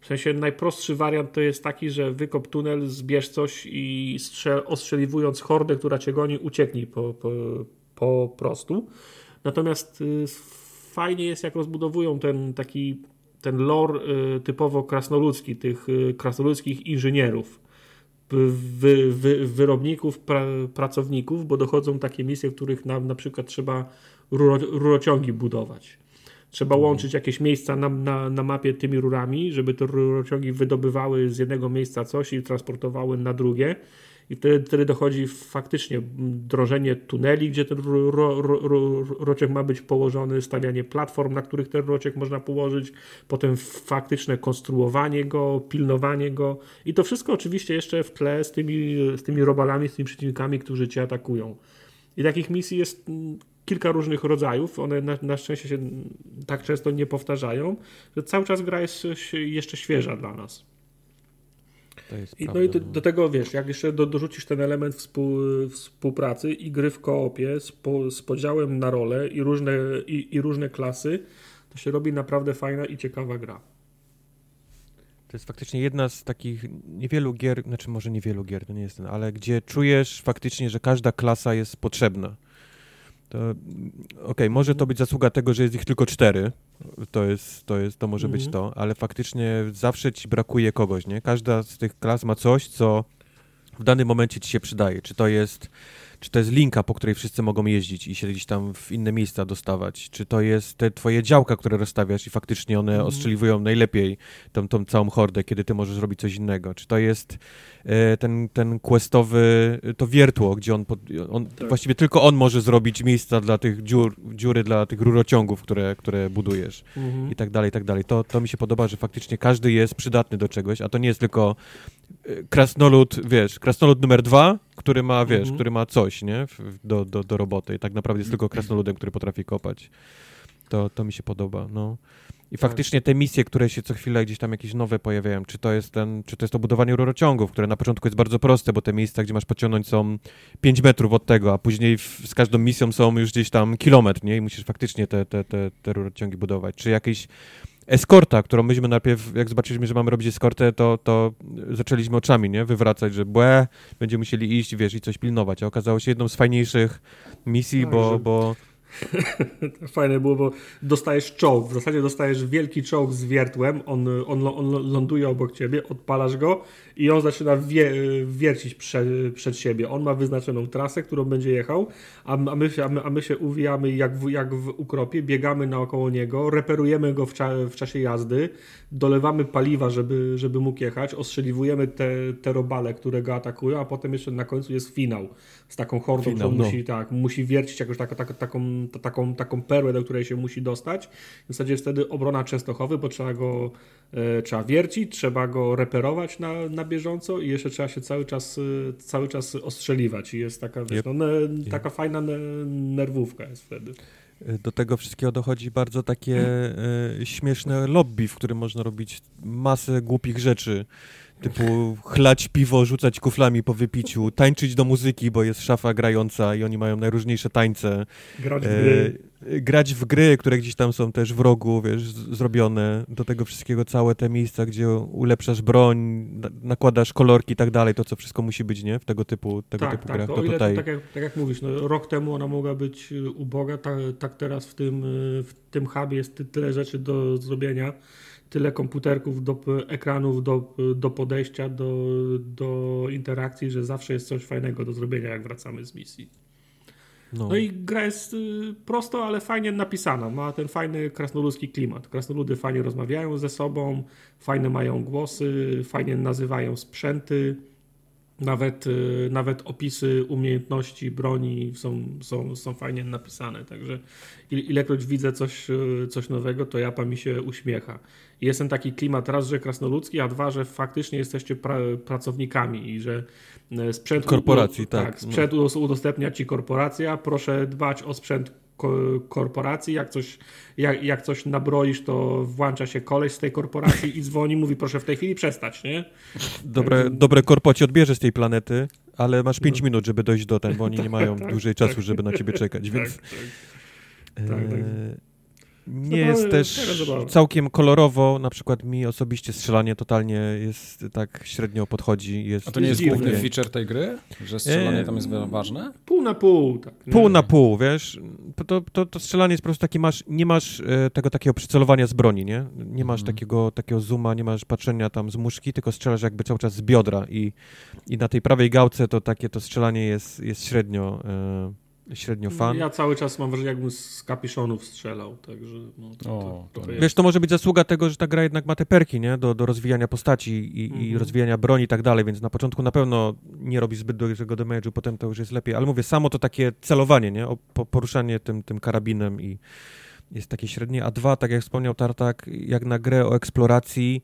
W sensie najprostszy wariant to jest taki, że wykop tunel, zbierz coś i strzel, ostrzeliwując hordę, która cię goni, ucieknij po, po, po prostu. Natomiast y, fajnie jest, jak rozbudowują ten taki ten lore y, typowo krasnoludzki, tych y, krasnoludzkich inżynierów, wy, wy, wyrobników, pra, pracowników, bo dochodzą takie misje, w których nam na przykład trzeba ruro, rurociągi budować. Trzeba łączyć jakieś miejsca na, na, na mapie tymi rurami, żeby te rurociągi wydobywały z jednego miejsca coś i transportowały na drugie. I wtedy, wtedy dochodzi faktycznie drążenie tuneli, gdzie ten ru- ru- ru- rurociąg ma być położony, stawianie platform, na których ten rurociąg można położyć, potem faktyczne konstruowanie go, pilnowanie go. I to wszystko oczywiście jeszcze w tle z tymi, z tymi robalami, z tymi przeciwnikami, którzy cię atakują. I takich misji jest kilka różnych rodzajów. One na, na szczęście się tak często nie powtarzają, że cały czas gra jest jeszcze świeża dla nas. I, no i do, do tego wiesz, jak jeszcze do, dorzucisz ten element współ, współpracy i gry w koopie z, po, z podziałem na role i różne, i, i różne klasy, to się robi naprawdę fajna i ciekawa gra. To jest faktycznie jedna z takich niewielu gier, znaczy może niewielu gier, to nie jest ten, ale gdzie czujesz faktycznie, że każda klasa jest potrzebna. Okej, okay, może to być zasługa tego, że jest ich tylko cztery. To jest, to jest, to może być mhm. to, ale faktycznie zawsze ci brakuje kogoś, nie? Każda z tych klas ma coś, co w danym momencie ci się przydaje. Czy to jest czy to jest linka, po której wszyscy mogą jeździć i się gdzieś tam w inne miejsca dostawać? Czy to jest te twoje działka, które rozstawiasz i faktycznie one mm. ostrzeliwują najlepiej tą, tą całą hordę, kiedy ty możesz robić coś innego? Czy to jest e, ten, ten questowy, to wiertło, gdzie on, pod, on tak. właściwie tylko on może zrobić miejsca dla tych dziur, dziury, dla tych rurociągów, które, które budujesz mm -hmm. i tak dalej, i tak dalej. To, to mi się podoba, że faktycznie każdy jest przydatny do czegoś, a to nie jest tylko krasnolud, wiesz, krasnolud numer dwa, który ma, wiesz, mhm. który ma coś, nie, do, do, do roboty i tak naprawdę jest tylko krasnoludem, który potrafi kopać. To, to mi się podoba, no. I tak. faktycznie te misje, które się co chwilę gdzieś tam jakieś nowe pojawiają, czy to jest ten, czy to jest to budowanie rurociągów, które na początku jest bardzo proste, bo te miejsca, gdzie masz pociągnąć są 5 metrów od tego, a później w, z każdą misją są już gdzieś tam kilometr, nie? I musisz faktycznie te, te, te, te rurociągi budować. Czy jakieś eskorta, którą myśmy najpierw, jak zobaczyliśmy, że mamy robić eskortę, to, to zaczęliśmy oczami, nie? Wywracać, że błe, będziemy musieli iść, wiesz, i coś pilnować. A okazało się jedną z fajniejszych misji, tak, bo, że... bo *laughs* Fajne było, bo dostajesz czołg. W zasadzie dostajesz wielki czołg z wiertłem. On, on, on ląduje obok ciebie, odpalasz go i on zaczyna wie, wiercić prze, przed siebie. On ma wyznaczoną trasę, którą będzie jechał, a, my, a, my, a my się uwijamy jak w, jak w ukropie, biegamy naokoło niego, reperujemy go w, cza, w czasie jazdy, dolewamy paliwa, żeby, żeby mógł jechać, ostrzeliwujemy te, te robale, które go atakują, a potem jeszcze na końcu jest finał z taką hordą, finał, no. musi, tak, musi wiercić jakąś tak, tak, taką, taką, taką perłę, do której się musi dostać. W zasadzie wtedy obrona Częstochowy, bo trzeba go e, trzeba wiercić, trzeba go reperować na, na bieżąco i jeszcze trzeba się cały czas, e, cały czas ostrzeliwać i jest taka, wiesz, yep. no, ne, taka yep. fajna nerwówka jest wtedy. Do tego wszystkiego dochodzi bardzo takie e, śmieszne lobby, w którym można robić masę głupich rzeczy. Typu chlać piwo, rzucać kuflami po wypiciu, tańczyć do muzyki, bo jest szafa grająca i oni mają najróżniejsze tańce. Grać w gry. E, grać w gry, które gdzieś tam są też w rogu, wiesz, zrobione. Do tego wszystkiego całe te miejsca, gdzie ulepszasz broń, nakładasz kolorki i tak dalej, to co wszystko musi być, nie? W tego typu, tego tak, typu tak, grach. To, to tutaj... tak, jak, tak jak mówisz, no, rok temu ona mogła być y, uboga, tak, tak teraz w tym, y, w tym hubie jest tyle rzeczy do zrobienia tyle komputerków, do ekranów, do, do podejścia, do, do interakcji, że zawsze jest coś fajnego do zrobienia, jak wracamy z misji. No. no, i gra jest y, prosto, ale fajnie napisana. Ma ten fajny krasnoludzki klimat. Krasnoludy fajnie rozmawiają ze sobą, fajne mają głosy, fajnie nazywają sprzęty. Nawet, y, nawet opisy umiejętności broni są, są, są fajnie napisane. Także ilekroć widzę coś, y, coś nowego, to japa mi się uśmiecha. Jest ten taki klimat raz, że krasnoludzki, a dwa, że faktycznie jesteście pra, pracownikami i że e, sprzęt, korporacji, tak, tak. sprzęt no. udostępnia ci korporacja, proszę dbać o sprzęt korporacji, jak coś, jak, jak coś nabroisz, to włącza się koleś z tej korporacji i dzwoni, mówi proszę w tej chwili przestać, nie? Dobre, dobre korpo ci odbierze z tej planety, ale masz 5 no. minut, żeby dojść do ten, bo oni nie *laughs* mają tak, dłużej tak, czasu, żeby na ciebie czekać, *laughs* więc... Tak, tak. tak, tak. E, nie jest też całkiem kolorowo, na przykład mi osobiście strzelanie totalnie jest tak średnio podchodzi. Jest A to nie jest główny feature tej gry? Że strzelanie tam jest ważne? Pół na pół. Tak, pół na pół, wiesz? To, to, to strzelanie jest po prostu takie, masz, nie masz e, tego takiego przycelowania z broni, nie? Nie masz mhm. takiego, takiego zooma, nie masz patrzenia tam z muszki, tylko strzelasz jakby cały czas z biodra i, i na tej prawej gałce to takie to strzelanie jest, jest średnio... E, średnio fan. Ja cały czas mam wrażenie, jakbym z kapiszonów strzelał, także no, to, o, to, to Wiesz, to może być zasługa tego, że ta gra jednak ma te perki, nie? Do, do rozwijania postaci i, mhm. i rozwijania broni i tak dalej, więc na początku na pewno nie robi zbyt dużego damage'u, potem to już jest lepiej, ale mówię, samo to takie celowanie, nie? O, po, poruszanie tym, tym karabinem i jest takie średnie, a dwa, tak jak wspomniał Tartak, jak na grę o eksploracji,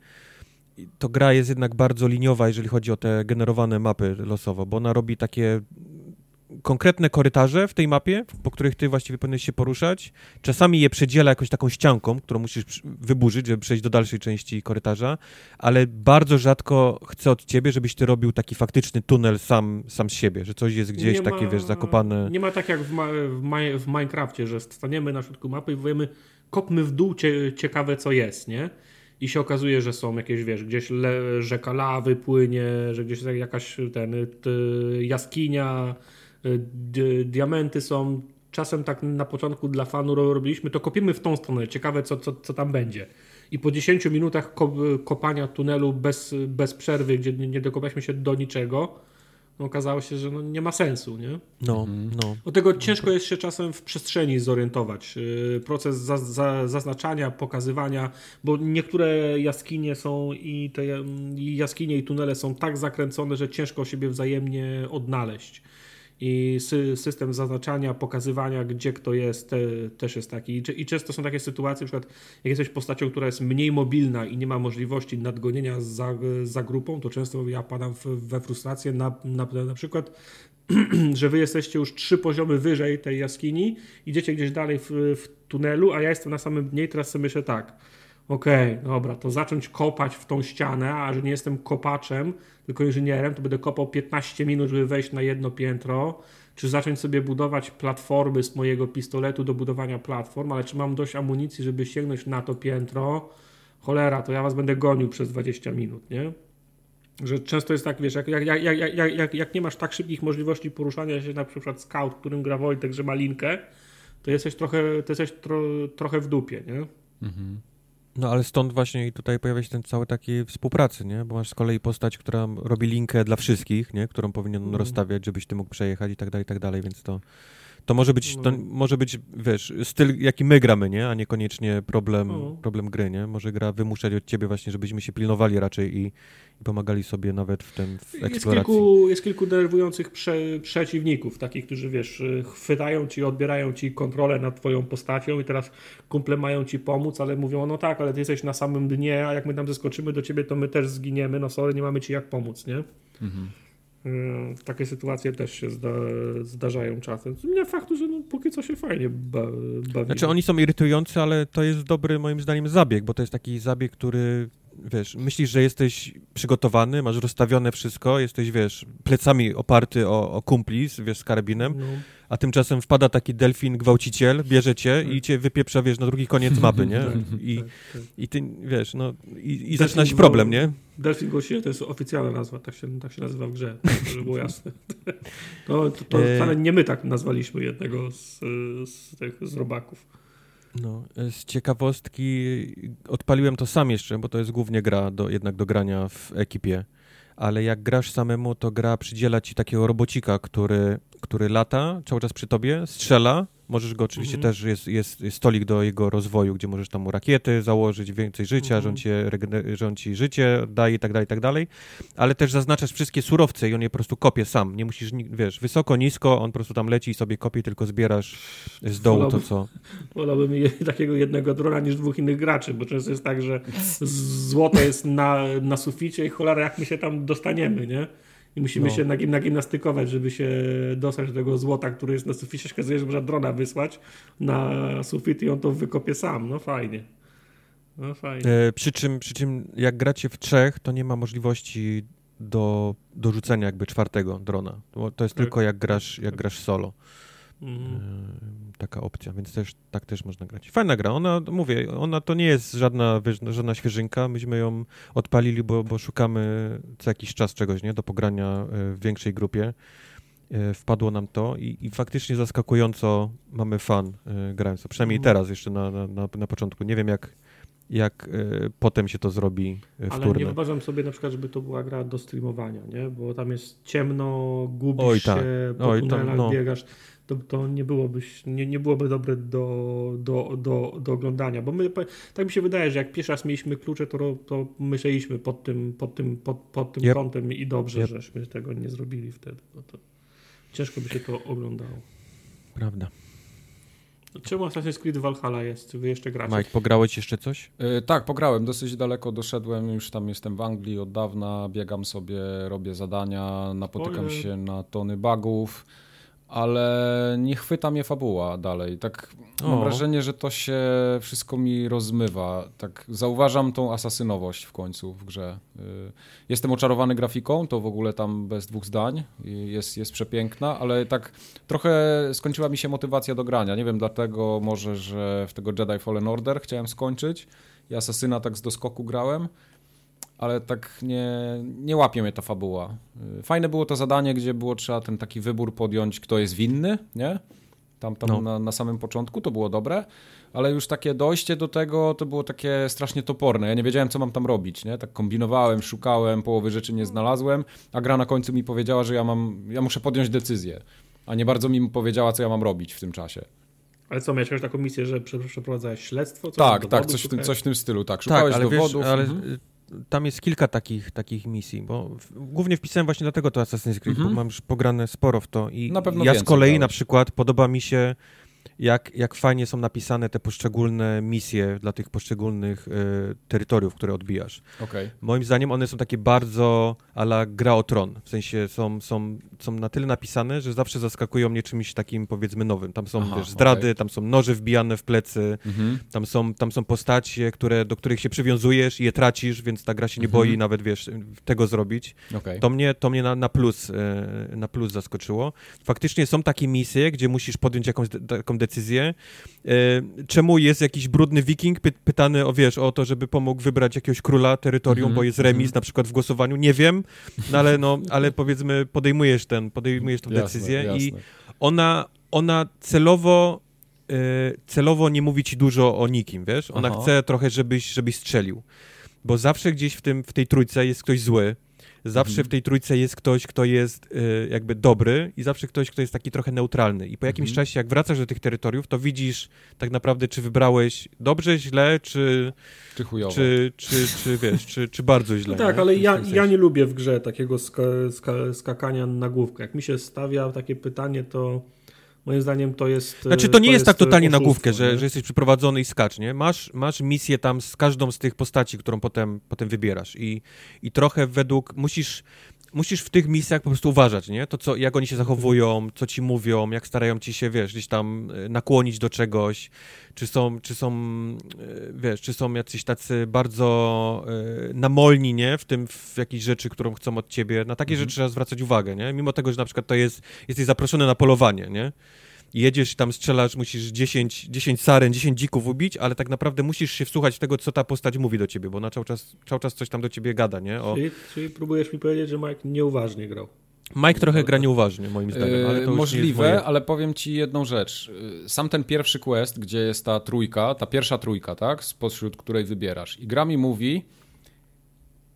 to gra jest jednak bardzo liniowa, jeżeli chodzi o te generowane mapy losowo, bo ona robi takie konkretne korytarze w tej mapie, po których ty właściwie powinieneś się poruszać. Czasami je przedziela jakąś taką ścianką, którą musisz wyburzyć, żeby przejść do dalszej części korytarza, ale bardzo rzadko chcę od ciebie, żebyś ty robił taki faktyczny tunel sam, sam z siebie, że coś jest gdzieś nie takie, ma, wiesz, zakopane. Nie ma tak jak w, ma, w, ma, w Minecrafcie, że staniemy na środku mapy i powiemy, kopmy w dół, cie, ciekawe co jest, nie? i się okazuje, że są jakieś, wiesz, gdzieś le, rzeka lawy płynie, że gdzieś jakaś ten, jaskinia, Y, diamenty są, czasem tak na początku dla fanu robiliśmy, to kopiemy w tą stronę, ciekawe co, co, co tam będzie. I po 10 minutach kopania tunelu bez, bez przerwy, gdzie nie dokopaliśmy się do niczego, no okazało się, że no nie ma sensu, nie? No, mhm. no. Do tego ciężko jest się czasem w przestrzeni zorientować. Y, proces za, za, zaznaczania, pokazywania, bo niektóre jaskinie są i te jaskinie i tunele są tak zakręcone, że ciężko siebie wzajemnie odnaleźć i system zaznaczania, pokazywania, gdzie kto jest, te, też jest taki. I często są takie sytuacje, na przykład jak jesteś postacią, która jest mniej mobilna i nie ma możliwości nadgonienia za, za grupą, to często ja padam we frustrację na, na, na przykład *clears throat* że wy jesteście już trzy poziomy wyżej tej jaskini, idziecie gdzieś dalej w, w tunelu, a ja jestem na samym dnie i teraz sobie myślę tak, okej, okay, dobra, to zacząć kopać w tą ścianę, a że nie jestem kopaczem, tylko inżynierem, to będę kopał 15 minut, żeby wejść na jedno piętro, czy zacząć sobie budować platformy z mojego pistoletu do budowania platform, ale czy mam dość amunicji, żeby sięgnąć na to piętro, cholera, to ja was będę gonił przez 20 minut, nie? Że często jest tak, wiesz, jak, jak, jak, jak, jak, jak nie masz tak szybkich możliwości poruszania się, na przykład scout, którym gra Wojtek, że ma linkę, to jesteś trochę, to jesteś tro, trochę w dupie, nie? Mhm. No ale stąd właśnie i tutaj pojawia się ten cały taki współpracy, nie? Bo masz z kolei postać, która robi linkę dla wszystkich, nie? Którą powinien mm. rozstawiać, żebyś ty mógł przejechać i tak dalej, i tak dalej, więc to to może być, to no. może być, wiesz, styl, jaki my gramy, nie? A niekoniecznie problem, no. problem gry, nie? Może gra wymuszać od ciebie właśnie, żebyśmy się pilnowali raczej i, i pomagali sobie nawet w tym w eksploracji. Jest kilku, jest kilku denerwujących prze, przeciwników, takich, którzy, wiesz, chwytają ci, odbierają ci kontrolę nad twoją postacią i teraz kumple mają ci pomóc, ale mówią, no tak, ale ty jesteś na samym dnie, a jak my tam zeskoczymy do ciebie, to my też zginiemy, no sorry, nie mamy ci jak pomóc, nie? Mhm. Mm, takie sytuacje też się zda, zdarzają czasem. Nie faktu, że no, póki co się fajnie ba, bawi. Znaczy oni są irytujący, ale to jest dobry moim zdaniem zabieg, bo to jest taki zabieg, który wiesz, myślisz, że jesteś przygotowany, masz rozstawione wszystko, jesteś, wiesz, plecami oparty o, o kumpli, wiesz, z karabinem, no a tymczasem wpada taki delfin gwałciciel, bierze cię i tak. cię wypieprza, wiesz, na drugi koniec mapy, nie? *laughs* Tak, I, tak, i ty, wiesz, no, i, i zaczyna się problem, nie? Delfin gwałciciel to jest oficjalna nazwa, tak się, tak się nazywa w grze, żeby było jasne. *laughs* To, to, to e, wcale nie my tak nazwaliśmy jednego z, z tych z robaków. No, z ciekawostki odpaliłem to sam jeszcze, bo to jest głównie gra do, jednak do grania w ekipie. Ale jak grasz samemu, to gra przydziela ci takiego robocika, który, który lata cały czas przy tobie, strzela Możesz go oczywiście mhm. też, jest, jest, jest stolik do jego rozwoju, gdzie możesz tam mu rakiety założyć, więcej życia, mhm. rząd, ci, rząd ci życie daje i tak dalej, i tak dalej, ale też zaznaczasz wszystkie surowce i on je po prostu kopie sam, nie musisz, wiesz, wysoko, nisko, on po prostu tam leci i sobie kopie, tylko zbierasz z dołu Wolałbym, to, co... Wolałbym *laughs* takiego jednego drona niż dwóch innych graczy, bo często jest tak, że złoto jest na, na suficie i cholera, jak my się tam dostaniemy, nie? I musimy no. się nagimnastykować, żeby się dostać do tego złota, który jest na suficie. Okazuje że można drona wysłać na sufit i on to wykopie sam. No fajnie. No fajnie. E, przy, czym, przy czym jak gracie w trzech, to nie ma możliwości do dorzucenia jakby czwartego drona. To jest tak. tylko jak grasz, jak grasz solo. Mhm. Taka opcja, więc też tak też można grać. Fajna gra, ona, mówię, ona to nie jest żadna, żadna świeżynka, myśmy ją odpalili, bo, bo szukamy co jakiś czas czegoś, nie, do pogrania e, w większej grupie. E, wpadło nam to i, i faktycznie zaskakująco mamy fan grając, przynajmniej mhm. teraz jeszcze na, na, na początku. Nie wiem jak, jak y, potem się to zrobi wtórne. Ale nie wyobrażam sobie na przykład, żeby to była gra do streamowania, nie? Bo tam jest ciemno, gubisz Oj, tak. się, po Oj, tunelach tam, no. biegasz to, to nie, byłoby, nie, nie byłoby dobre do, do, do, do oglądania. Bo my, tak mi się wydaje, że jak pierwszy raz mieliśmy klucze, to, to myśleliśmy pod tym, pod tym, pod, pod tym yep. kątem i dobrze, yep. żeśmy tego nie zrobili wtedy. No to ciężko by się to oglądało. Prawda. Czemu Assassin's Creed Valhalla jest? Wy jeszcze gracie? Mike, pograłeś jeszcze coś? Yy, tak, pograłem. Dosyć daleko doszedłem. Już tam jestem w Anglii od dawna. Biegam sobie, robię zadania, napotykam się na tony bugów ale nie chwyta mnie fabuła dalej. Tak o. mam wrażenie, że to się wszystko mi rozmywa. Tak zauważam tą asasynowość w końcu w grze. Y, jestem oczarowany grafiką, to w ogóle tam bez dwóch zdań. Jest, jest przepiękna, ale tak trochę skończyła mi się motywacja do grania. Nie wiem, dlatego może, że w tego Jedi Fallen Order chciałem skończyć i Asasyna tak z doskoku grałem ale tak nie, nie łapie mnie ta fabuła. Fajne było to zadanie, gdzie było trzeba ten taki wybór podjąć, kto jest winny, nie? Tam, tam no. na, na samym początku to było dobre, ale już takie dojście do tego to było takie strasznie toporne. Ja nie wiedziałem, co mam tam robić, nie? Tak kombinowałem, szukałem, połowy rzeczy nie znalazłem, a gra na końcu mi powiedziała, że ja mam, ja muszę podjąć decyzję, a nie bardzo mi powiedziała, co ja mam robić w tym czasie. Ale co, miałeś taką misję, że przeprowadzałeś śledztwo? tak, tak, coś w, tym, coś w tym stylu, tak. Szukałeś tak, ale dowodów. Wiesz, ale mhm. Tam jest kilka takich, takich misji, bo w, głównie wpisałem właśnie dlatego to Assassin's Creed, mhm. bo mam już pograne sporo w to i ja z kolei na przykład podoba mi się jak, jak fajnie są napisane te poszczególne misje dla tych poszczególnych y, terytoriów, które odbijasz. Okay. Moim zdaniem one są takie bardzo ala gra o tron. W sensie są, są, są na tyle napisane, że zawsze zaskakują mnie czymś takim powiedzmy nowym. Tam są Aha, wiesz, zdrady, okay. tam są noże wbijane w plecy, mhm. tam, są, tam są postacie, które, do których się przywiązujesz i je tracisz, więc ta gra się nie mhm. boi nawet wiesz, tego zrobić. Okay. To mnie, to mnie na, na, plus, y, na plus zaskoczyło. Faktycznie są takie misje, gdzie musisz podjąć jakąś taką decyzję. E, czemu jest jakiś brudny wiking py pytany o, wiesz, o to, żeby pomógł wybrać jakiegoś króla terytorium, mm -hmm, bo jest remis mm -hmm. na przykład w głosowaniu? Nie wiem, no ale, no, *laughs* ale powiedzmy podejmujesz ten, podejmujesz tę decyzję jasne, i ona, ona celowo e, celowo nie mówi ci dużo o nikim, wiesz? Ona Aha. chce trochę, żebyś, żebyś strzelił. Bo zawsze gdzieś w, tym, w tej trójce jest ktoś zły, Zawsze mhm. w tej trójce jest ktoś, kto jest y, jakby dobry i zawsze ktoś, kto jest taki trochę neutralny. I po jakimś mhm. czasie, jak wracasz do tych terytoriów, to widzisz tak naprawdę, czy wybrałeś dobrze, źle, czy... Czy chujowo. Czy, czy, czy wiesz, czy, czy bardzo źle. No tak, nie? ale ja, ja nie lubię w grze takiego ska, ska, skakania na główkę. Jak mi się stawia takie pytanie, to Moim zdaniem to jest. Znaczy, to nie to jest, tak totalnie na główkę, że, że jesteś przyprowadzony i skacz, nie? Masz, masz misję tam z każdą z tych postaci, którą potem, potem wybierasz. I, I trochę według. Musisz musisz w tych misjach po prostu uważać, nie? To, co, jak oni się zachowują, co ci mówią, jak starają ci się, wiesz, gdzieś tam e, nakłonić do czegoś, czy są, czy są e, wiesz, czy są jacyś tacy bardzo y, namolni, nie? W tym, w jakiejś rzeczy, którą chcą od ciebie. Na takie mhm. rzeczy trzeba zwracać uwagę, nie? Mimo tego, że na przykład to jest, jesteś zaproszony na polowanie, nie? Jedziesz tam strzelasz, musisz 10, 10 saren, 10 dzików ubić, ale tak naprawdę musisz się wsłuchać w tego, co ta postać mówi do ciebie, bo ona cały czas, cały czas coś tam do ciebie gada, nie? O... Czyli, czyli próbujesz mi powiedzieć, że Mike nieuważnie grał. Mike trochę gra nieuważnie, moim zdaniem. Ale to Możliwe, ale powiem ci jedną rzecz. Sam ten pierwszy quest, gdzie jest ta trójka, ta pierwsza trójka, tak? Spośród której wybierasz. I gra mi mówi,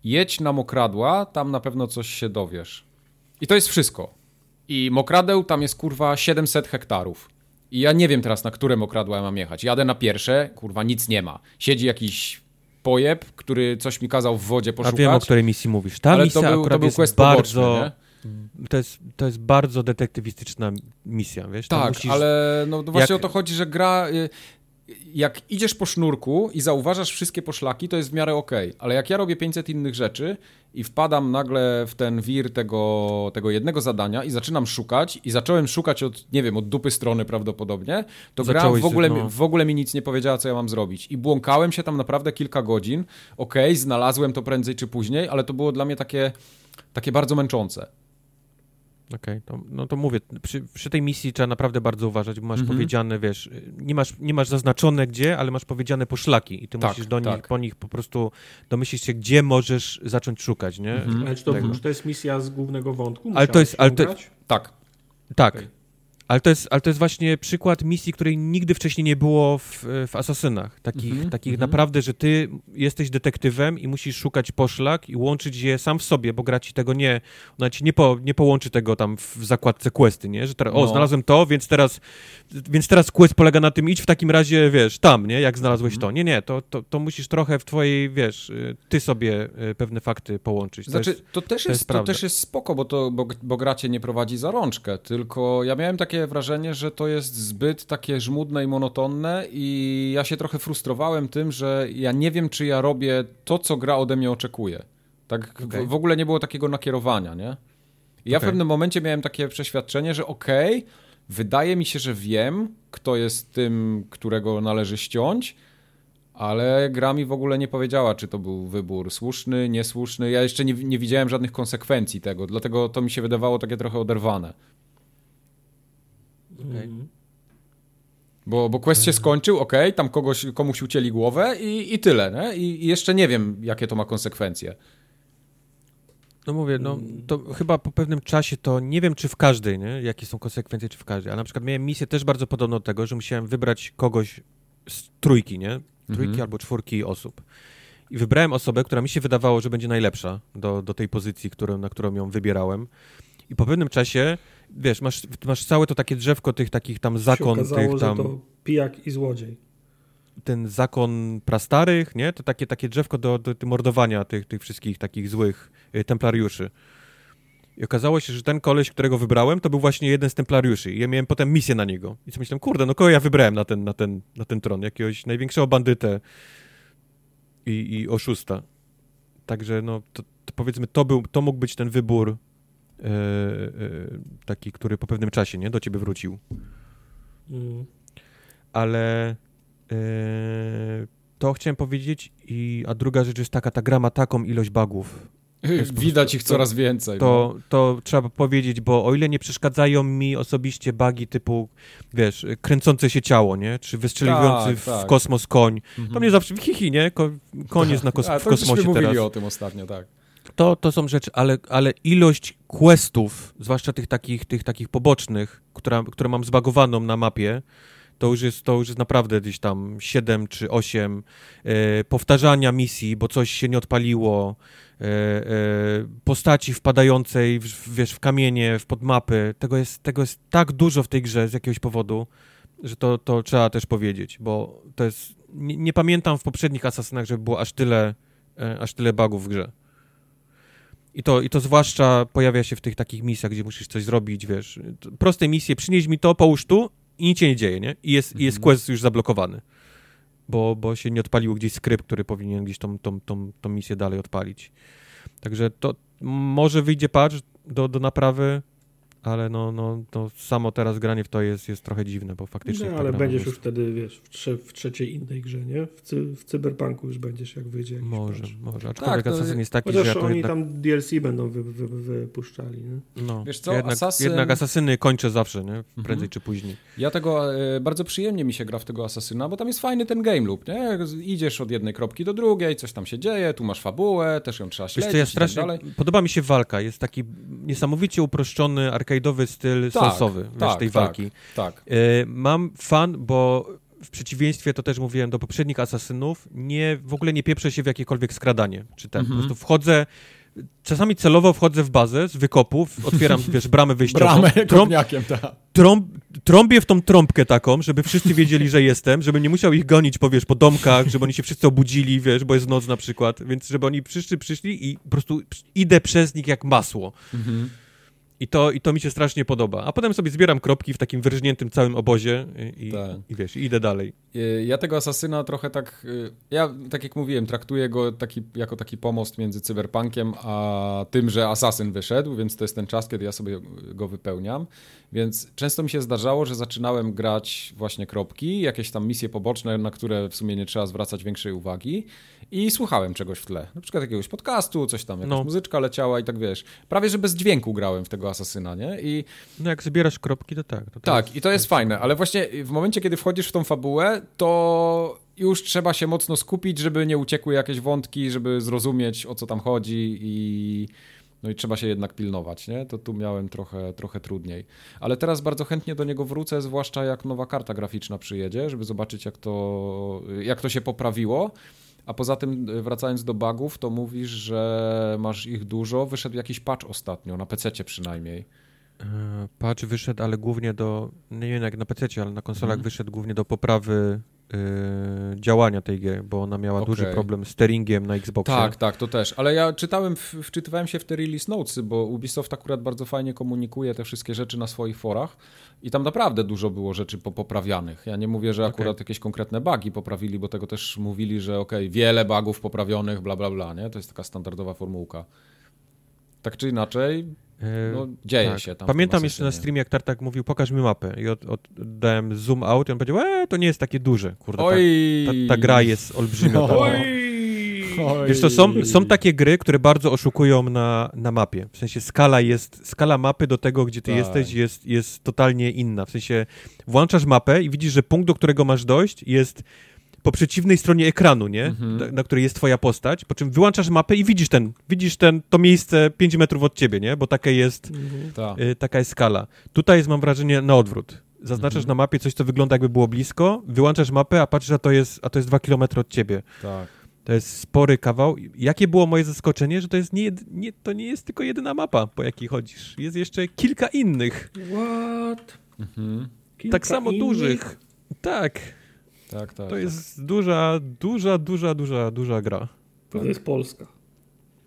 jedź na mokradła, tam na pewno coś się dowiesz. I to jest wszystko. I mokradeł tam jest kurwa 700 hektarów. I ja nie wiem teraz, na które mokradła ja mam jechać. Jadę na pierwsze, kurwa, nic nie ma. Siedzi jakiś pojeb, który coś mi kazał w wodzie poszukać. A wiem, o której misji mówisz. Ta ale misja to był, to był quest bardzo... To jest, to jest bardzo detektywistyczna misja, wiesz? tak, musisz... ale no, no właśnie Jak... o to chodzi, że gra... Jak idziesz po sznurku i zauważasz wszystkie poszlaki, to jest w miarę ok, ale jak ja robię 500 innych rzeczy i wpadam nagle w ten wir tego, tego jednego zadania i zaczynam szukać i zacząłem szukać od, nie wiem, od dupy strony prawdopodobnie, to gra w ogóle, no. w ogóle mi nic nie powiedziała, co ja mam zrobić. I błąkałem się tam naprawdę kilka godzin. Ok, znalazłem to prędzej czy później, ale to było dla mnie takie, takie bardzo męczące. Okej, okay, no to mówię, przy, przy, tej misji trzeba naprawdę bardzo uważać, bo masz mm -hmm. powiedziane, wiesz, nie masz, nie masz zaznaczone gdzie, ale masz powiedziane poszlaki i ty tak, musisz do nich, tak. po nich po prostu domyślić się, gdzie możesz zacząć szukać, nie? Mm -hmm. Ale czy to, czy to, jest misja z głównego wątku? ale to jest, ale to, tak. Tak. Okay. Ale to, jest, ale to jest właśnie przykład misji, której nigdy wcześniej nie było w, w Asasynach. Takich, mm -hmm, takich mm -hmm. naprawdę, że ty jesteś detektywem i musisz szukać poszlak i łączyć je sam w sobie, bo gra ci tego nie, ona ci nie, po, nie połączy tego tam w zakładce questy, nie? Że teraz, no. o, znalazłem to, więc teraz, więc teraz quest polega na tym, idź w takim razie, wiesz, tam, nie? Jak znalazłeś mm -hmm. to. Nie, nie, to, to, to musisz trochę w twojej, wiesz, y, ty sobie y, pewne fakty połączyć. To znaczy, jest, to, też jest, to, to też jest spoko, bo, to, bo, bo gra cię nie prowadzi za rączkę, tylko ja miałem takie takie wrażenie, że to jest zbyt takie żmudne i monotonne i ja się trochę frustrowałem tym, że ja nie wiem, czy ja robię to, co gra ode mnie oczekuje. Tak okay. w, w, ogóle nie było takiego nakierowania, nie? I ja okay. w pewnym momencie miałem takie przeświadczenie, że okej, okay, wydaje mi się, że wiem, kto jest tym, którego należy ściąć, ale gra mi w ogóle nie powiedziała, czy to był wybór słuszny, niesłuszny. Ja jeszcze nie, nie widziałem żadnych konsekwencji tego, dlatego to mi się wydawało takie trochę oderwane. Okay. Mhm. Bo, bo quest się skończył, ok, tam kogoś, komuś ucięli głowę i, i tyle, nie? I, I, jeszcze nie wiem, jakie to ma konsekwencje. No mówię, no to chyba po pewnym czasie to nie wiem, czy w każdej, nie? Jakie są konsekwencje, czy w każdej. Ale na przykład miałem misję też bardzo podobną do tego, że musiałem wybrać kogoś z trójki, nie? Trójki Mhm. albo czwórki osób. I wybrałem osobę, która mi się wydawało, że będzie najlepsza do, do tej pozycji, którą, na którą ją wybierałem. I po pewnym czasie, wiesz, masz, masz całe to takie drzewko tych takich tam zakon, się okazało, tych że tam, to pijak i złodziej. ten zakon prastarych, nie? To takie, takie drzewko do, do, do mordowania tych, tych wszystkich takich złych y, templariuszy. I okazało się, że ten koleś, którego wybrałem, to był właśnie jeden z templariuszy. I ja miałem potem misję na niego. I co myślałem, kurde, no kogo ja wybrałem na ten, na ten, na ten tron? Jakiegoś największego bandytę i, i oszusta. Także no, to, to powiedzmy, to, był, to mógł być ten wybór e, e, taki, który po pewnym czasie, nie? Do ciebie wrócił Mm. ale e, to chciałem powiedzieć, i, a druga rzecz jest taka, ta gra ma taką ilość bugów. *laughs* Widać ich coraz więcej. no. To, to trzeba powiedzieć, bo o ile nie przeszkadzają mi osobiście bugi typu, wiesz, kręcące się ciało, nie? Czy wystrzeliwujący Tak, w, tak. w kosmos koń. Mhm. To mnie zawsze, hihi, nie? Ko, koń *laughs* jest na kos, A, w to kosmosie mówili teraz. o tym ostatnio, tak. To, to są rzeczy, ale, ale ilość questów, zwłaszcza tych takich, tych takich pobocznych, która, które mam zbagowaną na mapie, to już jest, to już jest naprawdę gdzieś tam 7 czy 8 e, powtarzania misji, bo coś się nie odpaliło, e, e, postaci wpadającej w, wiesz, w kamienie, w podmapy. Tego jest, tego jest tak dużo w tej grze z jakiegoś powodu, że to, to trzeba też powiedzieć, bo to jest... Nie, nie pamiętam w poprzednich Asasynach, żeby było aż tyle, e, aż tyle bugów w grze. I to, I to zwłaszcza pojawia się w tych takich misjach, gdzie musisz coś zrobić, wiesz. Proste misje, przynieś mi to, połóż tu i nic się nie dzieje, nie? I jest, i jest Mhm. quest już zablokowany. Bo, bo się nie odpalił gdzieś skrypt, który powinien gdzieś tą, tą, tą, tą misję dalej odpalić. Także to może wyjdzie patch do, do naprawy, ale no, no, no samo teraz granie w to jest, jest trochę dziwne, bo faktycznie... No, ale będziesz jest- już wtedy, wiesz, w, trze w trzeciej innej grze, nie? W, cy w cyberpunku już będziesz, jak wyjdzie jakiś Może, patch. może. Aczkolwiek to- Assassin jest taki, że ja to oni jednak... tam DLC będą wy wy wypuszczali, nie? No, Wiesz co, jednak, Assassin- jednak Asasyny kończę zawsze, nie? Prędzej Mhm. czy później. Ja tego, e, bardzo przyjemnie mi się gra w tego Asasyna, bo tam jest fajny ten game loop, nie? Idziesz od jednej kropki do drugiej, coś tam się dzieje, tu masz fabułę, też ją trzeba Wiesz śledzić co, ja i tak strasznie, dalej. podoba mi się walka, jest taki niesamowicie uproszczony, arcade'owy styl Tak, wiesz, tak, tej tak. walki. Tak. E, mam fan, bo w przeciwieństwie, to też mówiłem, do poprzednich Asasynów, nie, w ogóle nie pieprzę się w jakiekolwiek skradanie, czy ten, Mhm. po prostu wchodzę, czasami celowo wchodzę w bazę z wykopów, otwieram, *laughs* wiesz, bramę wyjściową, Bramę trąb, tak. trąb, trąbię w tą trąbkę taką, żeby wszyscy wiedzieli, że jestem, żebym nie musiał ich gonić po, wiesz, po domkach, żeby oni się wszyscy obudzili, wiesz, bo jest noc na przykład, więc żeby oni wszyscy przyszli i po prostu idę przez nich jak masło. Mhm. I to, I to mi się strasznie podoba. A potem sobie zbieram kropki w takim wyrżniętym całym obozie i, Tak. i wiesz, i idę dalej. Y, Ja tego asasyna trochę tak. y, Ja, tak jak mówiłem, traktuję go taki, jako taki pomost między cyberpunkiem a tym, że asasyn wyszedł, więc to jest ten czas, kiedy ja sobie go wypełniam. Więc często mi się zdarzało, że zaczynałem grać właśnie kropki, jakieś tam misje poboczne, na które w sumie nie trzeba zwracać większej uwagi i słuchałem czegoś w tle. Na przykład jakiegoś podcastu, coś tam, jakaś No. muzyczka leciała i tak wiesz. Prawie, że bez dźwięku grałem w tego asasyna, nie? I No jak zbierasz kropki, to tak. To tak, i to jest fajne, ale właśnie w momencie, kiedy wchodzisz w tą fabułę, to już trzeba się mocno skupić, żeby nie uciekły jakieś wątki, żeby zrozumieć o co tam chodzi i no i trzeba się jednak pilnować, nie? To tu miałem trochę, trochę trudniej. Ale teraz bardzo chętnie do niego wrócę, zwłaszcza jak nowa karta graficzna przyjedzie, żeby zobaczyć jak to, jak to się poprawiło. A poza tym, wracając do bugów, to mówisz, że masz ich dużo. Wyszedł jakiś patch ostatnio, na PC przynajmniej. E, Patch wyszedł, ale głównie do, nie wiem jak na PC, ale na konsolach Mhm. wyszedł głównie do poprawy e, działania tej gry, bo ona miała Okej. duży problem z steeringiem na Xboxie. Tak, tak, to też. Ale ja czytałem, w- wczytywałem się w te release notesy, bo Ubisoft akurat bardzo fajnie komunikuje te wszystkie rzeczy na swoich forach i tam naprawdę dużo było rzeczy popoprawianych. Ja nie mówię, że akurat jakieś konkretne bugi poprawili, bo tego też mówili, że okej, wiele bugów poprawionych, bla, bla, bla, nie? To jest taka standardowa formułka. Tak czy inaczej, no, dzieje tak. się tam. Pamiętam jeszcze na streamie, jak Tartak mówił, pokaż mi mapę i od, od, dałem zoom out i on powiedział, e, to nie jest takie duże, kurde, ta, Oj! ta, ta gra jest olbrzymia. *laughs* mapa. Oj! Wiesz to są, są takie gry, które bardzo oszukują na, na mapie. W sensie skala jest, skala mapy do tego, gdzie ty Tak. jesteś jest, jest totalnie inna. W sensie włączasz mapę i widzisz, że punkt, do którego masz dojść jest po przeciwnej stronie ekranu, nie? Mhm. Na, na której jest twoja postać, po czym wyłączasz mapę i widzisz ten, widzisz ten, to miejsce 5 metrów od ciebie, nie? Bo taka jest, Mhm. Tak. y, taka jest skala. Tutaj jest, mam wrażenie, na odwrót. Zaznaczasz Mhm. na mapie coś, co wygląda jakby było blisko, wyłączasz mapę, a patrzysz, a to jest, a to jest 2 kilometry od ciebie. tak. To jest spory kawał. Jakie było moje zaskoczenie, że to jest nie, jed, nie, to nie jest tylko jedyna mapa, po jakiej chodzisz. Jest jeszcze kilka innych, What? Mhm. Kilka tak samo innych? dużych. Tak, Tak, tak. to jest duża, duża, duża, duża, duża gra. To jest Polska.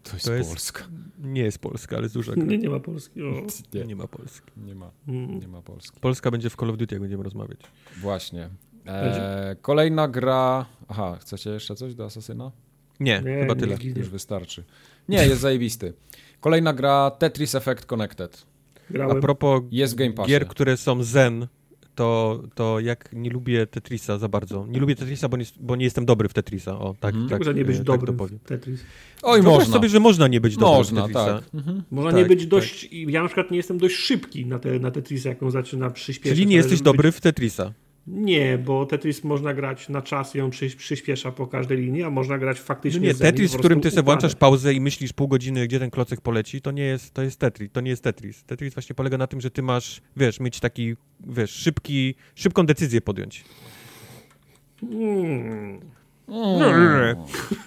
To jest, to jest- Polska. Nie jest Polska, ale jest duża gra. *laughs* Nie, nie ma Polski. O. *laughs* Nie, Nie ma Polski. nie ma, Mm. nie ma Polski. Polska będzie w Call of Duty, jak będziemy rozmawiać. Właśnie. E, kolejna gra... Aha, chcecie jeszcze coś do Asasyna? Nie, Nie, chyba nie. tyle. Ginie. Już wystarczy. Nie, jest zajebisty. Kolejna gra Tetris Effect Connected. A Grałem. propos Jest w Game Passie. gier, które są zen, to, to jak nie lubię Tetrisa za bardzo. Nie lubię Tetrisa, bo nie, bo nie jestem dobry w Tetrisa. O, tak, Mhm. tak, Może nie być e, dobry tak w. Tetris. Oj, Wyobraź można. sobie, że można nie być dobry w Można, Tetrisa. tak. Mhm. Można Tak, nie być tak. dość... Ja na przykład nie jestem dość szybki na te, na Tetrisa, jak on zaczyna przyspieszać. Czyli nie jesteś dobry w Tetrisa. Nie, bo Tetris można grać na czas i on przy, przyspiesza po każdej linii, a można grać No faktycznie nie, z zemi, Tetris, w którym ty sobie włączasz pauzę i myślisz pół godziny, gdzie ten klocek poleci, to nie jest, to jest Tetris, to nie jest Tetris. Tetris właśnie polega na tym, że ty masz, wiesz, mieć taki, wiesz, szybki, szybką decyzję podjąć. Mm.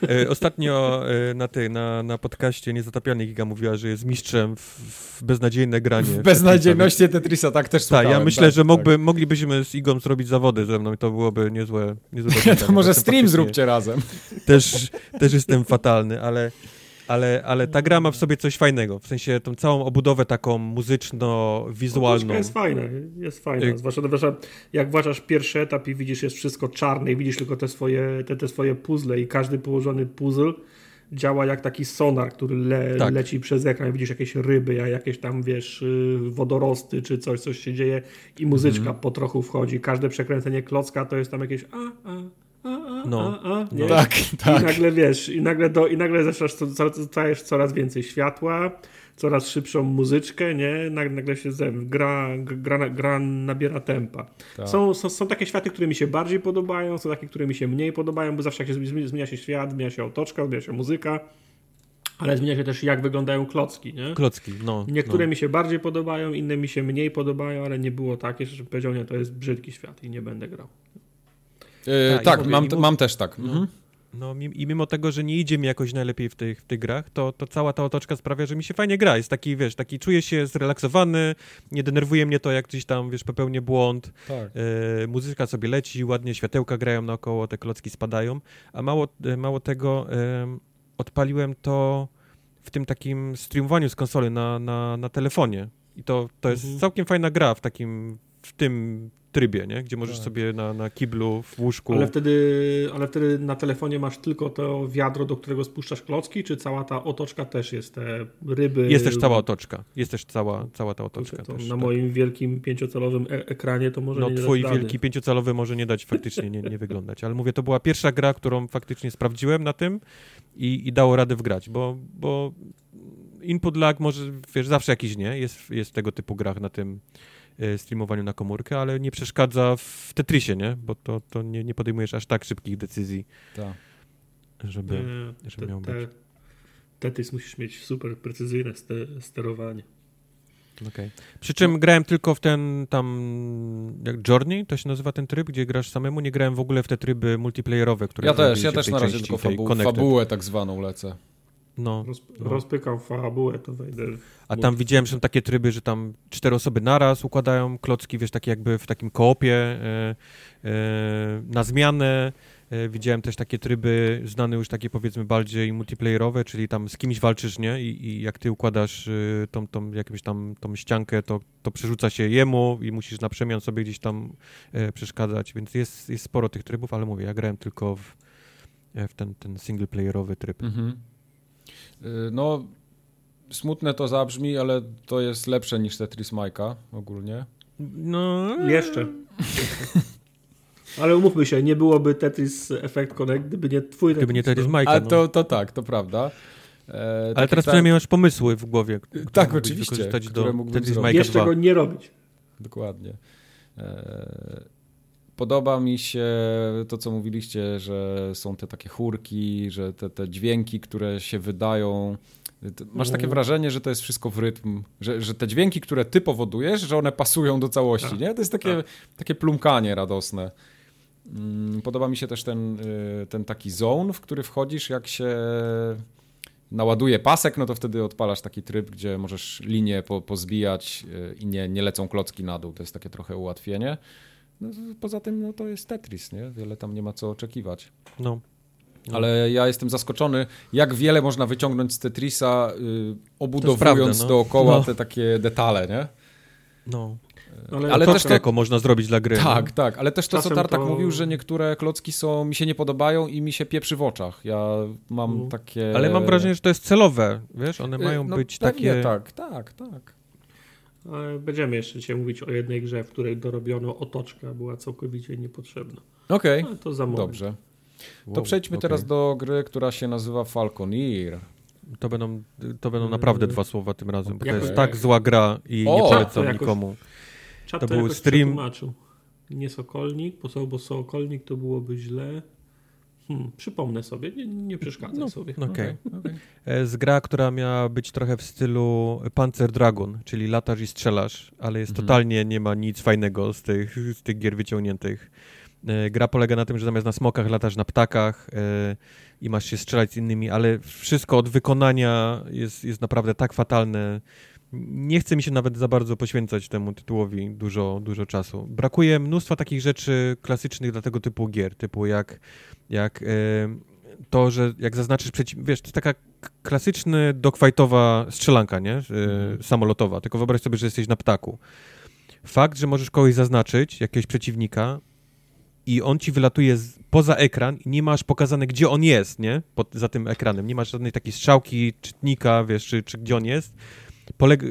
E, Ostatnio e, na, tej, na, na podcaście Niezatapialnie Giga mówiła, że jest mistrzem w, w beznadziejne granie. W beznadziejności Tetrisa tak też Tak, słuchałem. ja myślę, tak, że tak. mógłby, moglibyśmy z Igą zrobić zawody ze mną i to byłoby niezłe, niezłe *laughs* To może stream zróbcie razem. Też, też jestem fatalny, ale, ale, ale ta gra ma w sobie coś fajnego. W sensie tą całą obudowę taką muzyczno-wizualną. Otoczka jest fajna, jest fajna. Y- Zwłaszcza, zwłaszcza jak włączasz pierwszy etap i widzisz, jest wszystko czarne i widzisz tylko te swoje, te, te swoje puzzle i każdy położony puzzle działa jak taki sonar, który le, Tak. leci przez ekran. Widzisz jakieś ryby, a jakieś tam, wiesz, y, wodorosty czy coś, coś się dzieje i muzyczka Mhm. po trochu wchodzi. Każde przekręcenie klocka to jest tam jakieś a, a, a, a, No. a, a, nie? Tak, I tak. nagle wiesz, i nagle, do, i nagle zaczynasz, dostajesz coraz więcej światła, coraz szybszą muzyczkę, nie? Nagle, nagle się zem, gra, gra, gra nabiera tempa. Tak. Są, są, są takie światy, które mi się bardziej podobają, są takie, które mi się mniej podobają, bo zawsze jak się zmienia, zmienia się świat, zmienia się otoczka, zmienia się muzyka, ale zmienia się też jak wyglądają klocki, nie? Klocki, no. Niektóre no. mi się bardziej podobają, inne mi się mniej podobają, ale nie było takie, że powiedział, nie, to jest brzydki świat i nie będę grał. E, Tak, mówię, mam, też tak. Mhm. No i mimo tego, że nie idzie mi jakoś najlepiej w tych, w tych grach, to, to cała ta otoczka sprawia, że mi się fajnie gra. Jest taki, wiesz, taki czuję się zrelaksowany, nie denerwuje mnie to, jak gdzieś tam, wiesz, popełnię błąd. Tak. E, muzyka sobie leci, ładnie światełka grają naokoło, te klocki spadają, a mało, e, mało tego em, odpaliłem to w tym takim streamowaniu z konsoli na, na, na telefonie i to, to jest Mhm. całkiem fajna gra w takim, w tym trybie, nie? Gdzie możesz Tak. sobie na, na kiblu, w łóżku... Ale wtedy, ale wtedy na telefonie masz tylko to wiadro, do którego spuszczasz klocki, czy cała ta otoczka też jest te ryby? Jest też cała otoczka, jest też cała, cała ta otoczka To też. na tak. moim wielkim pięciocalowym e ekranie to może No nie twój dać rady. wielki pięciocalowy może nie dać faktycznie nie, nie wyglądać, ale mówię, to była pierwsza gra, którą faktycznie sprawdziłem na tym i, i dało radę wgrać, bo, bo input lag może, wiesz, zawsze jakiś nie, jest, jest w tego typu grach na tym streamowaniu na komórkę, ale nie przeszkadza w Tetrisie, nie? Bo to, to nie, nie podejmujesz aż tak szybkich decyzji, tak. żeby... Nie, żeby te, miał te, być. Tetris musisz mieć super precyzyjne ste, sterowanie. Okej. Przy czym grałem tylko w ten tam, jak Journey, to się nazywa ten tryb, gdzie grasz samemu, nie grałem w ogóle w te tryby multiplayerowe, które Ja też, ja też na razie tylko fabu fabułę tak zwaną lecę. No, Roz, no. Rozpykam fabułę, to wejdę. A tam widziałem, że są takie tryby, że tam cztery osoby naraz układają klocki, wiesz, takie jakby w takim koopie e, e, na zmianę. E, widziałem też takie tryby znane już takie powiedzmy bardziej multiplayerowe, czyli tam z kimś walczysz, nie? I, i jak ty układasz tą, tą jakąś tam tą ściankę, to, to przerzuca się jemu i musisz na przemian sobie gdzieś tam e, przeszkadzać, więc jest, jest sporo tych trybów, ale mówię, ja grałem tylko w, w ten, ten singleplayerowy tryb. Mhm. Y, No, smutne to zabrzmi, ale to jest lepsze niż Tetris Majka ogólnie. No, Jeszcze. Ale umówmy się, nie byłoby Tetris Effect Connect, gdyby nie twój gdyby nie Tetris no. Majka. A no. to, to tak, to prawda. E, Ale teraz ta- przynajmniej masz pomysły w głowie. Tak, oczywiście, które do mógłbym Tetris. Majka Jeszcze 2. go nie robić. Dokładnie. E, podoba mi się to, co mówiliście, że są te takie chórki, że te, te dźwięki, które się wydają. Masz takie Mhm. wrażenie, że to jest wszystko w rytm, że, że te dźwięki, które ty powodujesz, że one pasują do całości, Tak. nie? To jest takie, Tak. takie plumkanie radosne. Mm, Podoba mi się też ten, y, ten taki zone, w który wchodzisz, jak się naładuje pasek, no to wtedy odpalasz taki tryb, gdzie możesz linię po, pozbijać y, i nie, nie lecą klocki na dół. To jest takie trochę ułatwienie. No, poza tym no, to jest Tetris, nie? Wiele tam nie ma co oczekiwać. No. No. Ale ja jestem zaskoczony, jak wiele można wyciągnąć z Tetrisa, y, obudowując prawda, no. dookoła No. te takie detale, nie? no. Ale Ale też też to- jako można zrobić dla gry. Tak, tak, ale też to, co Czasem Tartak to- mówił, że niektóre klocki są, mi się nie podobają i mi się pieprzy w oczach. Ja mam Mhm. takie... No. Ale mam wrażenie, że to jest celowe, wiesz? One Y, mają no, być takie... tak, tak, tak. Ale Będziemy jeszcze dzisiaj mówić o jednej grze, w której dorobiono otoczka była całkowicie niepotrzebna. Okej, Ale to za moment. dobrze. To Wow, przejdźmy okej. teraz do gry, która się nazywa Falconeer. To będą, to będą Yy, naprawdę dwa słowa tym razem, bo to jakoś- jest tak zła gra i O! nie To polecam jakoś- nikomu. Czat To to, był jakoś stream-. Nie Sokolnik, bo, so, bo Sokolnik to byłoby źle. Hmm, przypomnę sobie, nie, nie przeszkadzaj No, sobie. Okej. Okej, okej. E, Z gra, która miała być trochę w stylu Panzer Dragon, czyli latasz i strzelasz, ale jest Mhm. totalnie nie ma nic fajnego z tych, z tych gier wyciągniętych. E, Gra polega na tym, że zamiast na smokach latasz na ptakach e, i masz się strzelać z innymi, ale wszystko od wykonania jest, jest naprawdę tak fatalne. Nie chce mi się nawet za bardzo poświęcać temu tytułowi dużo, dużo czasu. Brakuje mnóstwa takich rzeczy klasycznych dla tego typu gier, typu jak, jak e, to, że jak zaznaczysz przeciw... Wiesz, to jest taka klasyczny dogfightowa strzelanka, nie? E, Mhm. Samolotowa. Tylko wyobraź sobie, że jesteś na ptaku. Fakt, że możesz kogoś zaznaczyć, jakiegoś przeciwnika i on ci wylatuje z, poza ekran i nie masz pokazane, gdzie on jest, nie? Pod, za tym ekranem. Nie masz żadnej takiej strzałki, czytnika, wiesz, czy, czy gdzie on jest. Poleg...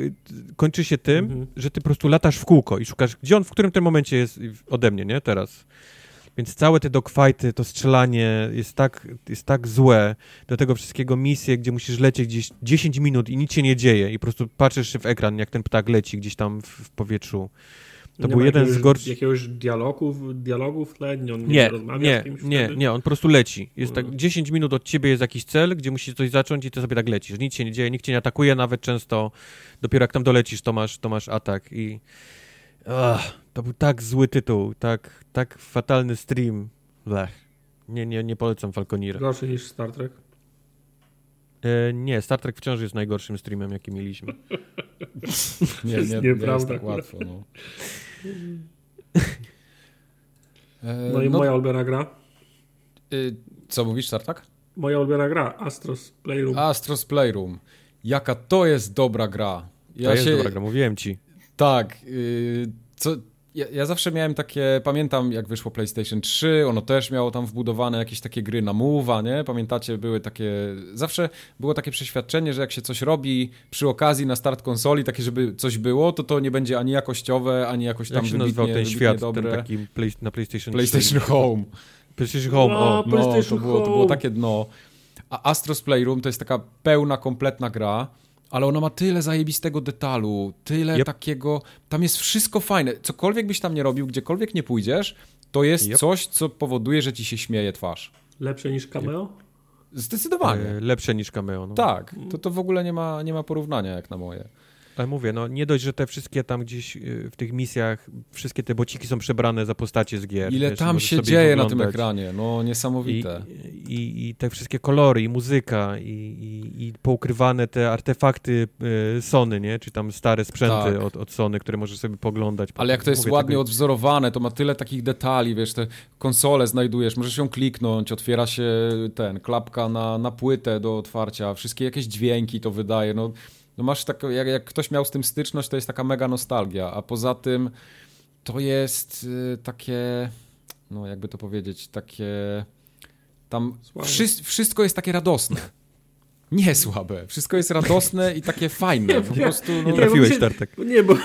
Kończy się tym, Mhm. że ty po prostu latasz w kółko i szukasz, gdzie on w którym tym momencie jest ode mnie, nie? Teraz. Więc całe te dogfighty, to strzelanie jest tak, jest tak złe. Do tego wszystkiego misje, gdzie musisz lecieć gdzieś 10 minut i nic się nie dzieje i po prostu patrzysz się w ekran, jak ten ptak leci gdzieś tam w, w powietrzu. To Nie był ma jeden z gorszych... Jakiegoś dialogów, dialogu w tle, nie, on nie, Nie, rozmawia nie, z kimś nie, wtedy? nie, on po prostu leci. Jest tak, Mhm. 10 minut od ciebie jest jakiś cel, gdzie musisz coś zacząć i ty sobie tak lecisz. Nic się nie dzieje, nikt cię nie atakuje nawet często. Dopiero jak tam dolecisz, to masz, to masz atak i... Ach, to był tak zły tytuł, tak, tak fatalny stream. Blech. Nie, nie, nie polecam Falconira. Gorszy niż Star Trek. E, nie, Star Trek wciąż jest najgorszym streamem, jaki mieliśmy. *laughs* Nie, nie, nie jest tak łatwo, no. E, No i moja ulubiona gra. y, Co mówisz, Tartak? Moja ulubiona gra, Astros Playroom. Astros Playroom. Jaka to jest dobra gra. To jest dobra gra, mówiłem ci. Tak. y, co, ja, ja zawsze miałem takie, pamiętam jak wyszło PlayStation 3, ono też miało tam wbudowane jakieś takie gry na Move'a, nie? Pamiętacie, były takie, zawsze było takie przeświadczenie, że jak się coś robi przy okazji na start konsoli, takie żeby coś było, to to nie będzie ani jakościowe, ani jakoś tam Jak się wybitnie, nazywał ten wybitnie świat, dobre. ten taki play, na PlayStation 3? PlayStation Home. PlayStation Home, No, o. No, to było, to było takie dno. A Astros Playroom to jest taka pełna, kompletna gra, ale ona ma tyle zajebistego detalu, tyle Yep. takiego... Tam jest wszystko fajne. Cokolwiek byś tam nie robił, gdziekolwiek nie pójdziesz, to jest Yep. coś, co powoduje, że ci się śmieje twarz. Lepsze niż Cameo? Zdecydowanie. E, lepsze niż Cameo. No. Tak, to, to w ogóle nie ma, nie ma porównania jak na moje. Ale mówię, no nie dość, że te wszystkie tam gdzieś y, w tych misjach, wszystkie te bociki są przebrane za postacie z gier. Ile wiesz, tam się dzieje na tym ekranie, no I, niesamowite. i, I te wszystkie kolory, i muzyka, i, i, i poukrywane te artefakty y, Sony, nie? Czy tam stare sprzęty Tak. od, od Sony, które możesz sobie poglądać. Ale jak to jest Mówię, ładnie tego- odwzorowane, to ma tyle takich detali, wiesz, te konsole znajdujesz, możesz ją kliknąć, otwiera się ten, klapka na, na płytę do otwarcia, wszystkie jakieś dźwięki to wydaje, no, no masz tak, jak, jak ktoś miał z tym styczność, to jest taka mega nostalgia, a poza tym to jest y, takie, no jakby to powiedzieć, takie, tam wszy, wszystko jest takie radosne. Nie słabe. Wszystko jest radosne i takie fajne. Po prostu, no, Nie trafiłeś, się- Tartek. Nie, bo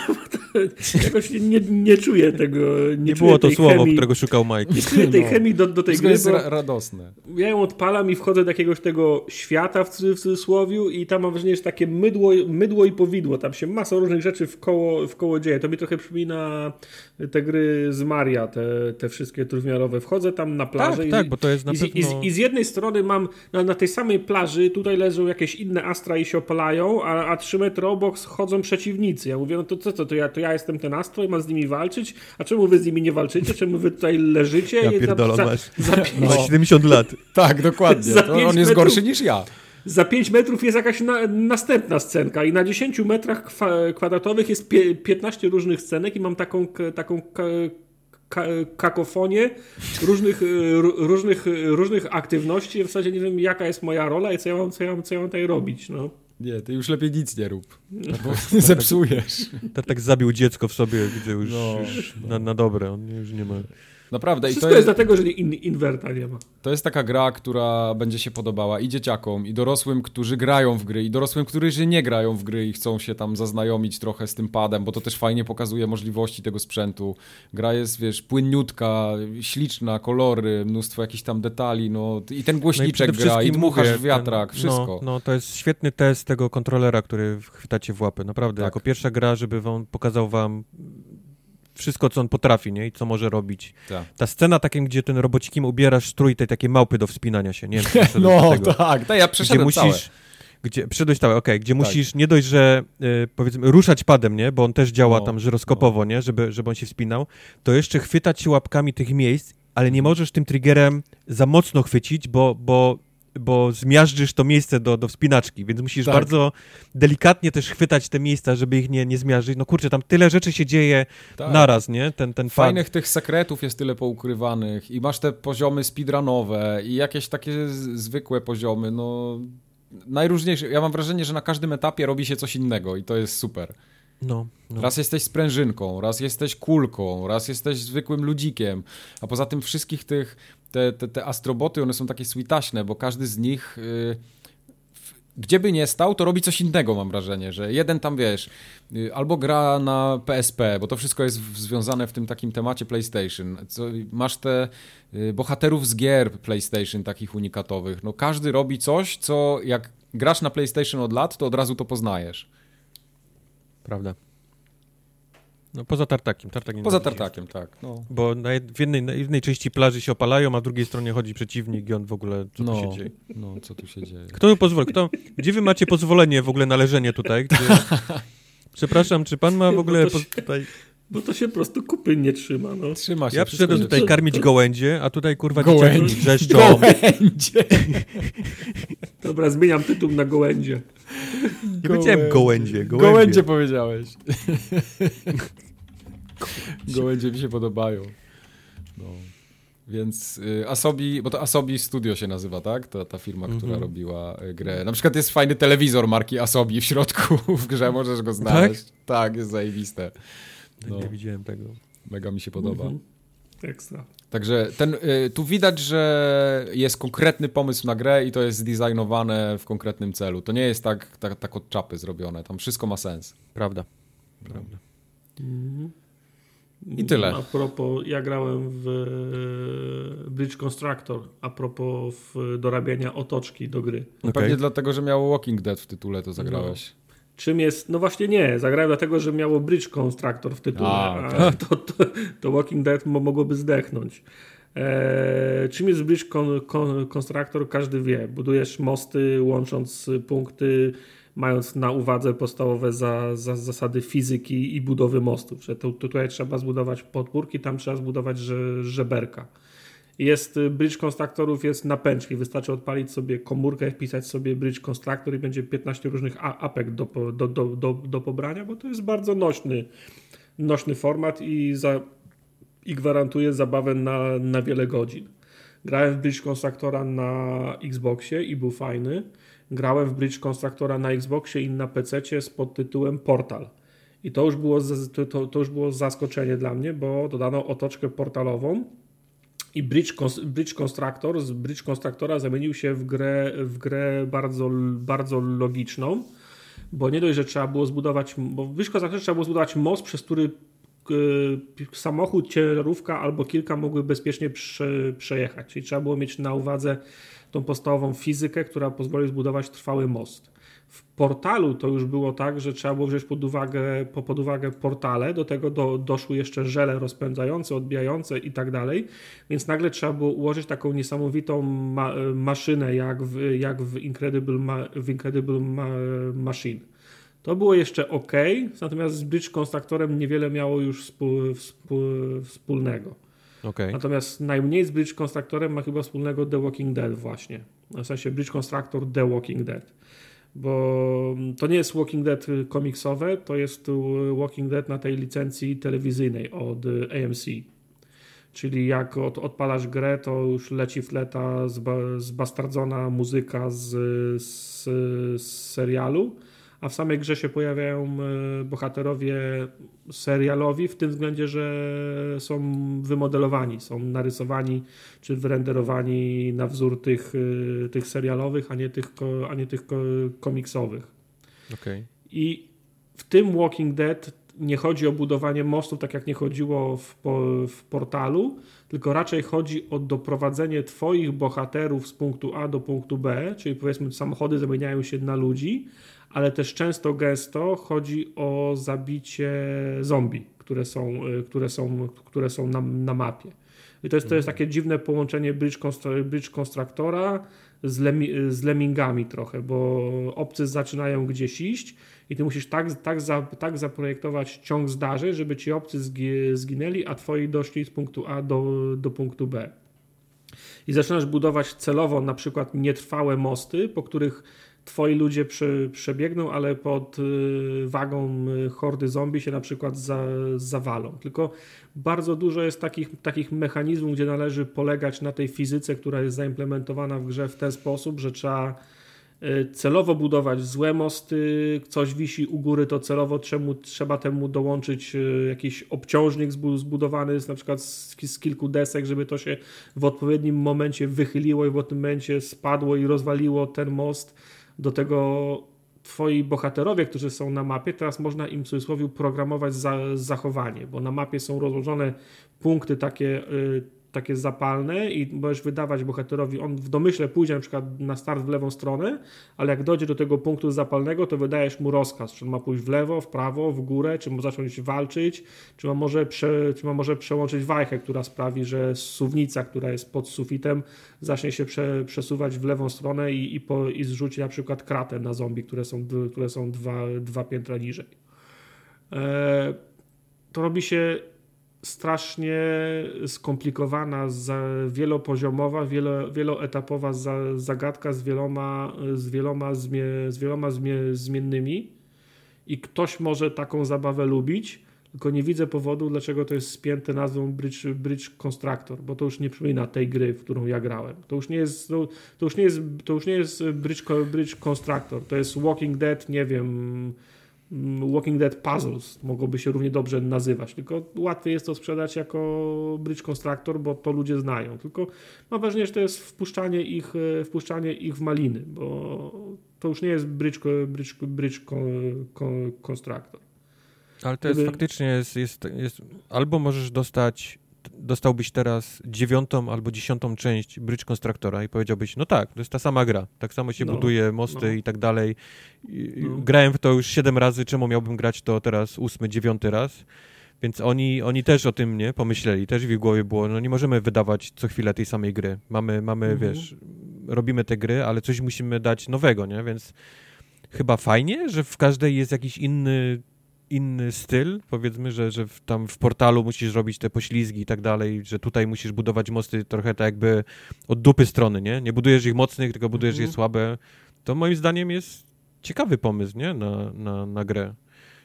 *laughs* jakoś nie, nie, nie czuję tego. Nie, Nie czuję było to słowo, chemii, którego szukał Mike. Nie czuję tej No. chemii do, do tej wszystko gry, jest bo ra radosne. ja ją odpalam i wchodzę do jakiegoś tego świata w, w cudzysłowiu i tam mam wrażenie, że takie mydło, mydło i powidło. Tam się masa różnych rzeczy w koło, w koło dzieje. To mi trochę przypomina te gry z Maria, te, te wszystkie trójwymiarowe. Wchodzę tam na plażę Tak, i, tak, bo to jest na i, z- i, pewno... z, I z jednej strony mam na, na tej samej plaży, tutaj leżą jakieś inne astra i się opalają, a, a trzy metry obok chodzą przeciwnicy. Ja mówię, no to co, to, to, ja, to ja jestem ten astro i mam z nimi walczyć, a czemu wy z nimi nie walczycie? Czemu wy tutaj leżycie? Ja pierdolę, za, masz, za, pięć, *laughs* masz 70 lat. *laughs* Tak, dokładnie. Za To pięć on jest metrów- gorszy niż ja. za 5 metrów jest jakaś na, następna scenka i na 10 metrach kwa, kwadratowych jest pie, 15 różnych scenek i mam taką, taką ka, ka, kakofonię różnych, y, ró- różnych, y, różnych aktywności. W zasadzie nie wiem, jaka jest moja rola i co ja mam, co ja mam, co ja mam tutaj robić. No. Nie, ty już lepiej nic nie rób. Bo *laughs* zepsujesz. Tartek zabił dziecko w sobie, widzę już, No. już na, na dobre, on już nie ma... Naprawdę. I Wszystko to jest jest, dlatego, że in, inwerta nie ma. to jest taka gra, która będzie się podobała i dzieciakom, i dorosłym, którzy grają w gry, i dorosłym, którzy nie grają w gry i chcą się tam zaznajomić trochę z tym padem, bo to też fajnie pokazuje możliwości tego sprzętu. Gra jest, wiesz, płynniutka, śliczna, kolory, mnóstwo jakichś tam detali, no i ten No i głośniczek gra, i dmuchasz mówię, wiatrak, ten- wszystko. No, no, to jest świetny test tego kontrolera, który chwytacie w łapy. Naprawdę, Tak. jako pierwsza gra, żeby wam pokazał wam wszystko, co on potrafi, nie? I co może robić. Tak. Ta scena takim, gdzie ten robocikiem ubierasz strój tej takiej małpy do wspinania się, nie *laughs* wiem, No tego. tak, tak, ja Gdzie przeszedłem musisz... całe. Gdzie, przyszedłeś całe, okej, gdzie Tak. musisz nie dość, że y, powiedzmy ruszać padem, nie, bo on też działa No, tam żyroskopowo, nie, żeby, żeby on się wspinał, to jeszcze chwytać się łapkami tych miejsc, ale nie możesz tym triggerem za mocno chwycić, bo, bo, bo zmiażdżysz to miejsce do, do wspinaczki, więc musisz Tak. bardzo delikatnie też chwytać te miejsca, żeby ich nie, nie zmiażdżyć. No kurczę, tam tyle rzeczy się dzieje Tak. naraz, nie, ten, ten. Fajnych tych sekretów jest tyle poukrywanych i masz te poziomy speedrunowe i jakieś takie zwykłe poziomy, no najróżniejsze. Ja mam wrażenie, że na każdym etapie robi się coś innego i to jest super. No, no. Raz jesteś sprężynką, raz jesteś kulką, raz jesteś zwykłym ludzikiem, a poza tym wszystkich tych, te, te, te astroboty, one są takie switaśne, bo każdy z nich... Yy, gdzie by nie stał, to robi coś innego, mam wrażenie, że jeden tam, wiesz, y, albo gra na PSP, bo to wszystko jest związane w tym takim temacie PlayStation. Co, masz te y, bohaterów z gier PlayStation takich unikatowych. No każdy robi coś, co jak grasz na PlayStation od lat, to od razu to poznajesz. Prawda. No poza tartakiem. Tartak Poza tartakiem, tak. No. Bo na jed- w jednej, na jednej części plaży się opalają, a w drugiej stronie chodzi przeciwnik i on w ogóle, co tu no, się dzieje? no, co tu się dzieje? Kto mi pozwoli? Kto, gdzie wy macie pozwolenie w ogóle na leżenie tutaj? Gdzie... *laughs* Przepraszam, czy pan ma w ogóle to się- tutaj... Bo to się po prostu kupy nie trzyma. No. Trzyma się. Ja przyszedłem tutaj trzyma. karmić gołędzie, a tutaj kurwa Gołędzie. dzieciaki wrzeszczą. Gołędzie. *laughs* Dobra, zmieniam tytuł na gołędzie. Nie powiedziałem gołędzie, gołębie. Gołędzie powiedziałeś. Gołędzie mi się podobają. No. Więc y, Asobi, bo to Asobi Studio się nazywa, tak? To ta firma, która Mhm. robiła y, grę. Na przykład jest fajny telewizor marki Asobi w środku *laughs* w grze, możesz go znaleźć. Tak, jest zajebiste. No, Nie widziałem tego. mega mi się podoba. Mhm. Ekstra. Także ten, y, tu widać, że jest konkretny pomysł na grę i to jest zdesignowane w konkretnym celu. To nie jest tak, tak, tak od czapy zrobione. Tam wszystko ma sens. Prawda. Prawda. I tyle. A propos, ja grałem w e, Bridge Constructor, a propos w dorabiania otoczki do gry. Okej. Pewnie dlatego, że miało Walking Dead w tytule, to zagrałeś. Czym jest, no właśnie nie, zagrałem dlatego, że miało Bridge Constructor w tytule, A, a, okej. to, to, to Walking Dead mo, mogłoby zdechnąć. Eee, czym jest Bridge con, con, Constructor? Każdy wie. Budujesz mosty, łącząc punkty, mając na uwadze podstawowe za, za, zasady fizyki i budowy mostów. Że tu, tutaj trzeba zbudować podpórki, tam trzeba zbudować że, żeberka. Jest y, bridge constructorów jest na pęczki. Wystarczy odpalić sobie komórkę, wpisać sobie bridge constructor i będzie 15 różnych apek do, do, do, do, do pobrania, bo to jest bardzo nośny, nośny format i, za, i gwarantuje zabawę na, na wiele godzin. Grałem w Bridge Constructora na Xboxie i był fajny. Grałem w Bridge Constructora na Xboxie i na PC z pod tytułem Portal. I to już, było, to, to, już było zaskoczenie dla mnie, bo dodano otoczkę portalową i Bridge, Bridge Constructor z Bridge Constructora zamienił się w grę, w grę bardzo, bardzo logiczną, bo nie dość, że trzeba było zbudować, bo w Bridge trzeba było zbudować most, przez który samochód, ciężarówka albo kilka mogły bezpiecznie prze, przejechać. Czyli trzeba było mieć na uwadze tą podstawową fizykę, która pozwoli zbudować trwały most. W portalu to już było tak, że trzeba było wziąć pod uwagę, pod uwagę portale, do tego do, doszły jeszcze żele rozpędzające, odbijające i tak dalej, więc nagle trzeba było ułożyć taką niesamowitą ma maszynę jak w, jak w Incredible, ma w Incredible ma Machine. To było jeszcze ok, natomiast z Bridge Constructorem niewiele miało już wspólnego. Okay. Natomiast najmniej z Bridge Constructorem ma chyba wspólnego The Walking Dead właśnie. W sensie Bridge Constructor The Walking Dead. Bo to nie jest Walking Dead komiksowe, to jest Walking Dead na tej licencji telewizyjnej od AMC. Czyli jak od, odpalasz grę, to już leci fleta zba, zbastardzona muzyka z, z, z serialu a w samej grze się pojawiają e, bohaterowie serialowi w tym względzie, że są wymodelowani, są narysowani czy wyrenderowani na wzór tych, e, tych serialowych, a nie tych, a nie tych komiksowych. Okay. I w tym Walking Dead nie chodzi o budowanie mostów, tak jak nie chodziło w, w portalu, tylko raczej chodzi o doprowadzenie Twoich bohaterów z punktu A do punktu B, czyli powiedzmy samochody zamieniają się na ludzi, ale też często gęsto chodzi o zabicie zombie, które są, y, które są, które są na, na mapie. I to jest, to jest takie dziwne połączenie Bridge, bridge Constructora z, lemi, z lemmingami trochę, bo obcy zaczynają gdzieś iść i ty musisz tak, tak, za, tak zaprojektować ciąg zdarzeń, żeby ci obcy zginęli, a twoi doszli z punktu A do, do punktu B. I zaczynasz budować celowo na przykład nietrwałe mosty, po których twoi ludzie przebiegną, ale pod y, wagą y, hordy zombie się na przykład za, zawalą. Tylko bardzo dużo jest takich, takich mechanizmów, gdzie należy polegać na tej fizyce, która jest zaimplementowana w grze w ten sposób, że trzeba y, celowo budować złe mosty, coś wisi u góry, to celowo czemu, trzeba temu dołączyć jakiś obciążnik zbudowany z, na przykład z, z, kilku desek, żeby to się w odpowiednim momencie wychyliło i w odpowiednim momencie spadło i rozwaliło ten most do tego twoi bohaterowie, którzy są na mapie, teraz można im w cudzysłowie programować za, zachowanie, bo na mapie są rozłożone punkty takie y, takie zapalne i możesz wydawać bohaterowi, on w domyśle pójdzie na przykład na start w lewą stronę, ale jak dojdzie do tego punktu zapalnego, to wydajesz mu rozkaz, czy on ma pójść w lewo, w prawo, w górę, czy ma zacząć walczyć, czy ma może, prze, czy ma może przełączyć wajchę, która sprawi, że suwnica, która jest pod sufitem, zacznie się prze, przesuwać w lewą stronę i, i, po, i zrzuci na przykład kratę na zombie, które są, które są dwa, dwa piętra niżej. Eee, to robi się strasznie skomplikowana, wielopoziomowa, wielo, wieloetapowa zagadka z wieloma, z wieloma, zmie, z wieloma zmie, zmiennymi i ktoś może taką zabawę lubić, tylko nie widzę powodu, dlaczego to jest spięte nazwą Bridge, Bridge Constructor, bo to już nie przypomina tej gry, w którą ja grałem. To już nie jest, to, to już nie jest, to już nie jest Bridge, Bridge Constructor, to jest Walking Dead, nie wiem Walking Dead Puzzles mogłoby się równie dobrze nazywać, tylko łatwiej jest to sprzedać jako Bridge Constructor, bo to ludzie znają. Tylko mam wrażenie, że to jest wpuszczanie ich, e, wpuszczanie ich w maliny, bo to już nie jest Bridge, bridge, bridge Constructor. Ale to jest Gdyby... faktycznie jest, jest, jest, albo możesz dostać dostałbyś teraz dziewiątą albo dziesiątą część Bridge Constructora i powiedziałbyś, no tak, to jest ta sama gra, tak samo się no, buduje mosty no. i tak dalej. No. Grałem w to już siedem razy, czemu miałbym grać to teraz ósmy, dziewiąty raz? Więc oni, oni też o tym nie pomyśleli, też w ich głowie było, no nie możemy wydawać co chwilę tej samej gry. Mamy, mamy mhm. wiesz, robimy te gry, ale coś musimy dać nowego, nie? Więc chyba fajnie, że w każdej jest jakiś inny inny styl, powiedzmy, że, że w, tam w portalu musisz robić te poślizgi i tak dalej, że tutaj musisz budować mosty trochę tak jakby od dupy strony, nie? Nie budujesz ich mocnych, tylko budujesz mhm. je słabe. To moim zdaniem jest ciekawy pomysł, nie? Na, na, na grę.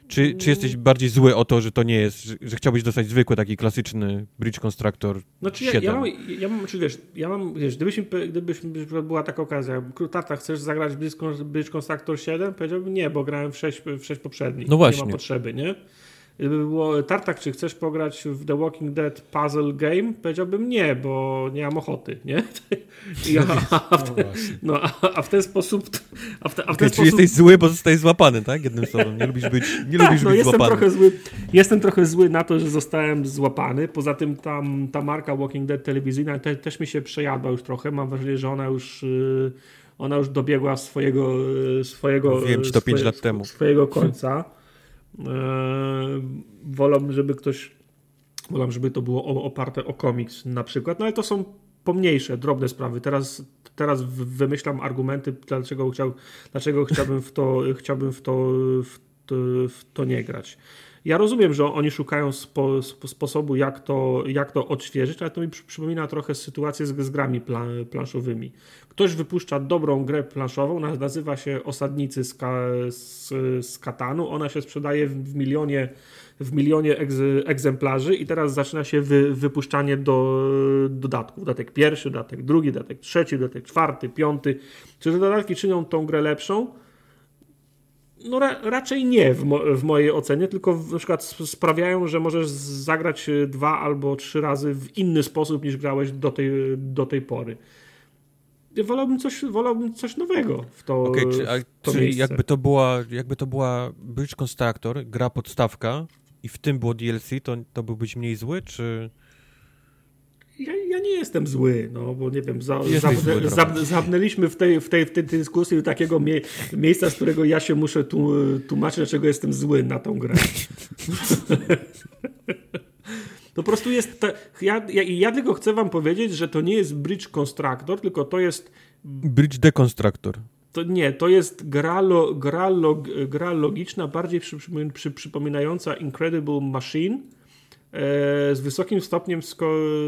Czy, czy jesteś bardziej zły o to, że to nie jest, że, że chciałbyś dostać zwykły taki klasyczny Bridge Constructor znaczy ja, 7? Ja mam, ja mam, czy wiesz, ja mam, wiesz, gdybyśmy, gdybyśmy była taka okazja, tata, chcesz zagrać Bridge Constructor 7? Powiedziałbym nie, bo grałem w 6, w 6 poprzednich. No właśnie. Nie ma potrzeby, nie? Gdyby było Tartak, czy chcesz pograć w The Walking Dead Puzzle Game? Powiedziałbym nie, bo nie mam ochoty, nie? *laughs* Ja, a, w ten, no, a, w ten sposób... A w, te, a w ten okay, sposób... Czyli jesteś zły, bo zostajesz złapany, tak? Jednym słowem. Nie lubisz być, nie tak, lubisz no, być jestem złapany. Trochę zły, jestem trochę zły na to, że zostałem złapany. Poza tym tam, ta marka Walking Dead telewizyjna te, też mi się przejadła już trochę. Mam wrażenie, że ona już... Yy, ona już dobiegła swojego swojego Wiem ci to 5 lat temu. swojego końca. Eee, wolałbym, żeby ktoś wolałbym, żeby to było oparte o komiks na przykład, no ale to są pomniejsze, drobne sprawy. Teraz, teraz wymyślam argumenty, dlaczego, chciał, dlaczego chciałbym w to, *laughs* chciałbym w to, w to, w to nie grać. Ja rozumiem, że oni szukają spo, sposobu, jak to, jak to odświeżyć, ale to mi przypomina trochę sytuację z, z grami plan, planszowymi. Ktoś wypuszcza dobrą grę planszową, nazywa się Osadnicy z, z, z Katanu. Ona się sprzedaje w, milionie, w milionie egzemplarzy i teraz zaczyna się wy, wypuszczanie do dodatków. Dodatek pierwszy, dodatek drugi, dodatek trzeci, dodatek czwarty, piąty. Czy te dodatki czynią tą grę lepszą? No ra, raczej nie w, mo, w, mojej ocenie, tylko w, na przykład sprawiają, że możesz zagrać dwa albo trzy razy w inny sposób niż grałeś do tej, do tej pory. Wolałbym coś, wolałbym coś nowego w to. Okay, czy, to czyli jakby to była, jakby to była Bridge Constructor, gra podstawka i w tym było DLC, to, to byłbyś mniej zły, czy ja, ja, nie jestem zły, no bo nie wiem, za, zabnęliśmy w tej, w, tej, w tej dyskusji do takiego mie miejsca, z którego ja się muszę tłumaczyć, dlaczego jestem zły na tą grę. *laughs* To po prostu jest. Ta, ja, ja, ja, tylko chcę Wam powiedzieć, że to nie jest Bridge Constructor, tylko to jest. Bridge Deconstructor. To nie, to jest gra, lo, gra, log, gra logiczna, bardziej przy, przy, przypominająca Incredible Machine z wysokim stopniem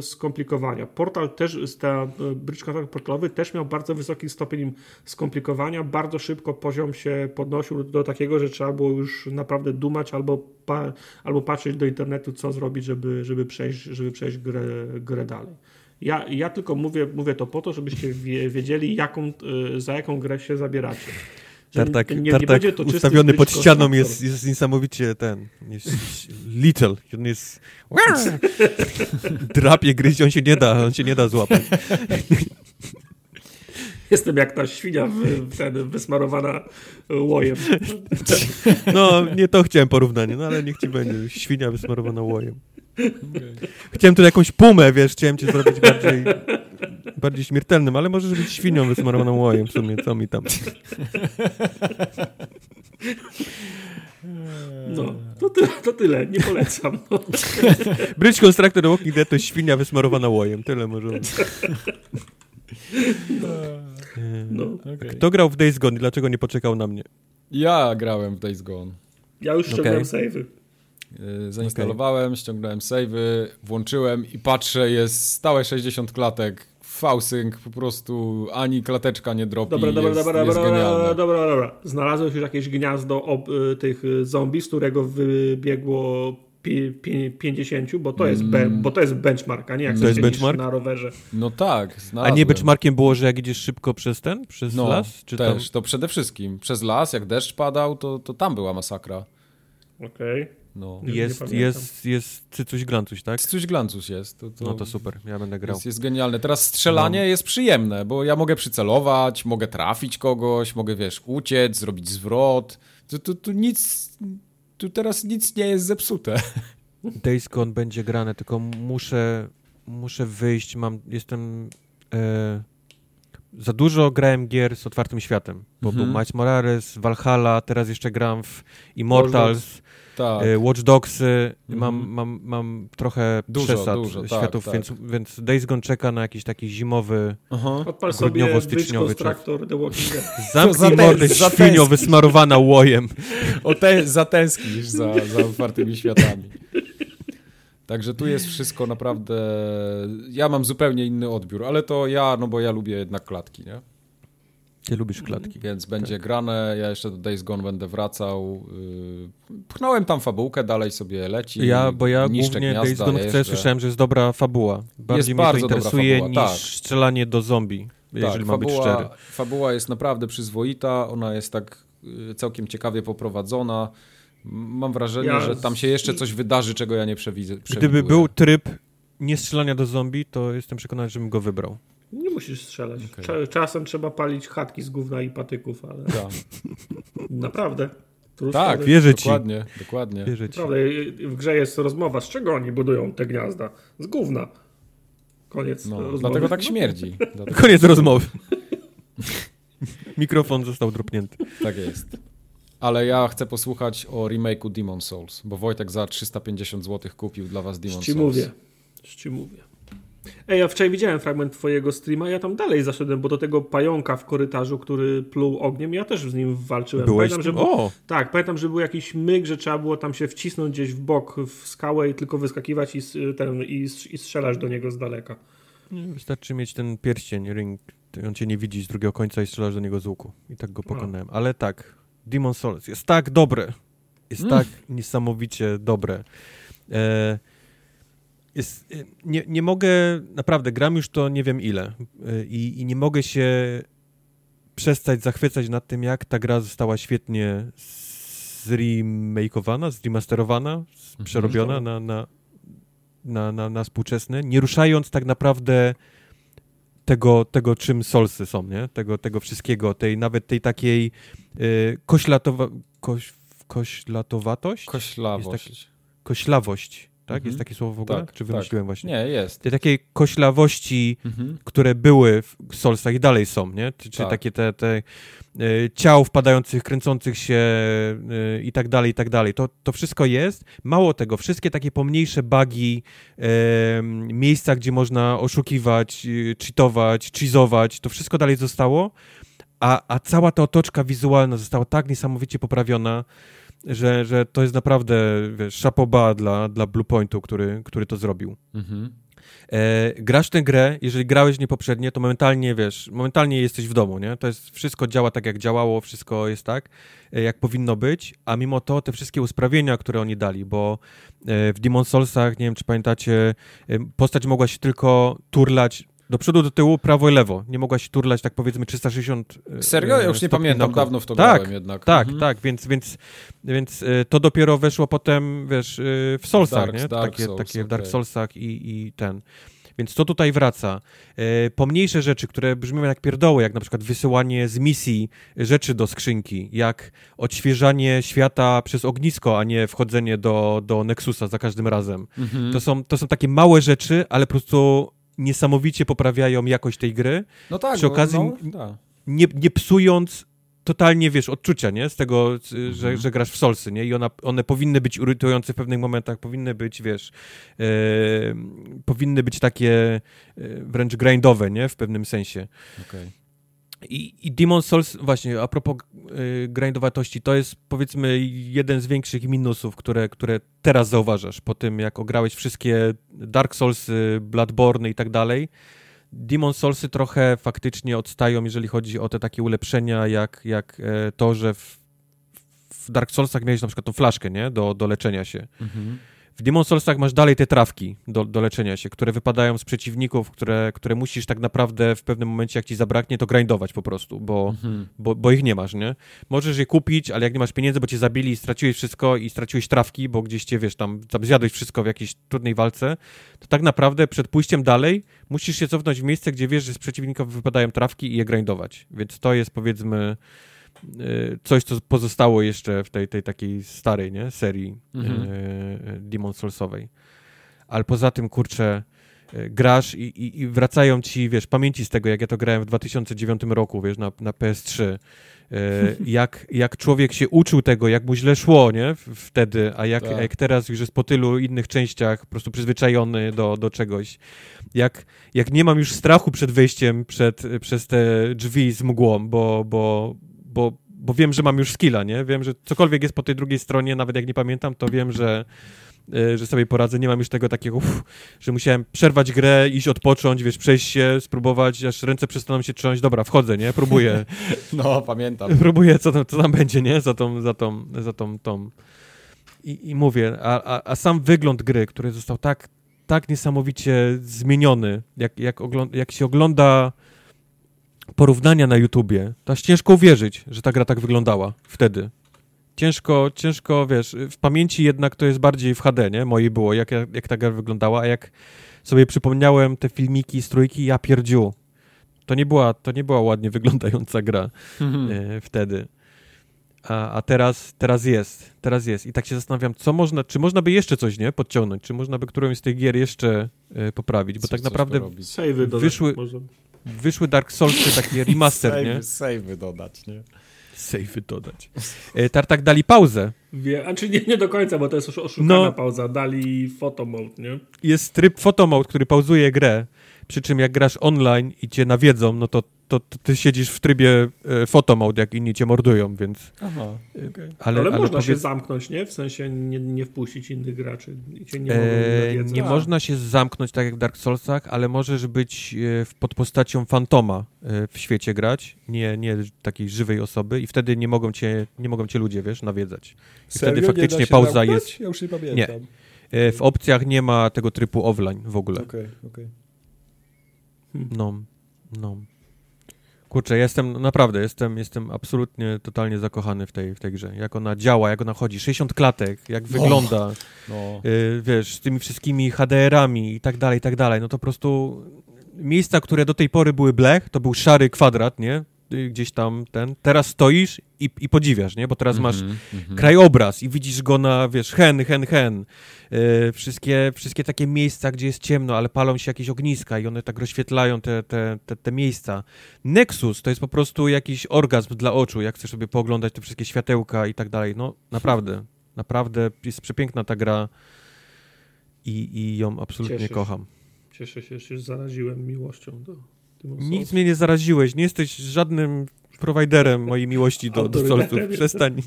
skomplikowania. Portal też, ten bridge portalowy też miał bardzo wysoki stopień skomplikowania. Bardzo szybko poziom się podnosił do takiego, że trzeba było już naprawdę dumać albo, pa, albo patrzeć do internetu, co zrobić, żeby, żeby przejść, żeby przejść grę, grę dalej. Ja, ja tylko mówię, mówię to po to, żebyście wiedzieli, jaką, e, za jaką grę się zabieracie. Tartak, nie, tartak nie ustawiony pod ścianą jest, jest niesamowicie ten, jest little, on jest *laughs* drapie, gryźć, on się nie da, on się nie da złapać. *laughs* Jestem jak ta świnia w, ten, wysmarowana łojem. *laughs* No, nie to chciałem porównanie, no ale niech ci będzie. Świnia wysmarowana łojem. Chciałem tu jakąś pumę, wiesz, chciałem cię zrobić bardziej bardziej śmiertelnym, ale możesz być świnią wysmarowaną łojem w sumie, co mi tam. No, to, ty, to tyle, nie polecam. No. Bridge Constructor Walking Dead to świnia wysmarowana łojem, tyle może. No. No. Okay. Kto grał w Days Gone i dlaczego nie poczekał na mnie? Ja grałem w Days Gone. Ja już ściągnąłem okay. save'y. Yy, zainstalowałem, okay. ściągnąłem save'y, włączyłem i patrzę, jest stałe 60 klatek Fausynk po prostu ani klateczka nie dropi. Dobra, dobra, jest, dobra, jest dobra, dobra, dobra, dobra. Znalazłeś już jakieś gniazdo ob, y, tych y, zombie, z którego wybiegło 50, bo to, jest be, bo to jest benchmark, a nie jak to jest benchmark? na rowerze. No tak, znalazłem. A nie benchmarkiem było, że jak idziesz szybko przez ten, przez no, las? Czy też, tam... to przede wszystkim. Przez las, jak deszcz padał, to, to tam była masakra. Okej. Okay. No. Jest, jest, jest Cycuś Glancuś, tak? Cycuś Glancuś jest. To, to no to super, ja będę grał. Jest, jest genialne. Teraz strzelanie no. jest przyjemne, bo ja mogę przycelować, mogę trafić kogoś, mogę, wiesz, uciec, zrobić zwrot. Tu, tu, tu nic, tu teraz nic nie jest zepsute. *laughs* Days Gone będzie grane, tylko muszę, muszę wyjść, mam, jestem... E, za dużo grałem gier z otwartym światem, bo mhm. był Miles Morales, Valhalla, teraz jeszcze gram w Immortals, tak. E, Watch Dogs, mm. mam, mam, mam trochę dużo, przesad dużo, tak, światów, tak, więc, tak. więc Days Gone czeka na jakiś taki zimowy, Odpal sobie styczniowy Traktor The Walking Dead. *laughs* Zamknij mordę świnio wysmarowana łojem. *laughs* O te, zatęsknisz za, za otwartymi światami. Także tu jest wszystko naprawdę. Ja mam zupełnie inny odbiór, ale to ja, no bo ja lubię jednak klatki, nie? Ty lubisz klatki. Więc będzie tak. grane, ja jeszcze do Days Gone będę wracał. Yy, pchnąłem tam fabułkę, dalej sobie leci. Ja, bo ja głównie gniazda, Days Gone chcę, słyszałem, że jest dobra fabuła. Bardziej jest mnie bardzo to interesuje fabuła, niż tak. strzelanie do zombie, jeżeli tak, ma być szczery. Fabuła jest naprawdę przyzwoita, ona jest tak y, całkiem ciekawie poprowadzona. Mam wrażenie, ja że tam się jeszcze coś wydarzy, czego ja nie przewidzę. Gdyby był tryb nie strzelania do zombie, to jestem przekonany, żebym go wybrał. Nie musisz strzelać. Okay. Czasem trzeba palić chatki z gówna i patyków, ale. Ja. *laughs* Naprawdę. Tak, wierzę ci. Dokładnie, dokładnie. Wierzę ci. Naprawdę, w grze jest rozmowa, z czego oni budują te gniazda? Z gówna. Koniec no, rozmowy. Dlatego tak śmierdzi. *laughs* Dlatego... Koniec rozmowy. *laughs* Mikrofon został dropnięty. Tak jest. Ale ja chcę posłuchać o remake'u Demon Souls, bo Wojtek za 350 zł kupił dla was Demon Ci Souls. mówię. Ci mówię. Ej, ja wczoraj widziałem fragment twojego streama, ja tam dalej zaszedłem, bo do tego pająka w korytarzu, który pluł ogniem, ja też z nim walczyłem. Byłeś pamiętam, że o! Tak, pamiętam, że był jakiś myk, że trzeba było tam się wcisnąć gdzieś w bok w skałę i tylko wyskakiwać i, ten, i, i strzelać do niego z daleka. Wystarczy mieć ten pierścień, ring, on cię nie widzi z drugiego końca i strzelasz do niego z łuku. I tak go pokonałem. No. Ale tak, Demon Souls jest tak dobre. Jest mm. tak niesamowicie dobre. E, jest, e, nie, nie mogę, naprawdę, gram już to nie wiem ile e, i, i nie mogę się przestać zachwycać nad tym, jak ta gra została świetnie zremakeowana, zremasterowana, mhm. przerobiona na, na, na, na, na współczesne, nie ruszając tak naprawdę tego, tego czym solsy są, nie? Tego, tego wszystkiego, tej nawet tej takiej y, koślatowa, koś, koślatowatość? Koślawość. Jest tak, koślawość tak? Mhm. Jest takie słowo w ogóle? Tak, Czy wymyśliłem tak. właśnie? Nie, jest. Te takiej koślawości, mhm. które były w Solsach i dalej są, nie? Czy, tak. takie te, te y, ciał wpadających, kręcących się y, i tak dalej, i tak dalej. To, to wszystko jest. Mało tego, wszystkie takie pomniejsze bugi, y, miejsca, gdzie można oszukiwać, y, cheatować, cheezować, to wszystko dalej zostało, a, a cała ta otoczka wizualna została tak niesamowicie poprawiona, że, że to jest naprawdę, wiesz, szapoba dla, dla Bluepointu, który, który to zrobił. Mhm. E, grasz tę grę, jeżeli grałeś nie poprzednie, to momentalnie, wiesz, momentalnie jesteś w domu, nie? To jest, wszystko działa tak, jak działało, wszystko jest tak, e, jak powinno być, a mimo to te wszystkie usprawnienia, które oni dali, bo e, w Demon Soulsach, nie wiem, czy pamiętacie, e, postać mogła się tylko turlać do przodu, do tyłu, prawo i lewo. Nie mogłaś turlać, tak powiedzmy, 360. E, Serio? Ja już nie pamiętam, dawno w to tak, grałem jednak. Tak, mhm. tak, więc, więc, więc e, to dopiero weszło potem, wiesz, e, w Soulsach, Dark, nie? Dark takie, Souls, takie w Dark Soulsach i, i ten. Więc to tutaj wraca. pomniejsze rzeczy, które brzmią jak pierdoły, jak na przykład wysyłanie z misji rzeczy do skrzynki, jak odświeżanie świata przez ognisko, a nie wchodzenie do, do Nexusa za każdym razem. Mhm. To, są, to są takie małe rzeczy, ale po prostu niesamowicie poprawiają jakość tej gry. No tak. Przy okazji no, tak. nie, nie psując totalnie, wiesz, odczucia, nie? Z tego, mhm. że, że grasz w Solsy, nie? I ona, one powinny być irytujące w pewnych momentach, powinny być, wiesz, e, powinny być takie e, wręcz grindowe, nie? W pewnym sensie. Okay. I, I Demon Souls, właśnie, a propos grindowatości, to jest powiedzmy jeden z większych minusów, które, które teraz zauważasz po tym, jak ograłeś wszystkie Dark Soulsy, Bloodborne i tak dalej. Demon Soulsy trochę faktycznie odstają, jeżeli chodzi o te takie ulepszenia, jak, jak e, to, że w, w Dark Soulsach miałeś na przykład tą flaszkę, nie? Do, do leczenia się. Mhm. W Demon Soulsach masz dalej te trawki do, do leczenia się, które wypadają z przeciwników, które, które musisz tak naprawdę w pewnym momencie, jak ci zabraknie, to grindować po prostu, bo, mhm. bo, bo ich nie masz, nie? Możesz je kupić, ale jak nie masz pieniędzy, bo cię zabili i straciłeś wszystko i straciłeś trawki, bo gdzieś cię, wiesz, tam zjadłeś wszystko w jakiejś trudnej walce, to tak naprawdę przed pójściem dalej musisz się cofnąć w miejsce, gdzie wiesz, że z przeciwników wypadają trawki i je grindować. Więc to jest powiedzmy coś, co pozostało jeszcze w tej, tej takiej starej nie? serii mhm. Y, Demon Soulsowej. Ale poza tym, kurczę, y, grasz i, i, i, wracają ci, wiesz, pamięci z tego, jak ja to grałem w 2009 roku, wiesz, na, na PS3. *laughs* jak, jak człowiek się uczył tego, jak mu źle szło, nie? Wtedy, a jak, tak. jak teraz już jest po tylu innych częściach po prostu przyzwyczajony do, do czegoś. Jak, jak nie mam już strachu przed wejściem przed, przez te drzwi z mgłą, bo, bo, bo, bo wiem, że mam już skilla, nie? Wiem, że cokolwiek jest po tej drugiej stronie, nawet jak nie pamiętam, to wiem, że, e, że sobie poradzę. Nie mam już tego takiego, uff, że musiałem przerwać grę, iść odpocząć, wiesz, przejść się, spróbować, aż ręce przestaną się trząść. Dobra, wchodzę, nie? Próbuję. *laughs* No, pamiętam. *laughs* Próbuję, co tam, co tam będzie, nie? Za tą, za tą, za tą, tą. I, i mówię, a, a, a sam wygląd gry, który został tak, tak niesamowicie zmieniony, jak, jak, jak się ogląda porównania na YouTubie, to aż ciężko uwierzyć, że ta gra tak wyglądała wtedy. ciężko, ciężko, wiesz, w pamięci jednak to jest bardziej w HD, nie? Mojej było, jak, jak ta gra wyglądała, a jak sobie przypomniałem te filmiki z trójki, ja pierdziu. To nie była, to nie była ładnie *laughs* wyglądająca gra Mhm. e, wtedy. A, a teraz, teraz jest, teraz jest. I tak się zastanawiam, co można, czy można by jeszcze coś, nie, podciągnąć, czy można by którąś z tych gier jeszcze e, poprawić, bo Coś- tak naprawdę Wyszły- Może. Wyszły Dark Soulsy takie *laughs* remaster, nie? Savey dodać, nie? Save'y dodać. E, Tartak dali pauzę. Wie, a czy nie, nie do końca, bo to jest oszu- oszukana No. pauza. Dali photo mode, nie? Jest tryb photomode, który pauzuje grę, przy czym jak grasz online i cię nawiedzą, no to, to, to ty siedzisz w trybie e, photomode, jak inni cię mordują, więc... Aha, Ale, Ale, można się powiedz- zamknąć, nie? W sensie nie, nie wpuścić innych graczy. I cię nie mogą E, nie A. można się zamknąć tak jak w Dark Soulsach, ale możesz być e, w- pod postacią fantoma e, w świecie grać, nie, nie takiej żywej osoby i wtedy nie mogą cię, nie mogą cię ludzie, wiesz, nawiedzać. I wtedy faktycznie pauza jest. Ja już nie pamiętam. Nie. E, W opcjach nie ma tego trybu offline w ogóle. Okej, okej. No, no. Kurczę, jestem, naprawdę, jestem, jestem absolutnie, totalnie zakochany w tej, w tej grze. Jak ona działa, jak ona chodzi, 60 klatek, jak wygląda, No. y, wiesz, z tymi wszystkimi HDR-ami i tak dalej, i tak dalej. No to po prostu miejsca, które do tej pory były blech, to był szary kwadrat, nie? Y, Gdzieś tam ten. Teraz stoisz i, i podziwiasz, nie? Bo teraz masz Mhm, mhm. krajobraz i widzisz go na, wiesz, hen, hen, hen. Yy, wszystkie, wszystkie takie miejsca, gdzie jest ciemno, ale palą się jakieś ogniska i one tak rozświetlają te, te, te, te miejsca. Nexus to jest po prostu jakiś orgazm dla oczu, jak chcesz sobie pooglądać te wszystkie światełka i tak dalej. No, naprawdę, naprawdę jest przepiękna ta gra i, i ją absolutnie Cieszę kocham. Cieszę się, że się zaraziłem miłością do Nic mnie nie zaraziłeś, nie jesteś żadnym prowajderem mojej miłości do, do solców. Przestań,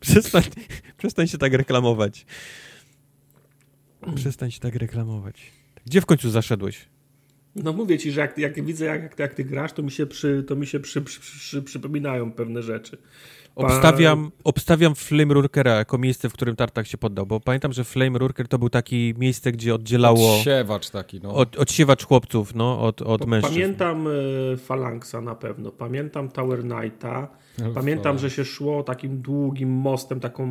przestań, przestań się tak reklamować. Przestań się tak reklamować. Gdzie w końcu zaszedłeś? No mówię ci, że jak, jak widzę, jak, jak, jak ty grasz, to mi się, przy, to mi się przy, przy, przy, przypominają pewne rzeczy. Obstawiam, obstawiam Flame Rurkera jako miejsce, w którym Tartak się poddał, bo pamiętam, że Flame Rurker to był taki miejsce, gdzie oddzielało Odsiewacz taki, no. od, odsiewacz chłopców, no, od, od mężczyzn. Pamiętam e, Phalanxa na pewno, pamiętam Tower Knighta, pamiętam, że się szło takim długim mostem, taką,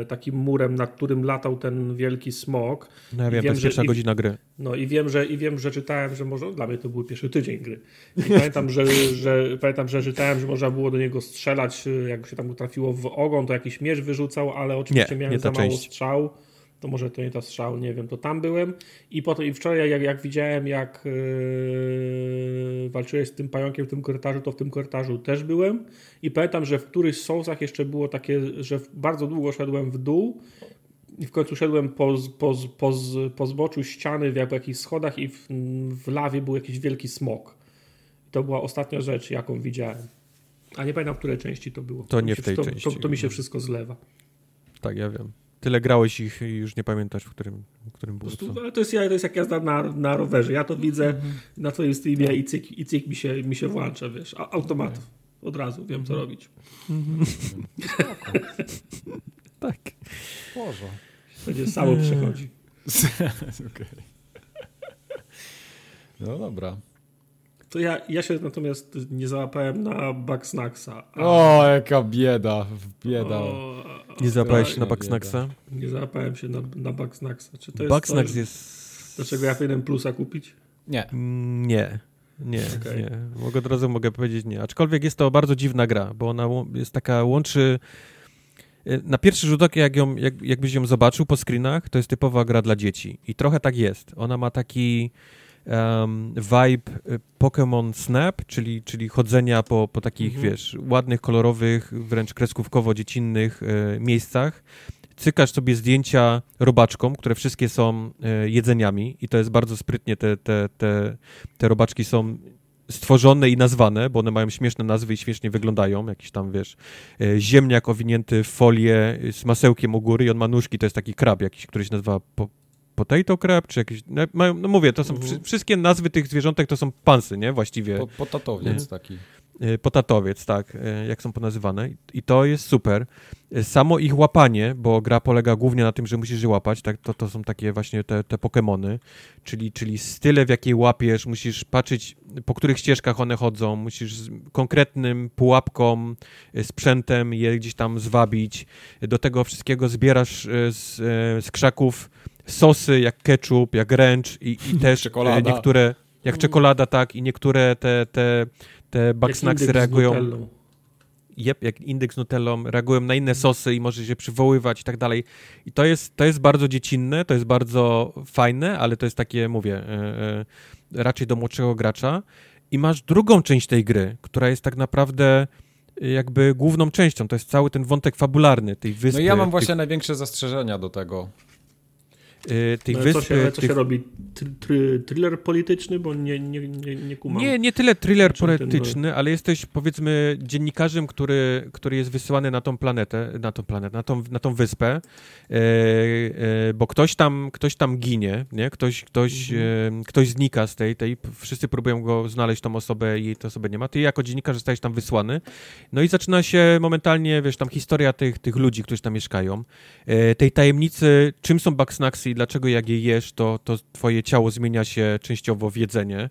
e, takim murem, nad którym latał ten wielki smok. No ja I wiem, wiem, to jest że pierwsza i- godzina gry. No i wiem, że i wiem, że czytałem, że może dla mnie to był pierwszy tydzień gry. I *laughs* pamiętam, że, że pamiętam, że czytałem, że można było do niego strzelać, y, jak się tam trafiło w ogon, to jakiś miecz wyrzucał, ale oczywiście Nie, miałem nie za mało część. strzał. To może to nie ta strzał, nie wiem, to tam byłem. I potem i wczoraj, jak, jak widziałem, jak yy, walczyłeś z tym pająkiem w tym korytarzu, to w tym korytarzu też byłem. I pamiętam, że w którychś z Soulsach jeszcze było takie, że bardzo długo szedłem w dół i w końcu szedłem po, po, po, po zboczu ściany w jak- jakichś schodach i w, w lawie był jakiś wielki smok. To była ostatnia rzecz, jaką widziałem. A nie pamiętam, w której części to było. To nie w tej to, części. To, to mi się wszystko zlewa. Tak, ja wiem. Tyle grałeś ich i już nie pamiętasz, w którym, w którym było prostu, ale to, jest, to jest jak jazda na, na rowerze. Ja to widzę Mhm. na twoim streamie i cyk, i cyk mi, się, mi się włącza, wiesz, a- automatów. Od razu wiem, Mhm. co robić. Tak. Boże. Będzie samo przechodzi. *laughs* Okej. No dobra. To ja, ja się natomiast nie załapałem na Bugsnaxa. a- O, jaka bieda, bieda. O, Nie załapałeś się na. Bugsnaxa? Nie załapałem się na, na Bugsnaxa. Czy to jest Bugsnax coś, jest... Dlaczego ja powinienem plusa kupić? Nie. Mm, Nie. Nie, Okej. nie. Mogę od razu mogę powiedzieć nie. Aczkolwiek jest to bardzo dziwna gra, bo ona jest taka, łączy... y, Na pierwszy rzut oka, jak ją, jak, jakbyś ją zobaczył po screenach, to jest typowa gra dla dzieci. I trochę tak jest. Ona ma taki um, vibe y, Pokémon Snap, czyli, czyli chodzenia po, po takich, Mhm. wiesz, ładnych, kolorowych, wręcz kreskówkowo-dziecinnych y, miejscach. Cykasz sobie zdjęcia robaczkom, które wszystkie są y, jedzeniami i to jest bardzo sprytnie, te, te, te, te robaczki są stworzone i nazwane, bo one mają śmieszne nazwy i śmiesznie wyglądają, jakiś tam, wiesz, ziemniak owinięty w folię z masełkiem u góry i on ma nóżki, to jest taki krab jakiś, który się nazywa po, potato crab, czy jakiś, no, no mówię, to są, Mhm. wszy, wszystkie nazwy tych zwierzątek to są pansy, nie, właściwie. Po, potatowiec taki. E, potatowiec, tak, e, jak są ponazywane. I to jest super. E, samo ich łapanie, bo gra polega głównie na tym, że musisz je łapać, tak, to, to są takie właśnie te, te Pokémony, czyli, czyli style, w jakiej łapiesz, musisz patrzeć, po których ścieżkach one chodzą, musisz z konkretnym pułapką, sprzętem je gdzieś tam zwabić. Do tego wszystkiego zbierasz z, z krzaków sosy, jak ketchup, jak ręcz i, i *laughs* też Czekolada. niektóre, jak czekolada, tak, i niektóre te, te te backsnacksy reagują... Jep, jak indeks nutellą, reagują na inne sosy i może się przywoływać i tak dalej. I to jest, to jest bardzo dziecinne, to jest bardzo fajne, ale to jest takie, mówię, e, e, raczej do młodszego gracza. I masz drugą część tej gry, która jest tak naprawdę jakby główną częścią. To jest cały ten wątek fabularny tej wyspy. No ja mam właśnie tych... największe zastrzeżenia do tego. Y, tych no, wysp... Co się, co tych... się robi? Tr thriller polityczny? Bo nie, nie, nie, nie kumam. Nie, nie tyle thriller polityczny, ale jesteś powiedzmy dziennikarzem, który, który jest wysyłany na tą planetę, na tą planetę, na tą, na tą wyspę, e, e, bo ktoś tam, ktoś tam ginie, nie? Ktoś, ktoś, mhm. e, ktoś znika z tej, tej, wszyscy próbują go znaleźć, tą osobę i tej osoby nie ma. Ty jako dziennikarz zostajesz tam wysłany. No i zaczyna się momentalnie, wiesz, tam historia tych, tych ludzi, którzy tam mieszkają, e, tej tajemnicy, czym są backsnacksy i dlaczego jak je jesz, to, to twoje ciało zmienia się częściowo w jedzenie.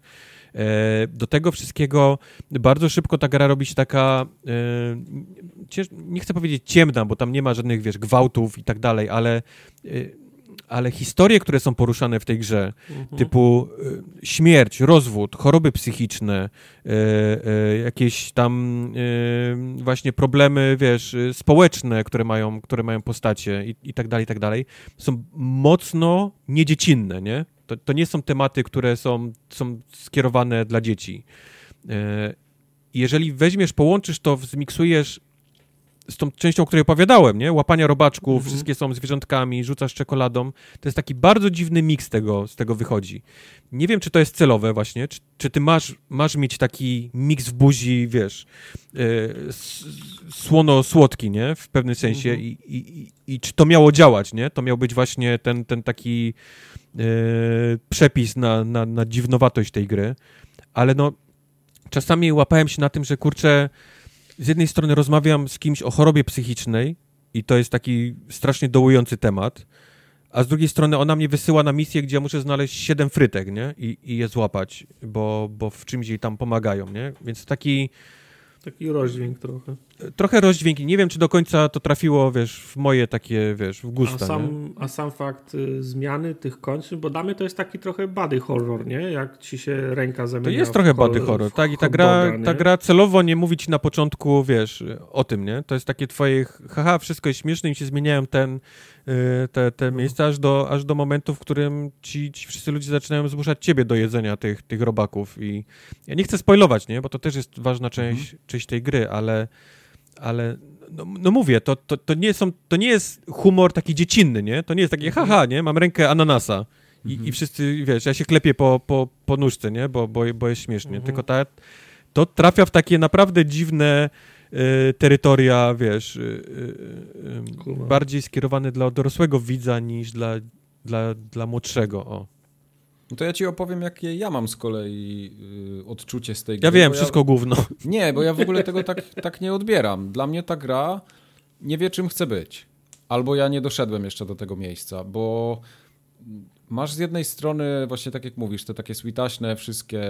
E, do tego wszystkiego bardzo szybko ta gra robi się taka, e, nie chcę powiedzieć ciemna, bo tam nie ma żadnych, wiesz, gwałtów i tak dalej, ale e, ale historie, które są poruszane w tej grze, mhm. typu y, śmierć, rozwód, choroby psychiczne, y, y, jakieś tam właśnie problemy, wiesz, społeczne, które mają, które mają postacie i, i tak dalej, i tak dalej, są mocno niedziecinne, nie? To, to nie są tematy, które są, są skierowane dla dzieci. Jeżeli weźmiesz, połączysz to, zmiksujesz z tą częścią, o której opowiadałem, nie? Łapania robaczków, mhm. wszystkie są zwierzątkami, rzucasz czekoladą. To jest taki bardzo dziwny miks tego, z tego wychodzi. Nie wiem, czy to jest celowe właśnie, czy, czy ty masz, masz mieć taki miks w buzi, wiesz, yy, słono-słodki, nie? W pewnym sensie mhm. I, i, i, czy to miało działać, nie? To miał być właśnie ten, ten taki yy, przepis na, na, na dziwnowatość tej gry. Ale no, czasami łapałem się na tym, że kurczę, z jednej strony rozmawiam z kimś o chorobie psychicznej i to jest taki strasznie dołujący temat, a z drugiej strony ona mnie wysyła na misję, gdzie muszę znaleźć siedem frytek, nie? I, i je złapać, bo, bo w czymś jej tam pomagają, nie? Więc taki Taki rozdźwięk trochę. Trochę rozdźwięk. Nie wiem, czy do końca to trafiło, wiesz, w moje takie, wiesz, w gusta, a sam, a sam fakt y, zmiany tych końców, bo damy to jest taki trochę body horror, nie? Jak ci się ręka zamienia To jest trochę body horror, tak? I ta gra, ta gra celowo nie mówi ci na początku, wiesz, o tym, nie? To jest takie twoje, haha, wszystko jest śmieszne i się zmieniają ten, y, te, te no. miejsca aż do, aż do momentu, w którym ci, ci wszyscy ludzie zaczynają zmuszać ciebie do jedzenia tych, tych robaków i ja nie chcę spoilować, nie? Bo to też jest ważna część, mhm. część tej gry, ale ale no, no, mówię, to, to, to, nie są, to nie jest humor taki dziecinny, nie? To nie jest takie haha, nie? Mam rękę ananasa i, mhm. i wszyscy, wiesz, ja się klepię po, po, po nóżce, nie? Bo, bo, bo jest śmiesznie. Mhm. Tylko ta, to trafia w takie naprawdę dziwne y, terytoria, wiesz, y, y, y bardziej skierowane dla dorosłego widza niż dla, dla, dla młodszego, o. No to ja ci opowiem, jakie ja mam z kolei y, odczucie z tej gry. Ja wiem, wszystko ja... gówno. *laughs* Nie, bo ja w ogóle tego tak, tak nie odbieram. Dla mnie ta gra nie wie, czym chce być. Albo ja nie doszedłem jeszcze do tego miejsca, bo masz z jednej strony, właśnie tak jak mówisz, te takie switaśne wszystkie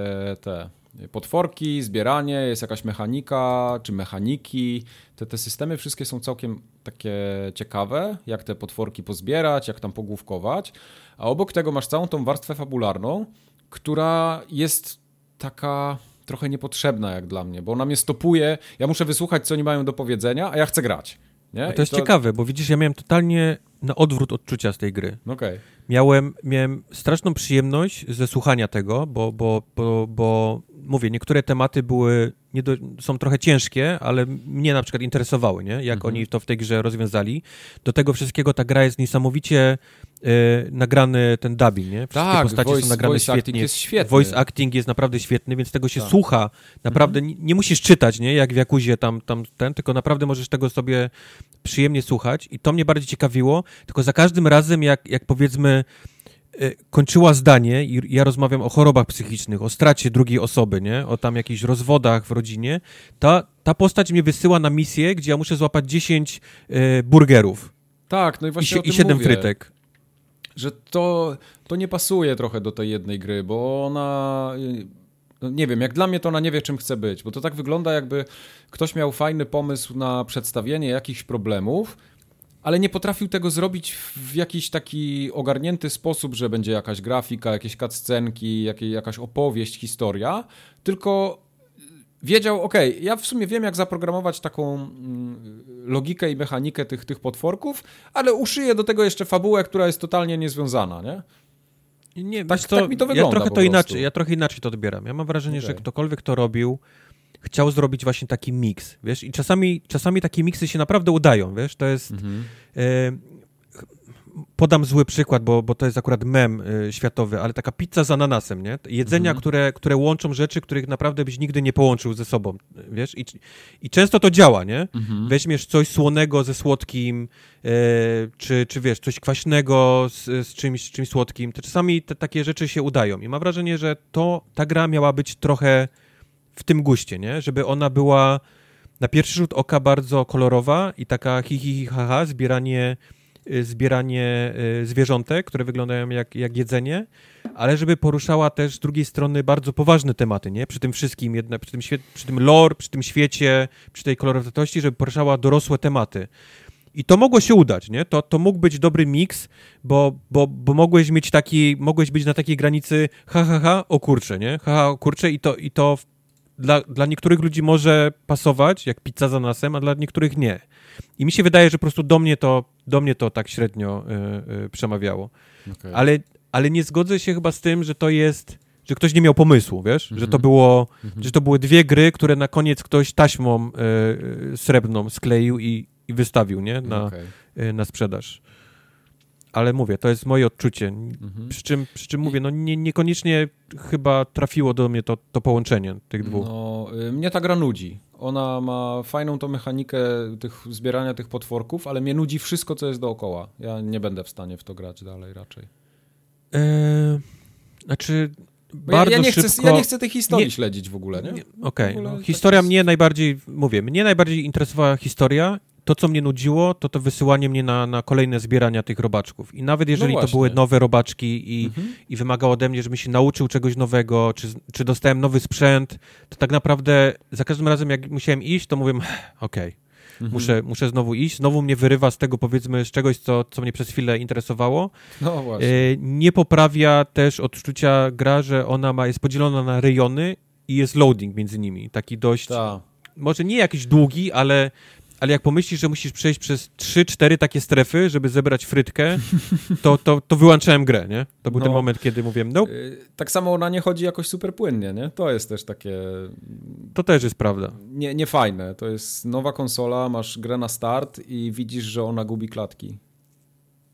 te potworki, zbieranie, jest jakaś mechanika, czy mechaniki. Te, te systemy wszystkie są całkiem takie ciekawe, jak te potworki pozbierać, jak tam pogłówkować. A obok tego masz całą tą warstwę fabularną, która jest taka trochę niepotrzebna jak dla mnie, bo ona mnie stopuje. Ja muszę wysłuchać, co oni mają do powiedzenia, a ja chcę grać. Nie? A to jest to... ciekawe, bo widzisz, ja miałem totalnie na odwrót odczucia z tej gry. Okay. Miałem, miałem straszną przyjemność ze słuchania tego, bo, bo, bo, bo mówię, niektóre tematy były, do, są trochę ciężkie, ale mnie na przykład interesowały, nie? jak mhm. oni to w tej grze rozwiązali. Do tego wszystkiego ta gra jest niesamowicie e, nagrany ten dubbing, nie? Wszystkie tak, postacie voice, są nagrane voice świetnie. Acting jest świetny. Voice acting jest naprawdę świetny, więc tego się tak. słucha. Naprawdę mhm. nie, nie, musisz czytać, nie? Jak w Jakuzie tam, tam ten, tylko naprawdę możesz tego sobie przyjemnie słuchać i to mnie bardziej ciekawiło, tylko za każdym razem jak, jak powiedzmy e, kończyła zdanie i ja rozmawiam o chorobach psychicznych, o stracie drugiej osoby, nie? O tam jakichś rozwodach w rodzinie, ta, ta postać mnie wysyła na misję, gdzie ja muszę złapać 10 e, burgerów. Tak, no i właśnie I, i 7 mówię, frytek. Że to, to nie pasuje trochę do tej jednej gry, bo ona no nie wiem, jak dla mnie to ona nie wie, czym chce być, bo to tak wygląda, jakby ktoś miał fajny pomysł na przedstawienie jakichś problemów, ale nie potrafił tego zrobić w jakiś taki ogarnięty sposób, że będzie jakaś grafika, jakieś cutscenki, jakaś opowieść, historia, tylko wiedział, ok, ja w sumie wiem, jak zaprogramować taką mm, logikę i mechanikę tych, tych potworków, ale uszyję do tego jeszcze fabułę, która jest totalnie niezwiązana, nie? Nie, tak, to, tak mi to wygląda. Ja trochę to inaczej, ja trochę inaczej to odbieram. Ja mam wrażenie, okay. że ktokolwiek to robił, chciał zrobić właśnie taki miks, wiesz, i czasami, czasami takie miksy się naprawdę udają, wiesz, to jest... Mhm. E, podam zły przykład, bo, bo to jest akurat mem y, światowy, ale taka pizza z ananasem, nie? Jedzenia, mhm. które, które łączą rzeczy, których naprawdę byś nigdy nie połączył ze sobą, wiesz? I, i często to działa, nie? Mhm. Weźmiesz coś słonego ze słodkim, y, czy, czy wiesz, coś kwaśnego z, z czymś, czymś słodkim, to czasami te, takie rzeczy się udają. I mam wrażenie, że to, ta gra miała być trochę w tym guście, nie? Żeby ona była na pierwszy rzut oka bardzo kolorowa i taka hi, hi, hi ha, ha zbieranie Y, zbieranie y, zwierzątek, które wyglądają jak, jak jedzenie, ale żeby poruszała też z drugiej strony bardzo poważne tematy, nie? Przy tym wszystkim, jedna, przy, tym świe, przy tym lore, przy tym świecie, przy tej kolorowości, żeby poruszała dorosłe tematy. I to mogło się udać, nie? To, to mógł być dobry miks, bo, bo, bo mogłeś mieć taki, mogłeś być na takiej granicy ha, ha, ha, o kurcze, nie? Ha, ha, o kurcze i to, i to dla, dla niektórych ludzi może pasować, jak pizza za nasem, a dla niektórych nie. I mi się wydaje, że po prostu do mnie to, do mnie to tak średnio y, y, przemawiało. Okay. Ale, ale nie zgodzę się chyba z tym, że to jest, że ktoś nie miał pomysłu, wiesz? Mm -hmm. Że to mhm. było, mm -hmm. że to były dwie gry, które na koniec ktoś taśmą y, srebrną skleił i, i wystawił, nie? Na, okay. na sprzedaż ale mówię, to jest moje odczucie. Mhm. Przy, czym, przy czym mówię, no nie, niekoniecznie chyba trafiło do mnie to, to połączenie tych dwóch. No, y, mnie ta gra nudzi. Ona ma fajną tą mechanikę tych, zbierania tych potworków, ale mnie nudzi wszystko, co jest dookoła. Ja nie będę w stanie w to grać dalej raczej. Eee, znaczy, ja, ja, nie szybko... chcę, ja nie chcę tej historii nie, śledzić w ogóle, nie? Okej, okay, no, historia tak mnie najbardziej, mówię, mnie najbardziej interesowała historia to, co mnie nudziło, to to wysyłanie mnie na, na kolejne zbierania tych robaczków. I nawet jeżeli no to były nowe robaczki i, mhm. i wymagało ode mnie, żebym się nauczył czegoś nowego, czy, czy dostałem nowy sprzęt, to tak naprawdę za każdym razem, jak musiałem iść, to mówię, okej, okay, mhm. muszę, muszę znowu iść. Znowu mnie wyrywa z tego, powiedzmy, z czegoś, co, co mnie przez chwilę interesowało. No właśnie. E, nie poprawia też odczucia gra, że ona ma, jest podzielona na rejony i jest loading między nimi. Taki dość... Ta może nie jakiś długi, ale ale jak pomyślisz, że musisz przejść przez 3-4 takie strefy, żeby zebrać frytkę, to, to, to wyłączałem grę, nie? To był no, ten moment, kiedy mówiłem, no. Tak samo ona nie chodzi jakoś super płynnie, nie? To jest też takie... To też jest prawda. Nie, nie fajne. To jest nowa konsola, masz grę na start i widzisz, że ona gubi klatki.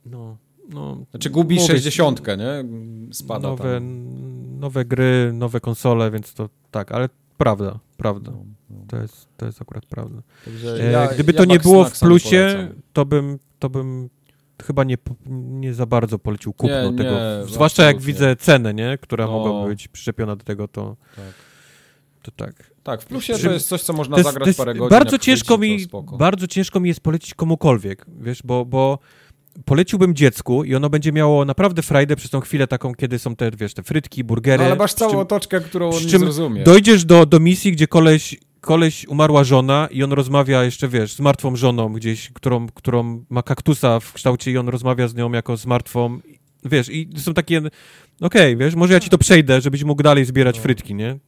No, no... Znaczy gubi mówię, 60, nie? Spada nowe, tam. Nowe gry, nowe konsole, więc to tak, ale prawda, prawda. No. To jest, to jest akurat prawda. E, ja, Gdyby ja to nie było w plusie, to bym, to bym chyba nie, nie za bardzo polecił kupno nie, tego. Nie, zwłaszcza jak widzę cenę, nie? która no. mogła być przyczepiona do tego, to tak. To tak. Tak, w plusie to jest coś, co można jest, zagrać parę godzin. Bardzo ciężko, mi, bardzo ciężko mi jest polecić komukolwiek, wiesz, bo, bo poleciłbym dziecku i ono będzie miało naprawdę frajdę przez tą chwilę taką, kiedy są te, wiesz, te frytki, burgery. No, ale masz całą czym, otoczkę, którą on nie zrozumie. Dojdziesz do, do misji, gdzie koleś koleś umarła żona i on rozmawia jeszcze, wiesz, z martwą żoną gdzieś, którą, którą ma kaktusa w kształcie i on rozmawia z nią jako z martwą. Wiesz, i są takie, okej, okay, wiesz, może ja ci to przejdę, żebyś mógł dalej zbierać no. frytki, nie?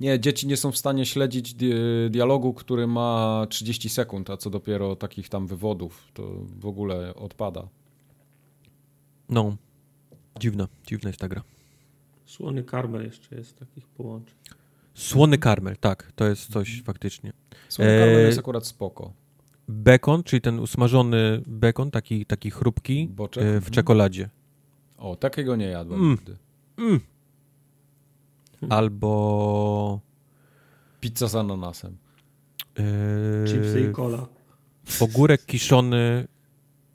Nie, dzieci nie są w stanie śledzić di dialogu, który ma 30 sekund, a co dopiero takich tam wywodów, to w ogóle odpada. No, dziwna, dziwna jest ta gra. Słony karmel jeszcze jest takich połączeń. Słony karmel, tak, to jest coś mhm. faktycznie. Słony e... karmel jest akurat spoko. Bekon, czyli ten usmażony bekon, taki, taki chrupki Boczek? E, w mhm. czekoladzie. O, takiego nie jadłem mm. nigdy. Mm. Albo... Pizza z ananasem. Yy... Chipsy i cola. Ogórek kiszony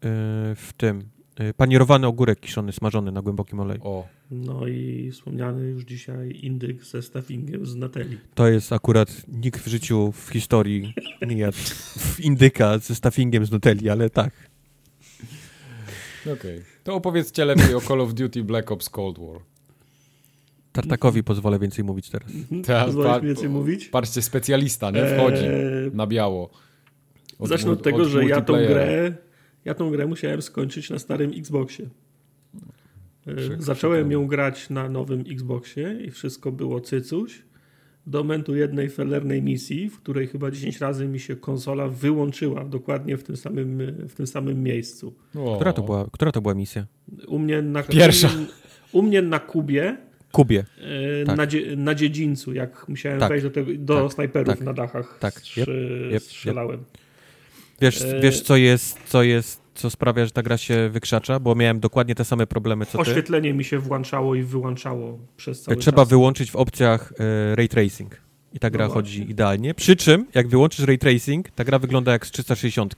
yy, w tym, Panierowany ogórek kiszony, smażony na głębokim oleju. O, No i wspomniany już dzisiaj indyk ze stuffingiem z Natelli. To jest akurat nikt w życiu, w historii nie jadł w indyka ze stuffingiem z Nutelli, ale tak. okej. To opowiedzcie lepiej o Call of Duty Black Ops Cold War. Tartakowi pozwolę więcej mówić teraz. Tak, Pozwolisz mi więcej mówić? Patrzcie, specjalista, nie? Wchodzi Eee, na biało. Od- Zacznę od od- tego, od że ja tą grę ja tą grę musiałem skończyć na starym Xboxie. Przykro, Zacząłem ją grać na nowym Xboxie i wszystko było cycuś. Do momentu jednej felernej misji, w której chyba 10 razy mi się konsola wyłączyła dokładnie w tym samym, w tym samym miejscu. O. Która to była, która to była misja? U mnie na, Pierwsza. U mnie, u mnie na Kubie, Kubie. e, Tak. na, dzie, na dziedzińcu, jak musiałem Tak. wejść do, tego, do Tak. snajperów Tak. na dachach, Tak. strz- Jep. Jep. strzelałem. Wiesz, E- wiesz co jest, co jest, co sprawia, że ta gra się wykrzacza? Bo miałem dokładnie te same problemy co ty. Oświetlenie mi się włączało i wyłączało przez cały Trzeba czas. wyłączyć w opcjach e, ray tracing. I ta gra No chodzi idealnie. Przy czym, jak wyłączysz ray tracing, ta gra wygląda jak z 360.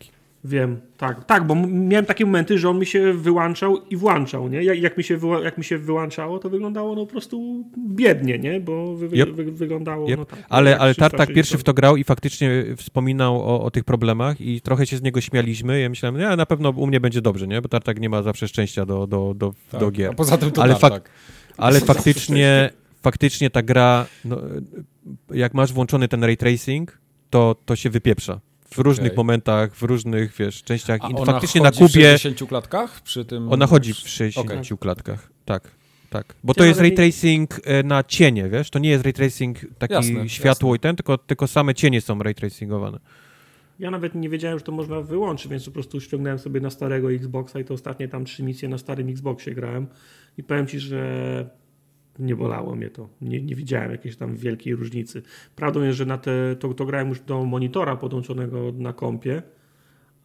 Wiem, tak, tak, bo miałem takie momenty, że on mi się wyłączał i włączał, nie? Jak, jak, mi, się wyła- jak mi się wyłączało, to wyglądało no po prostu biednie, nie? Bo wy, Yep. wy, wyglądało Yep. no tak. Ale, ale Tartak 360. pierwszy w to grał i faktycznie wspominał o, o tych problemach i trochę się z niego śmialiśmy. Ja myślałem, nie, na pewno u mnie będzie dobrze, nie? Bo Tartak nie ma zawsze szczęścia do, do, do, Tak. do A gier. poza tym to Ale tak, fak-. Ale *laughs* faktycznie, faktycznie ta gra, no, jak masz włączony ten ray tracing, to, to się wypieprza. W różnych Okej. momentach, w różnych, wiesz, częściach. A I ona faktycznie na chodzi w Kubie 60 klatkach przy tym... ona chodzi w 60 Okej. klatkach. Tak, tak. Bo to jest ray tracing e, na cienie, wiesz? To nie jest ray tracing taki Jasne, światło jasne. i ten, tylko, tylko same cienie są ray tracingowane. Ja nawet nie wiedziałem, że to można wyłączyć, więc po prostu ściągnąłem sobie na starego Xboxa i to ostatnie tam trzy misje na starym Xboxie grałem i powiem Ci, że nie bolało mnie to. Nie, nie widziałem jakiejś tam wielkiej różnicy. Prawdą jest, że na te, to, to grałem już do monitora podłączonego na kompie,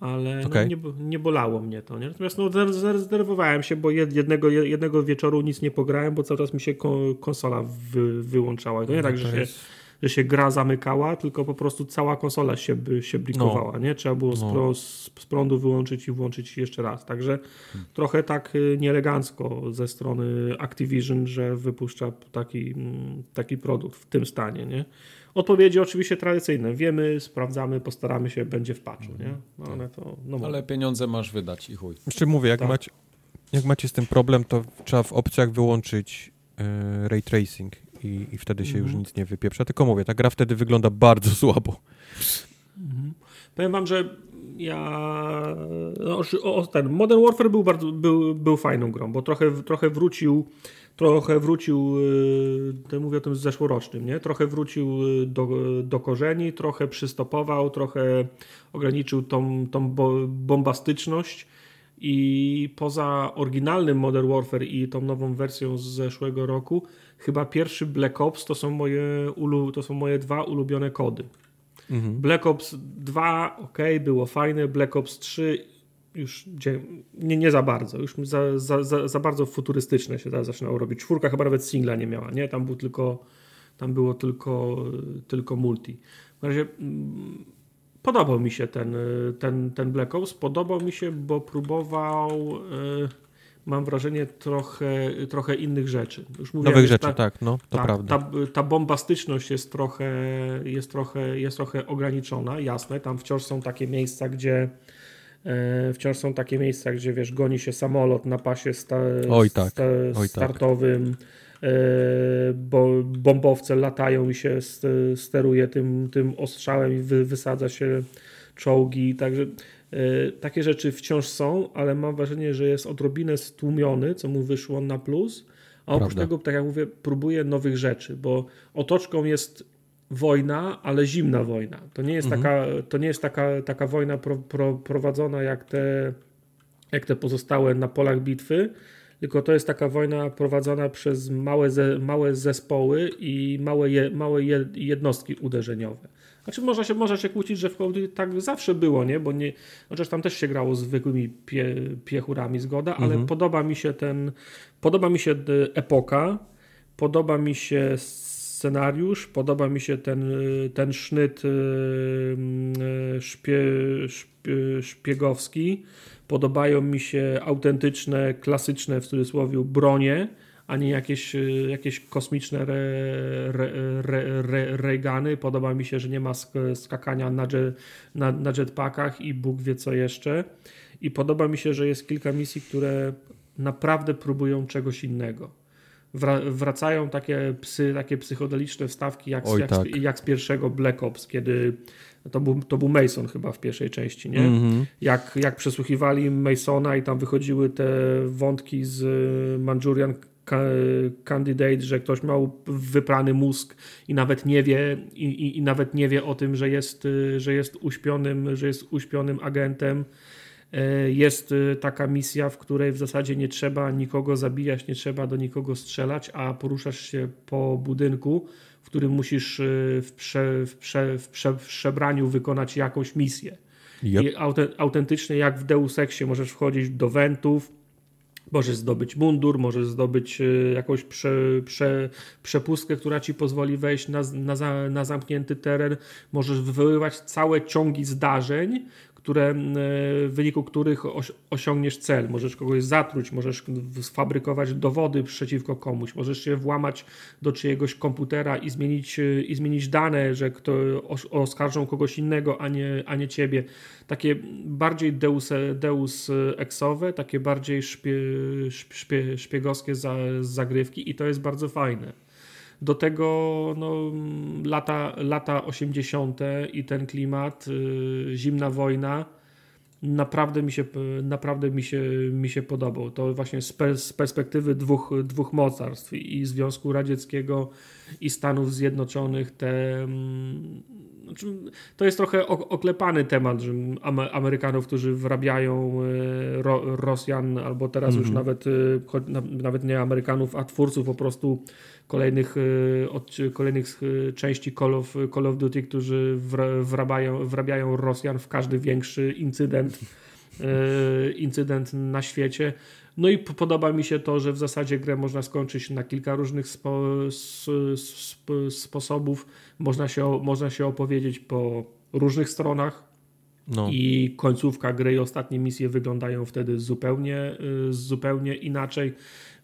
ale Okej. no, nie, nie bolało mnie to. Nie? Natomiast no, zarezerwowałem się, bo jed- jednego, jednego wieczoru nic nie pograłem, bo cały czas mi się ko- konsola wy, wyłączała. I to nie tak, No to że się jest- że się gra zamykała, tylko po prostu cała konsola się, by, się blikowała, nie? Trzeba było z, No. pro, z, z prądu wyłączyć i włączyć jeszcze raz. Także trochę tak y, nieelegancko ze strony Activision, że wypuszcza taki, mm, taki produkt w tym stanie, nie? Odpowiedzi oczywiście tradycyjne. Wiemy, sprawdzamy, postaramy się, będzie w patchu, nie? No, ale to... No, Ale pieniądze masz wydać i chuj. Jeszcze mówię, jak, Tak. macie, jak macie z tym problem, to trzeba w opcjach wyłączyć e, ray tracing i, i wtedy się już Mhm. nic nie wypieprza. Tylko mówię, ta gra wtedy wygląda bardzo słabo. Powiem wam, że ja. No, o, ten Modern Warfare był, bardzo, był, był fajną grą, bo trochę, trochę wrócił. Trochę wrócił, y, to mówię o tym zeszłorocznym, nie? Trochę wrócił y, do, do korzeni, trochę przystopował, trochę ograniczył tą, tą bo, bombastyczność i poza oryginalnym Modern Warfare i tą nową wersją z zeszłego roku, chyba pierwszy Black Ops to są moje, ulu, to są moje dwa ulubione kody. Mhm. Black Ops 2 ok, było fajne, Black Ops 3 już nie, nie za bardzo, już za, za, za, za bardzo futurystyczne się za- zaczynało robić. Czwórka chyba nawet singla nie miała, nie? Tam był tylko, tam było tylko, tylko multi. W razie mm, podobał mi się ten, ten, ten Black Ops, podobał mi się, bo próbował y, mam wrażenie trochę, trochę innych rzeczy. Już mówiłem, Nowych rzeczy, ta- tak, no, to tak, prawda. Ta, ta bombastyczność jest trochę, jest, trochę, jest trochę ograniczona, jasne. Tam wciąż są takie miejsca, gdzie e, wciąż są takie miejsca, gdzie wiesz, goni się samolot na pasie sta, Oj tak, sta, oj tak. startowym. E, bo bombowce latają i się st- steruje tym, tym ostrzałem i wy, wysadza się czołgi. Także takie rzeczy wciąż są, ale mam wrażenie, że jest odrobinę stłumiony, co mu wyszło na plus. A oprócz Prawda. tego, tak jak mówię, próbuję nowych rzeczy, bo otoczką jest wojna, ale zimna wojna. To nie jest Mhm. taka, to nie jest taka, taka wojna pro, pro, prowadzona jak te, jak te pozostałe na polach bitwy, tylko to jest taka wojna prowadzona przez małe, ze, małe zespoły i małe, je, małe je, jednostki uderzeniowe. Znaczy można się, można się kłócić, że w Call tak zawsze było, nie? Bo nie, chociaż tam też się grało zwykłymi pie, piechurami, zgoda, ale podoba mi się ten, podoba mi się e, epoka, podoba mi się scenariusz, podoba mi się ten, ten sznyt szpie, szpie, szpiegowski, podobają mi się autentyczne, klasyczne w cudzysłowie bronie, a nie jakieś, jakieś kosmiczne re, re, re, regany. Podoba mi się, że nie ma skakania na, jet, na, na jetpackach i Bóg wie co jeszcze. I podoba mi się, że jest kilka misji, które naprawdę próbują czegoś innego. Wracają takie psy, takie psychodeliczne wstawki, jak, Oj, jak, tak. jak z pierwszego Black Ops, kiedy to był, to był Mason chyba w pierwszej części, nie? Mm -hmm. Jak, jak przesłuchiwali Masona i tam wychodziły te wątki z Manchurian Candidate, że ktoś miał wyprany mózg i nawet nie wie, i, i, i nawet nie wie o tym, że jest, że jest uśpionym, że jest uśpionym agentem E, jest e, taka misja, w której w zasadzie nie trzeba nikogo zabijać, nie trzeba do nikogo strzelać, a poruszasz się po budynku, w którym musisz e, w, prze, w, prze, w, prze, w przebraniu wykonać jakąś misję. Yep. I autentycznie jak w Deus Exie możesz wchodzić do wentów, możesz zdobyć mundur, możesz zdobyć jakąś prze, prze, przepustkę, która ci pozwoli wejść na, na, na zamknięty teren, możesz wywoływać całe ciągi zdarzeń, które, w wyniku których osiągniesz cel. Możesz kogoś zatruć, możesz sfabrykować dowody przeciwko komuś, możesz się włamać do czyjegoś komputera i zmienić, i zmienić dane, że kto oskarżą kogoś innego, a nie, a nie ciebie. Takie bardziej deus, deus exowe, takie bardziej szpie, szpie, szpiegowskie zagrywki i to jest bardzo fajne. Do tego no, lata, lata 80. i ten klimat, y, zimna wojna, naprawdę mi się, naprawdę mi się, mi się podobał. To właśnie z, perspektywy dwóch, dwóch mocarstw i Związku Radzieckiego i Stanów Zjednoczonych te mm, znaczy, to jest trochę oklepany temat, że Amerykanów, którzy wrabiają Ro Rosjan, albo teraz mm -hmm. już mhm. nawet, e, nawet nie Amerykanów, a twórców po prostu kolejnych, e, od kolejnych części Call of, Call of Duty, którzy wrabiają, wrabiają Rosjan w każdy większy incydent, incydent na świecie. No i podoba mi się to, że w zasadzie grę można skończyć na kilka różnych spo, sp, sposobów. Można się, można się opowiedzieć po różnych stronach. No. I końcówka gry i ostatnie misje wyglądają wtedy zupełnie, zupełnie inaczej.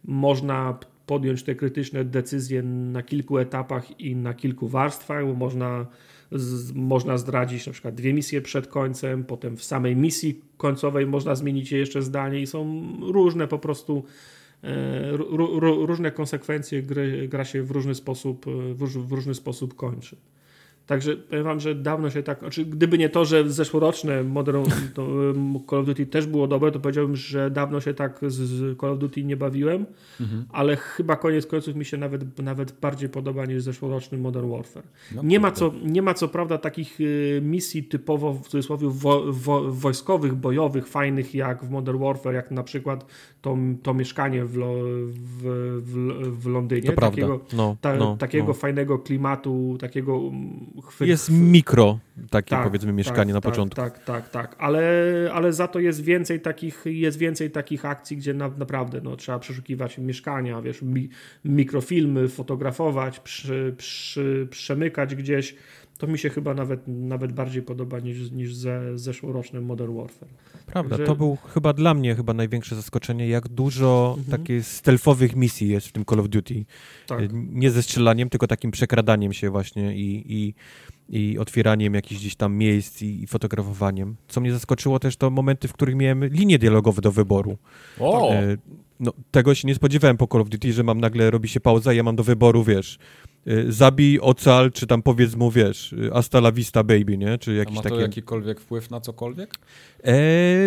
Można podjąć te krytyczne decyzje na kilku etapach i na kilku warstwach. Można z, można zdradzić na przykład dwie misje przed końcem, potem w samej misji końcowej można zmienić jeszcze zdanie i są różne po prostu e, różne konsekwencje gry, gra się w różny sposób, w, w różny sposób kończy. Także powiem wam, że dawno się tak, znaczy gdyby nie to, że zeszłoroczne Modern to Call of Duty też było dobre, to powiedziałbym, że dawno się tak z Call of Duty nie bawiłem, mhm. ale chyba koniec końców mi się nawet, nawet bardziej podoba niż zeszłoroczny Modern Warfare. No, nie, ma co, nie ma co prawda takich y, misji typowo w cudzysłowie wo, wo, wojskowych, bojowych, fajnych jak w Modern Warfare, jak na przykład to, to mieszkanie w, w, w, w Londynie. To takiego, no, ta, no, takiego no. fajnego klimatu, takiego chwyt. Jest mikro takie tak, powiedzmy mieszkanie tak, na tak, początku. Tak, tak, tak, ale, ale za to jest więcej takich, jest więcej takich akcji, gdzie na, naprawdę no, trzeba przeszukiwać mieszkania, wiesz, mi, mikrofilmy, fotografować, przy, przy, przemykać gdzieś to mi się chyba nawet, nawet bardziej podoba niż, niż ze, zeszłorocznym Modern Warfare. Prawda, Także... to był chyba dla mnie chyba największe zaskoczenie, jak dużo mhm. takich stealthowych misji jest w tym Call of Duty. Tak. Nie ze strzelaniem, tylko takim przekradaniem się właśnie i, i, i otwieraniem jakichś gdzieś tam miejsc i, i, fotografowaniem. Co mnie zaskoczyło też to momenty, w których miałem linie dialogowe do wyboru. O! E, no, tego się nie spodziewałem po Call of Duty, że mam nagle, robi się pauza i ja mam do wyboru, wiesz, Y, zabij, ocal, czy tam powiedz mu, wiesz, y, hasta la vista baby, nie? Czy jakiś A ma to taki... jakikolwiek wpływ na cokolwiek? E,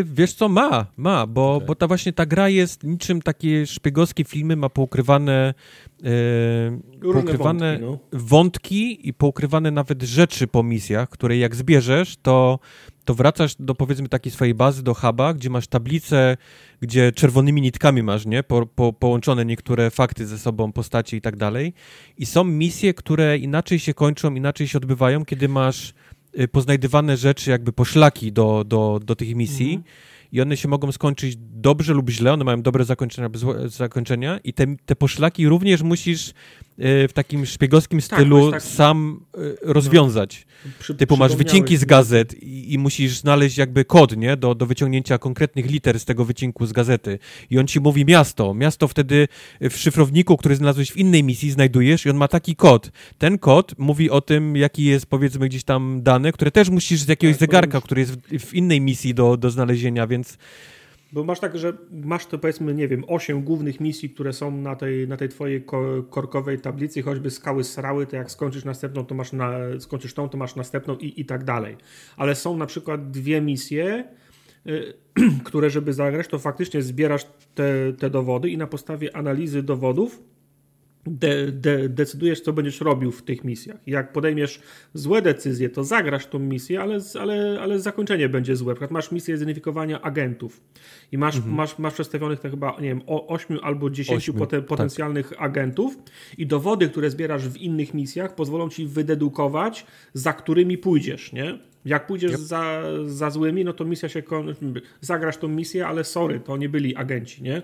wiesz co, ma, ma, bo, okay. bo ta właśnie ta gra jest niczym takie szpiegowskie filmy, ma poukrywane e, poukrywane wątki, no. wątki i poukrywane nawet rzeczy po misjach, które jak zbierzesz, to to wracasz do powiedzmy takiej swojej bazy, do huba, gdzie masz tablicę, gdzie czerwonymi nitkami masz, nie? Po, po, połączone niektóre fakty ze sobą, postacie i tak dalej. I są misje, które inaczej się kończą, inaczej się odbywają, kiedy masz y, poznajdywane rzeczy, jakby poszlaki do, do, do tych misji. Mhm. I one się mogą skończyć dobrze lub źle, one mają dobre zakończenia, złe zakończenia i te, te poszlaki również musisz e, w takim szpiegowskim tak, stylu tak, tak, sam e, rozwiązać. No, przy, Typu masz wycinki z gazet i, i, musisz znaleźć jakby kod, nie? Do, do wyciągnięcia konkretnych liter z tego wycinku z gazety. I on ci mówi miasto. Miasto wtedy w szyfrowniku, który znalazłeś w innej misji, znajdujesz i on ma taki kod. Ten kod mówi o tym, jaki jest powiedzmy gdzieś tam dane, które też musisz z jakiegoś tak, zegarka, który jest w, w innej misji do, do znalezienia, więc bo masz tak, że masz to powiedzmy, nie wiem, osiem głównych misji, które są na tej, na tej twojej korkowej tablicy, choćby skały srały, to jak skończysz następną, to masz na, skończysz tą, to masz następną i, i tak dalej. Ale są na przykład dwie misje, y, *clears throat* które żeby zagrać, to faktycznie zbierasz te, te dowody i na podstawie analizy dowodów de, de, decydujesz, co będziesz robił w tych misjach. Jak podejmiesz złe decyzje, to zagrasz tą misję, ale, ale, ale zakończenie będzie złe. Na przykład masz misję zidentyfikowania agentów i masz, mhm. masz, masz przedstawionych to chyba, nie wiem, o 8 albo 10 poten, tak. potencjalnych tak. agentów i dowody, które zbierasz w innych misjach, pozwolą ci wydedukować, za którymi pójdziesz, nie? Jak pójdziesz yep. za, za złymi, no to misja się. Zagrasz tą misję, ale sorry, to nie byli agenci, nie?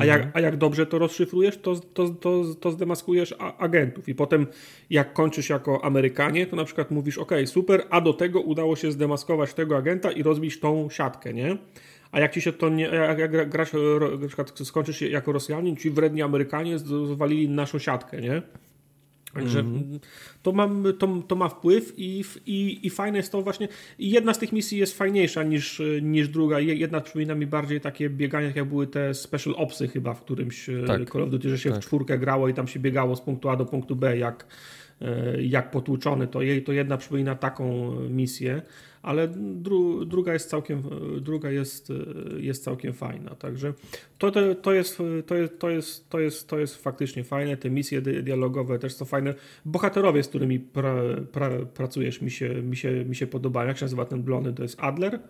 A, jak, mhm. a jak dobrze to rozszyfrujesz, to, to, to, to zdemaskujesz agentów. I potem, jak kończysz jako Amerykanie, to na przykład mówisz: OK, super, a do tego udało się zdemaskować tego agenta i rozbić tą siatkę, nie? A jak ci się to nie, jak, jak grasz, na przykład skończysz jako Rosjanin, ci wredni Amerykanie zwalili naszą siatkę, nie? Także mm. to, ma, to, to ma wpływ i, i, i fajne jest to właśnie. Jedna z tych misji jest fajniejsza niż, niż druga. Jedna przypomina mi bardziej takie biegania, jak były te special opsy chyba w którymś e, tak. Call of Duty, że się tak. w czwórkę grało i tam się biegało z punktu A do punktu B jak, e, jak potłuczony. To, jej, to jedna przypomina taką misję ale dru, druga jest całkiem, druga jest, jest całkiem fajna. Także to, to, to, jest, to, jest, to, jest, to, jest, to jest faktycznie fajne. Te misje dialogowe też są fajne. Bohaterowie, z którymi pra, pra, pracujesz, mi się, mi, się, mi się podobają. Jak się nazywa ten blony? To jest Adler?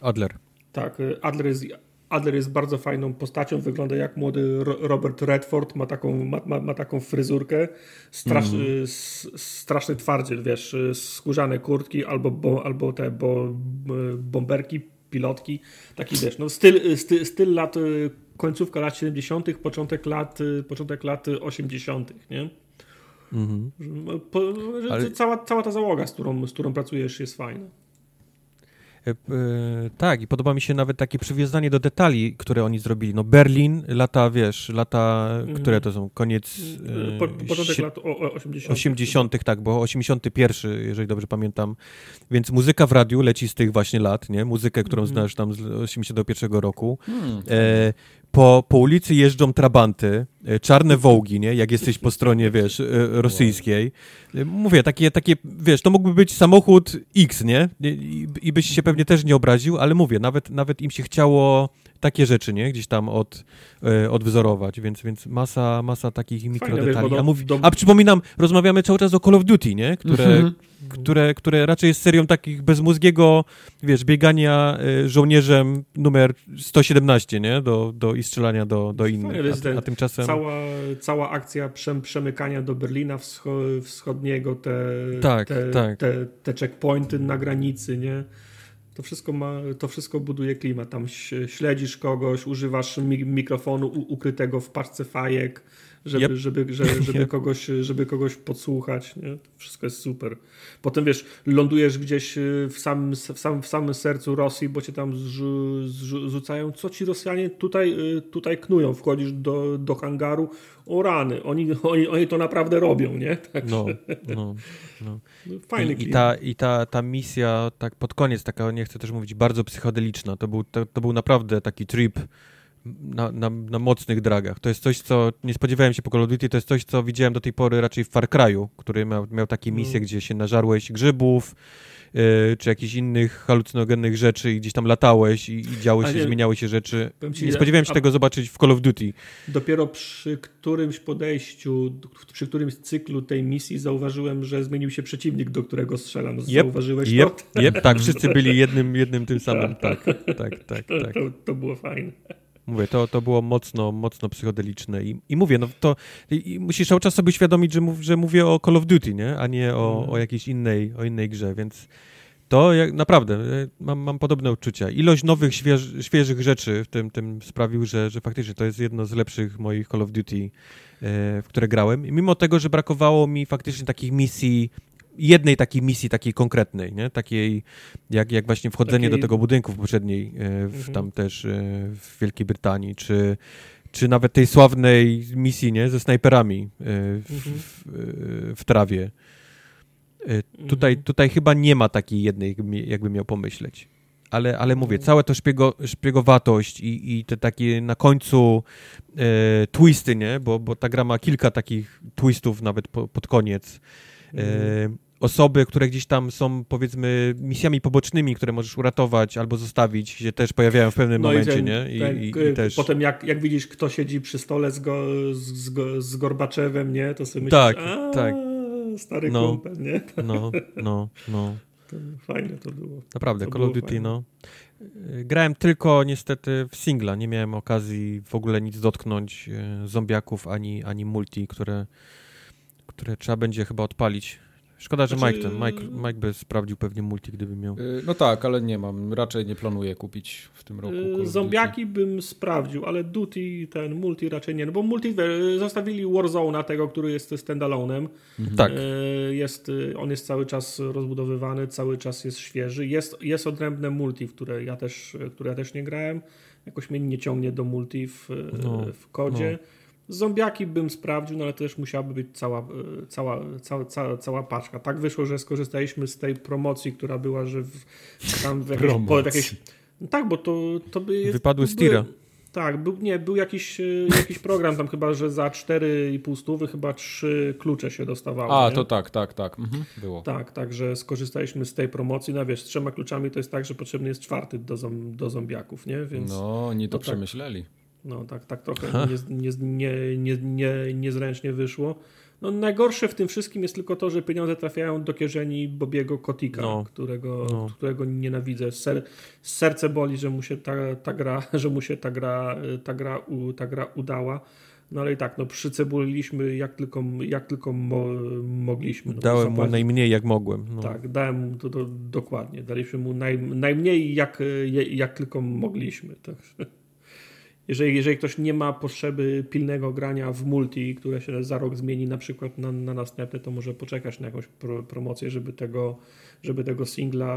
Adler. Tak, Adler jest Adler jest bardzo fajną postacią, wygląda jak młody Robert Redford, ma taką, ma, ma, ma taką fryzurkę, Strasz, mm. straszny twardziel, wiesz, skórzane kurtki albo, bo, albo te bo, bomberki, pilotki, taki wiesz, no styl, styl, styl lat, końcówka lat 70., początek lat, początek lat 80., nie? Mm -hmm. po, Ale... cała, cała ta załoga, z którą, z którą pracujesz, jest fajna. E, e, tak, i podoba mi się nawet takie przywiązanie do detali, które oni zrobili. No Berlin, lata, wiesz, lata, mm. które to są, koniec... E, po, początek lat 80. 80 tak, bo 81, jeżeli dobrze pamiętam. Więc muzyka w radiu leci z tych właśnie lat, nie? Muzykę, którą mm. znasz tam z 81 roku. Mm. E, po, po ulicy jeżdżą trabanty, e, czarne wołgi, nie? Jak jesteś po stronie, wiesz, e, rosyjskiej. E, mówię, takie, takie, wiesz, to mógłby być samochód X, nie? I, i byś się pewnie też nie obraził, ale mówię, nawet, nawet im się chciało takie rzeczy, nie? Gdzieś tam od, e, odwzorować, więc, więc masa, masa takich mikrodetali. A, mówi, a przypominam, rozmawiamy cały czas o Call of Duty, nie? Które, -hmm. które, które raczej jest serią takich bezmózgiego, wiesz, biegania e, żołnierzem numer 117, nie? Do, do, I strzelania do, do innych. A, a, tymczasem... Cała, cała akcja przemykania do Berlina wschodniego, te, tak, te, tak. te, te checkpointy na granicy, nie? To wszystko, ma, to wszystko buduje klimat. Tam śledzisz kogoś, używasz mikrofonu ukrytego w paczce fajek, żeby, yep. żeby, *laughs* żeby, żeby, yep. kogoś, żeby kogoś podsłuchać. Nie? To wszystko jest super. Potem wiesz, lądujesz gdzieś y, w samym, w samym, w samym sercu Rosji, bo cię tam zrzucają. Co ci Rosjanie tutaj, y, tutaj knują? Wchodzisz do, do hangaru, o rany, oni, oni, oni to naprawdę robią, nie? *laughs* Także... No, no, no. Fajny I, i, ta, I ta, ta misja, tak pod koniec, taka, nie chcę też mówić, bardzo psychodeliczna. To był, to, to był naprawdę taki trip na, na, na, mocnych dragach. To jest coś, co nie spodziewałem się po Call of Duty, to jest coś, co widziałem do tej pory raczej w Far Cry'u, który miał, miał takie misje, mm. gdzie się nażarłeś grzybów, yy, czy jakichś innych halucynogennych rzeczy i gdzieś tam latałeś i, i działy się, nie, zmieniały się rzeczy. Ci, nie spodziewałem się tego zobaczyć w Call of Duty. Dopiero przy którymś podejściu, przy którymś cyklu tej misji zauważyłem, że zmienił się przeciwnik, do którego strzelam. Yep, Zauważyłeś yep, to? Yep, tak, wszyscy *laughs* byli jednym, jednym tym samym. Tak, tak, tak. tak. To, to było fajne. Mówię, to, to było mocno, mocno psychodeliczne i, i mówię, no to i musisz cały czas sobie uświadomić, że, mów, że mówię o Call of Duty, nie? A nie o, mm. o jakiejś innej, o innej grze, więc To jak, naprawdę, e, mam, mam podobne uczucia. Ilość nowych, śwież, świeżych rzeczy w tym, tym sprawił, że, że faktycznie to jest jedno z lepszych moich Call of Duty, e, w które grałem. I mimo tego, że brakowało mi faktycznie takich misji, jednej takiej misji, takiej konkretnej, nie? takiej jak, jak właśnie wchodzenie takiej... do tego budynku w poprzedniej, e, w, mhm. tam też w Wielkiej Brytanii, czy czy nawet tej sławnej misji, nie, ze snajperami w, mhm. w, w trawie. Tutaj, mhm. tutaj chyba nie ma takiej jednej, jakby miał pomyśleć. Ale, ale mówię, mhm. całe to szpiego, szpiegowatość i, i te takie na końcu e, twisty, nie? Bo, bo ta gra ma kilka takich twistów nawet po, pod koniec. E, mhm. Osoby, które gdzieś tam są, powiedzmy, misjami pobocznymi, które możesz uratować albo zostawić, się też pojawiają w pewnym no momencie, i ten, nie? I, ten, i, i też... Potem jak, jak widzisz, kto siedzi przy stole z, go, z, z, Gorbaczewem, nie? To sobie myślisz, tak, tak stary no, kumpel, nie? No, no, no. Fajne to było. Naprawdę, to Call of Duty, no. Grałem tylko niestety w singla, nie miałem okazji w ogóle nic dotknąć e, zombiaków ani, ani multi, które, które trzeba będzie chyba odpalić Szkoda, że znaczy... Mike, ten, Mike, Mike by sprawdził pewnie multi, gdyby miał. Y, no tak, ale nie mam. Raczej nie planuję kupić w tym roku. Y, zombiaki bym sprawdził, ale Duty, ten multi raczej nie. No bo multi zostawili Warzone tego, który jest standalone'em. Mhm. Tak. Y, jest, on jest cały czas rozbudowywany, cały czas jest świeży. Jest, jest odrębne multi, w które ja też, które ja też nie grałem. Jakoś mnie nie ciągnie do multi w, no, w kodzie. No. Zombiaki bym sprawdził, no ale to też musiałaby być cała, e, cała, cała, cała, cała paczka. Tak wyszło, że skorzystaliśmy z tej promocji, która była, że w, tam w jakieś, po, jakieś no tak, bo to, to by... Jest, Wypadły z tira. Tak, był, nie, był jakiś, e, jakiś program tam chyba, że za 4,5 stówy chyba trzy klucze się dostawało. A, nie? to tak, tak, tak. Mhm, było. Tak, także skorzystaliśmy z tej promocji. No wiesz, z trzema kluczami to jest tak, że potrzebny jest czwarty do, do zombiaków, nie? Więc, no, oni to no, tak. przemyśleli. Tak. No tak, tak trochę nie, nie, nie, nie, niezręcznie wyszło. No, najgorsze w tym wszystkim jest tylko to, że pieniądze trafiają do kieszeni Bobiego Kotika, no. Którego, no. którego nienawidzę. Ser, serce boli, że mu się ta, ta gra, *laughs* że mu się ta gra, ta gra, ta gra udała. No ale i tak, no przycebuliliśmy jak tylko, jak tylko mo, mogliśmy. No, dałem mu najmniej jak mogłem. No. Tak, dałem mu to, to, dokładnie. Daliśmy mu naj, najmniej jak, jak tylko mogliśmy. Także jeżeli, jeżeli ktoś nie ma potrzeby pilnego grania w multi, które się za rok zmieni na przykład na, na następny, to może poczekać na jakąś pro, promocję, żeby tego, żeby tego singla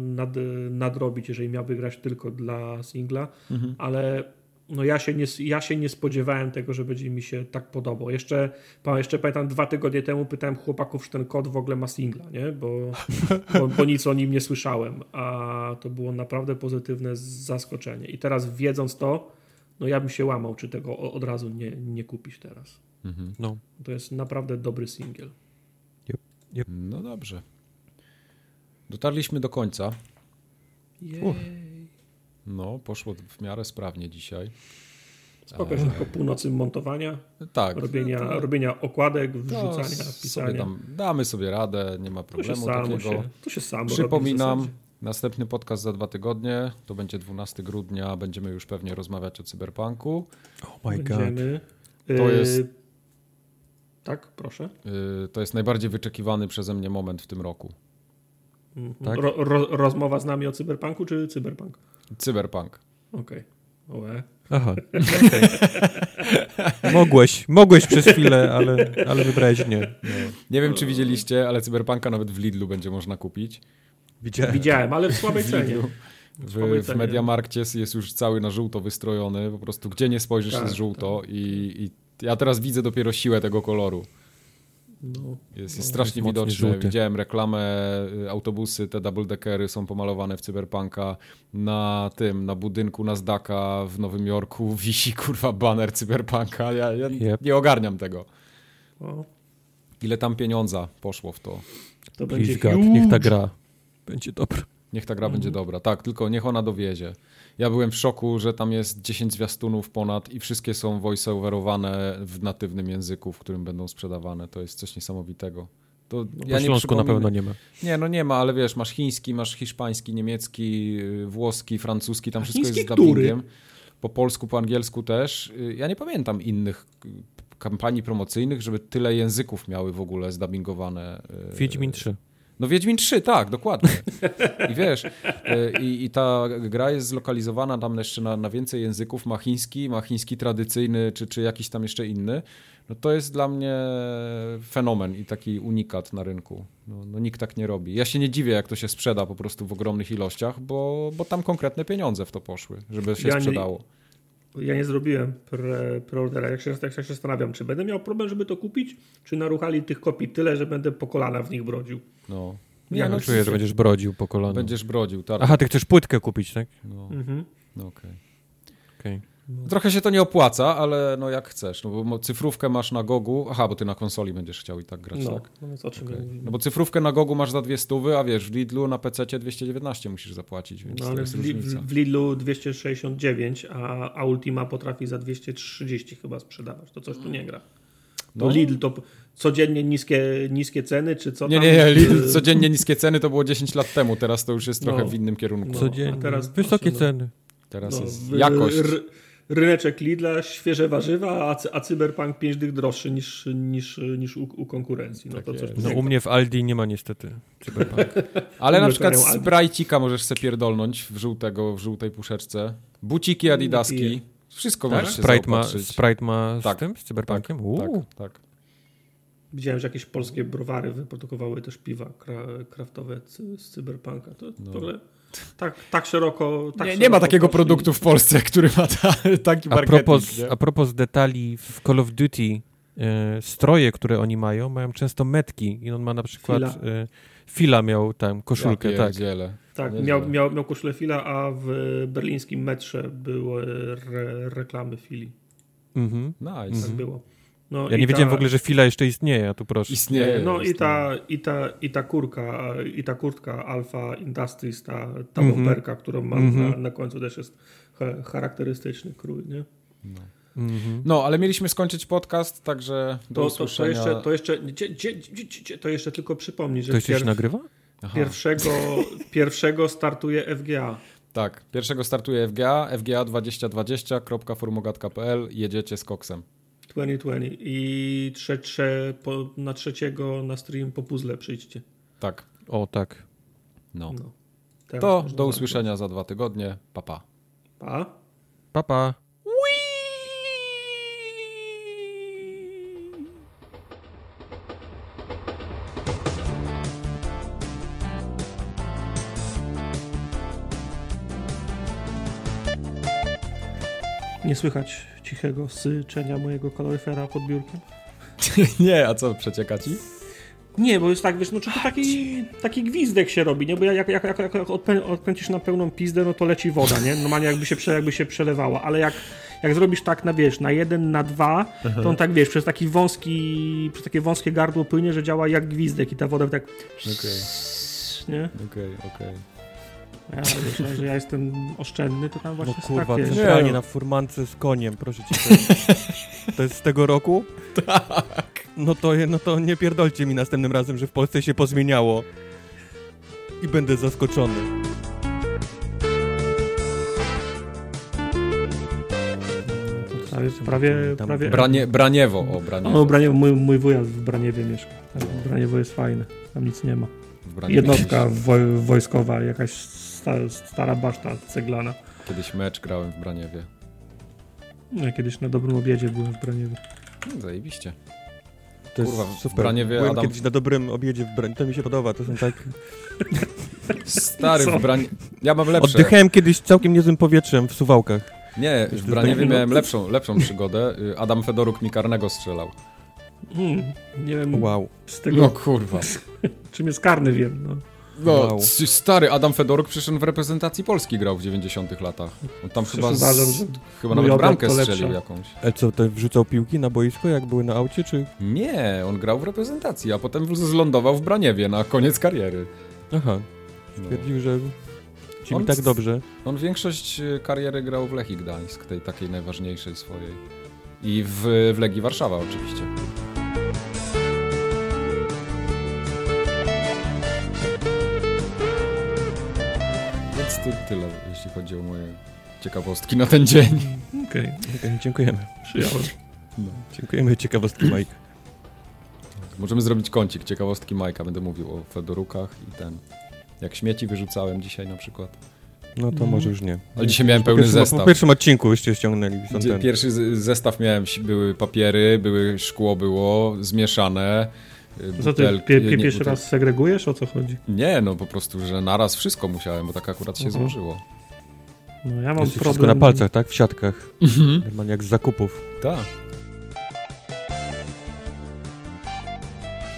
nad, nadrobić, jeżeli miałby grać tylko dla singla, mhm. ale no ja się, nie, ja się nie spodziewałem tego, że będzie mi się tak podobał. Jeszcze, jeszcze pamiętam dwa tygodnie temu pytałem chłopaków, czy ten kod w ogóle ma singla, nie? Bo, bo, bo, nic o nim nie słyszałem, a to było naprawdę pozytywne zaskoczenie. I teraz wiedząc to, no ja bym się łamał, czy tego od razu nie, nie kupić teraz. Mhm. No. To jest naprawdę dobry singiel. Yep. Yep. No dobrze. Dotarliśmy do końca. Jej. No, poszło w miarę sprawnie dzisiaj. Spoko, że po północy montowania, tak, robienia, to, robienia okładek, wrzucania, pisania. Tam, damy sobie radę, nie ma problemu to się takiego. Się, to się samo Przypominam, Następny podcast za dwa tygodnie, to będzie 12 grudnia, będziemy już pewnie rozmawiać o cyberpunku. Oh my będziemy. god. To jest... Y, tak, proszę. Y, to jest najbardziej wyczekiwany przeze mnie moment w tym roku. Mhm. Tak? Ro, ro, rozmowa z nami o cyberpunku, czy cyberpunk? Cyberpunk. Okej. Okay. Aha. *laughs* Okay. mogłeś, mogłeś przez chwilę, ale, ale wybrałeś nie. No. Nie wiem, czy widzieliście, ale cyberpunka nawet w Lidlu będzie można kupić. Widziałem, Widziałem ale w *laughs* słabej cenie. W, w Mediamarkcie jest już cały na żółto wystrojony, po prostu gdzie nie spojrzysz tak, jest żółto tak. i, i, ja teraz widzę dopiero siłę tego koloru. No, jest, jest no, strasznie jest widoczny. Żółty. Widziałem reklamę, y, autobusy, te double deckery są pomalowane w cyberpunka. Na tym, na budynku Nasdaqa w Nowym Jorku *laughs* wisi kurwa baner cyberpunka. Ja, ja yep. nie ogarniam tego. Ile tam pieniądza poszło w to. To będzie God, niech ta gra będzie dobra. Niech ta gra mhm. będzie dobra. Tak, tylko niech ona dowiezie. Ja byłem w szoku, że tam jest 10 zwiastunów ponad i wszystkie są voiceoverowane w natywnym języku, w którym będą sprzedawane. To jest coś niesamowitego. To no, ja po nie na pewno nie ma. Nie, no nie ma, ale wiesz, masz chiński, masz hiszpański, niemiecki, y, włoski, francuski, tam wszystko chiński jest z dubbingiem. Po polsku, po angielsku też. Y, ja nie pamiętam innych y, kampanii promocyjnych, żeby tyle języków miały w ogóle zdubbingowane. Wiedźmin 3. No Wiedźmin 3, tak, dokładnie. I wiesz, y, i, i ta gra jest zlokalizowana tam jeszcze na, na więcej języków, ma chiński, ma chiński tradycyjny, czy, czy jakiś tam jeszcze inny. No to jest dla mnie fenomen i taki unikat na rynku. No, no nikt tak nie robi. Ja się nie dziwię, jak to się sprzeda po prostu w ogromnych ilościach, bo, bo tam konkretne pieniądze w to poszły, żeby się Ja nie- sprzedało. Ja nie zrobiłem pre, preordera. Jak się, jak się zastanawiam, czy będę miał problem, żeby to kupić, czy naruchali tych kopii tyle, że będę po kolana w nich brodził. No. Ja no, czuję, że będziesz brodził po kolano. Będziesz brodził, tak. Aha, ty chcesz płytkę kupić, tak? No, Mhm. no okej. Okej. Trochę się to nie opłaca, ale no jak chcesz, no bo cyfrówkę masz na Gogu, aha, bo ty na konsoli będziesz chciał i tak grać, No, tak? no więc o czym mówimy? No bo cyfrówkę na Gogu masz za dwie stówy, a wiesz, w Lidlu na PC 219 musisz zapłacić, więc No to ale jest w, Li- różnica. w Lidlu 269, a, a Ultima potrafi za 230 chyba sprzedawać. To coś tu nie gra. To No. Lidl to codziennie niskie, niskie ceny, czy co Nie, tam? nie, nie, Lidl Y, codziennie niskie ceny to było 10 lat temu, teraz to już jest trochę No. w innym kierunku. No. Codziennie. a teraz Wysokie no. ceny. Teraz no, jest jakość. Ryneczek Lidla, świeże warzywa, a, a Cyberpunk 5 dych droższy niż, niż, niż u, u konkurencji. No Tak to coś No u mnie w Aldi nie ma niestety Cyberpunk. *laughs* Ale na przykład. Sprajcika możesz se pierdolnąć w żółtego, w żółtej puszeczce. Buciki Adidaski. Wszystko tak? możesz się Sprite ma. Sprite ma z Tak, tym, z Cyberpunkiem? Tak, Uuu. tak. Widziałem, że jakieś polskie browary wyprodukowały też piwa kra, kraftowe z Cyberpunka. To No. w ogóle tak, tak szeroko. Tak nie, szeroko nie ma takiego produktu w Polsce, który ma ta, taki A marketing. propos, a propos detali w Call of Duty, e, stroje, które oni mają, mają często metki i on ma na przykład... Fila. E, Fila miał tam koszulkę, ja tak. Tak, miał, miał, miał koszulę Fila, a w berlińskim metrze były re, reklamy Fili. Mhm. Nice. Tak Mhm. było. No Ja nie ta- wiedziałem w ogóle, że Fila jeszcze istnieje, a tu proszę. Istnieje. No i ta, i, ta, i ta kurka, i ta kurtka Alpha Industries, ta, ta Mhm. bomberka, którą mam Mhm. na, na końcu też jest cha- charakterystyczny krój, nie? Mhm. No, ale mieliśmy skończyć podcast, także do To, to, to, usłyszenia. jeszcze, to, jeszcze, gdzie, gdzie, gdzie, gdzie, to jeszcze tylko przypomnieć, że To jeszcze się nagrywa? Aha. pierwszego, *laughs* pierwszego startuje FGA. Tak, pierwszego startuje FGA, fga2020.formogat.pl, jedziecie z koksem. 2020 i trze, trze, po, na trzeciego na stream po puzzle przyjdźcie. Tak, O, tak. no. No. To do usłyszenia za dwa tygodnie. Pa, pa. Pa. Pa, pa. Nie słychać cichego syczenia mojego kaloryfera pod biurkiem? *laughs* Nie, a co, przecieka ci? Nie, bo jest tak, wiesz, no czy to taki, taki gwizdek się robi, nie? Bo jak, jak, jak, jak odkręcisz na pełną pizdę, no to leci woda, nie? Normalnie jakby się, jakby się przelewała, ale jak, jak zrobisz tak na, wiesz, na jeden, na dwa, to on tak, wiesz, przez taki wąski, przez takie wąskie gardło płynie, że działa jak gwizdek i ta woda tak... Okej, okej, okej. Ja myślę, że ja jestem oszczędny, to tam No właśnie kurwa, tak, wiesz. centralnie Nie. na furmance z koniem, proszę cię. To jest, to jest z tego roku? *laughs* Tak. No to, no to nie pierdolcie mi następnym razem, że w Polsce się pozmieniało. I będę zaskoczony. To jest prawie, Tam prawie... Branie, Braniewo, o, Braniewo. O, Braniewo, mój, mój wuja w Braniewie mieszka. Tak, Braniewo jest fajne, tam nic nie ma. W Braniewie Jednostka woj, wojskowa, jakaś sta, stara baszta ceglana. Kiedyś mecz grałem w Braniewie. No, ja kiedyś na dobrym obiedzie byłem w Braniewie. No, zajebiście. To jest Kurwa, w super. Braniewie Byłem Adam- kiedyś na dobrym obiedzie w Braniewie. To mi się podoba, to są tak... Stary, Co? w Branie... Ja mam lepsze. Oddychałem kiedyś całkiem niezłym powietrzem w Suwałkach. Nie, w Braniewie miałem lepszą, lepszą przygodę. Adam Fedoruk mi karnego strzelał. Hmm, nie wiem Wow. z tego, No kurwa. *laughs* czym jest karny, wiem. No. No, Wow. stary Adam Fedoruk przecież w reprezentacji Polski grał w 90 latach. On tam chyba, uważam, z... chyba nawet bramkę strzelił jakąś. Ale co, to wrzucał piłki na boisko, jak były na aucie, czy... Nie, on grał w reprezentacji, a potem zlądował w Braniewie na koniec kariery. Aha, No. stwierdził, że ci mi On tak dobrze. On większość y, kariery grał w Lechii Gdańsk, tej takiej najważniejszej swojej. I w, w Legii Warszawa oczywiście. To tyle, jeśli chodzi o moje ciekawostki na ten dzień. Okej, Okej, dziękujemy. przyjąłem. No. Dziękujemy, ciekawostki Mike. Możemy zrobić kącik, ciekawostki Majka. Będę mówił o Fedorukach i ten. Jak śmieci wyrzucałem dzisiaj na przykład. No to Mhm. może już nie. Ale dzisiaj miałem Po pełny pierwszym, zestaw. po pierwszym odcinku byście ściągnęli. Pierwszy zestaw miałem, były papiery, były szkło było, zmieszane. Y, Co ty butelki- pie, pie, pierwszy butel- raz segregujesz? O co chodzi? Nie, no po prostu, że naraz wszystko musiałem, bo tak akurat się Mhm. złożyło. No ja mam Jest problem... wszystko na palcach, tak? W siatkach. Normalnie jak z zakupów. Tak.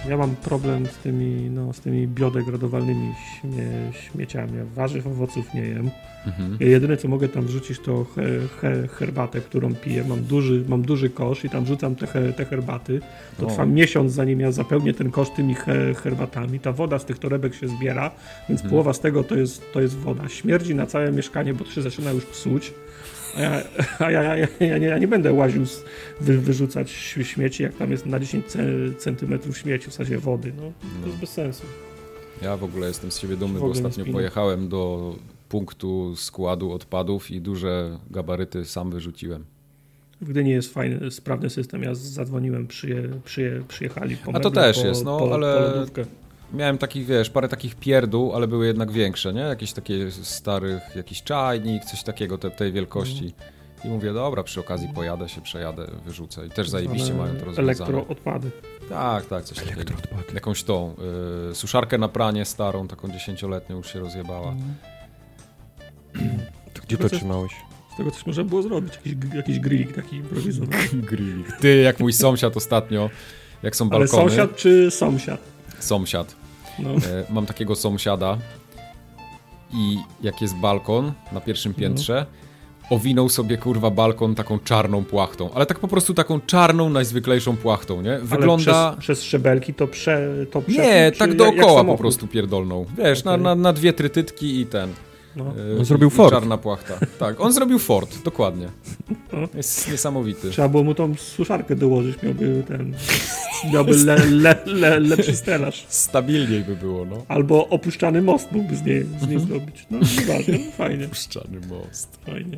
Ja mam problem z tymi, no, z tymi biodegradowalnymi śmie, śmieciami. Ja warzyw, owoców nie jem. Mhm. Jedyne co mogę tam wrzucić to he, he, herbatę, którą piję. Mam duży, mam duży kosz i tam rzucam te, he, te herbaty. To O. trwa miesiąc zanim ja zapełnię ten kosz tymi he, herbatami. Ta woda z tych torebek się zbiera, więc Mhm. połowa z tego to jest, to jest woda. Śmierdzi na całe mieszkanie, bo to się zaczyna już psuć. A ja, *laughs* a ja, ja, ja, nie, ja nie będę łaził, z, wy, wyrzucać śmieci, jak tam jest na 10 ce- centymetrów śmieci w sensie wody. No, to No. jest bez sensu. Ja w ogóle jestem z siebie dumny, bo ostatnio pojechałem do punktu składu odpadów i duże gabaryty sam wyrzuciłem. W Gdyni jest fajny, sprawny system. Ja zadzwoniłem, przyje, przyje, przyjechali po A to też po, jest, no, po, ale- po. Miałem takich, wiesz, parę takich pierdół, ale były jednak większe, nie? Jakieś takie starych, jakiś czajnik, coś takiego te, tej wielkości. Mhm. I mówię, dobra, przy okazji pojadę się, przejadę, wyrzucę. I też zajebiście mają to rozwiązane. Elektroodpady. Tak, tak, coś takiego. Jakąś tą y, suszarkę na pranie starą, taką dziesięcioletnią już się rozjebała. Mhm. To *clears throat* Gdzie to trzymałeś? Z tego coś można było zrobić. Jakiś, jakiś grillik taki improwizowany. *laughs* Grillik. Ty, jak mój sąsiad ostatnio, jak są Ale balkony. sąsiad czy sąsiad? Sąsiad. No. E, mam takiego sąsiada i jak jest balkon na pierwszym Mhm. piętrze, owinął sobie kurwa balkon taką czarną płachtą, ale tak po prostu taką czarną, najzwyklejszą płachtą, nie? Wygląda... Ale przez, przez szczebelki to prze... To prze Nie, tak dookoła po prostu pierdolną. Wiesz, na, Okej. na, na dwie trytytki i ten. No. e, On zrobił Ford. Czarna płachta. Tak, on zrobił Ford, dokładnie. No. Jest niesamowity. Trzeba było mu tą suszarkę dołożyć, miałby ten... Miałby le, *laughs* le, le, lepszy stelaż. Stabilniej by było, no. Albo opuszczany most mógłby z niej, z niej Mhm. zrobić. No, nieważne, fajnie, Puszczany most. fajnie.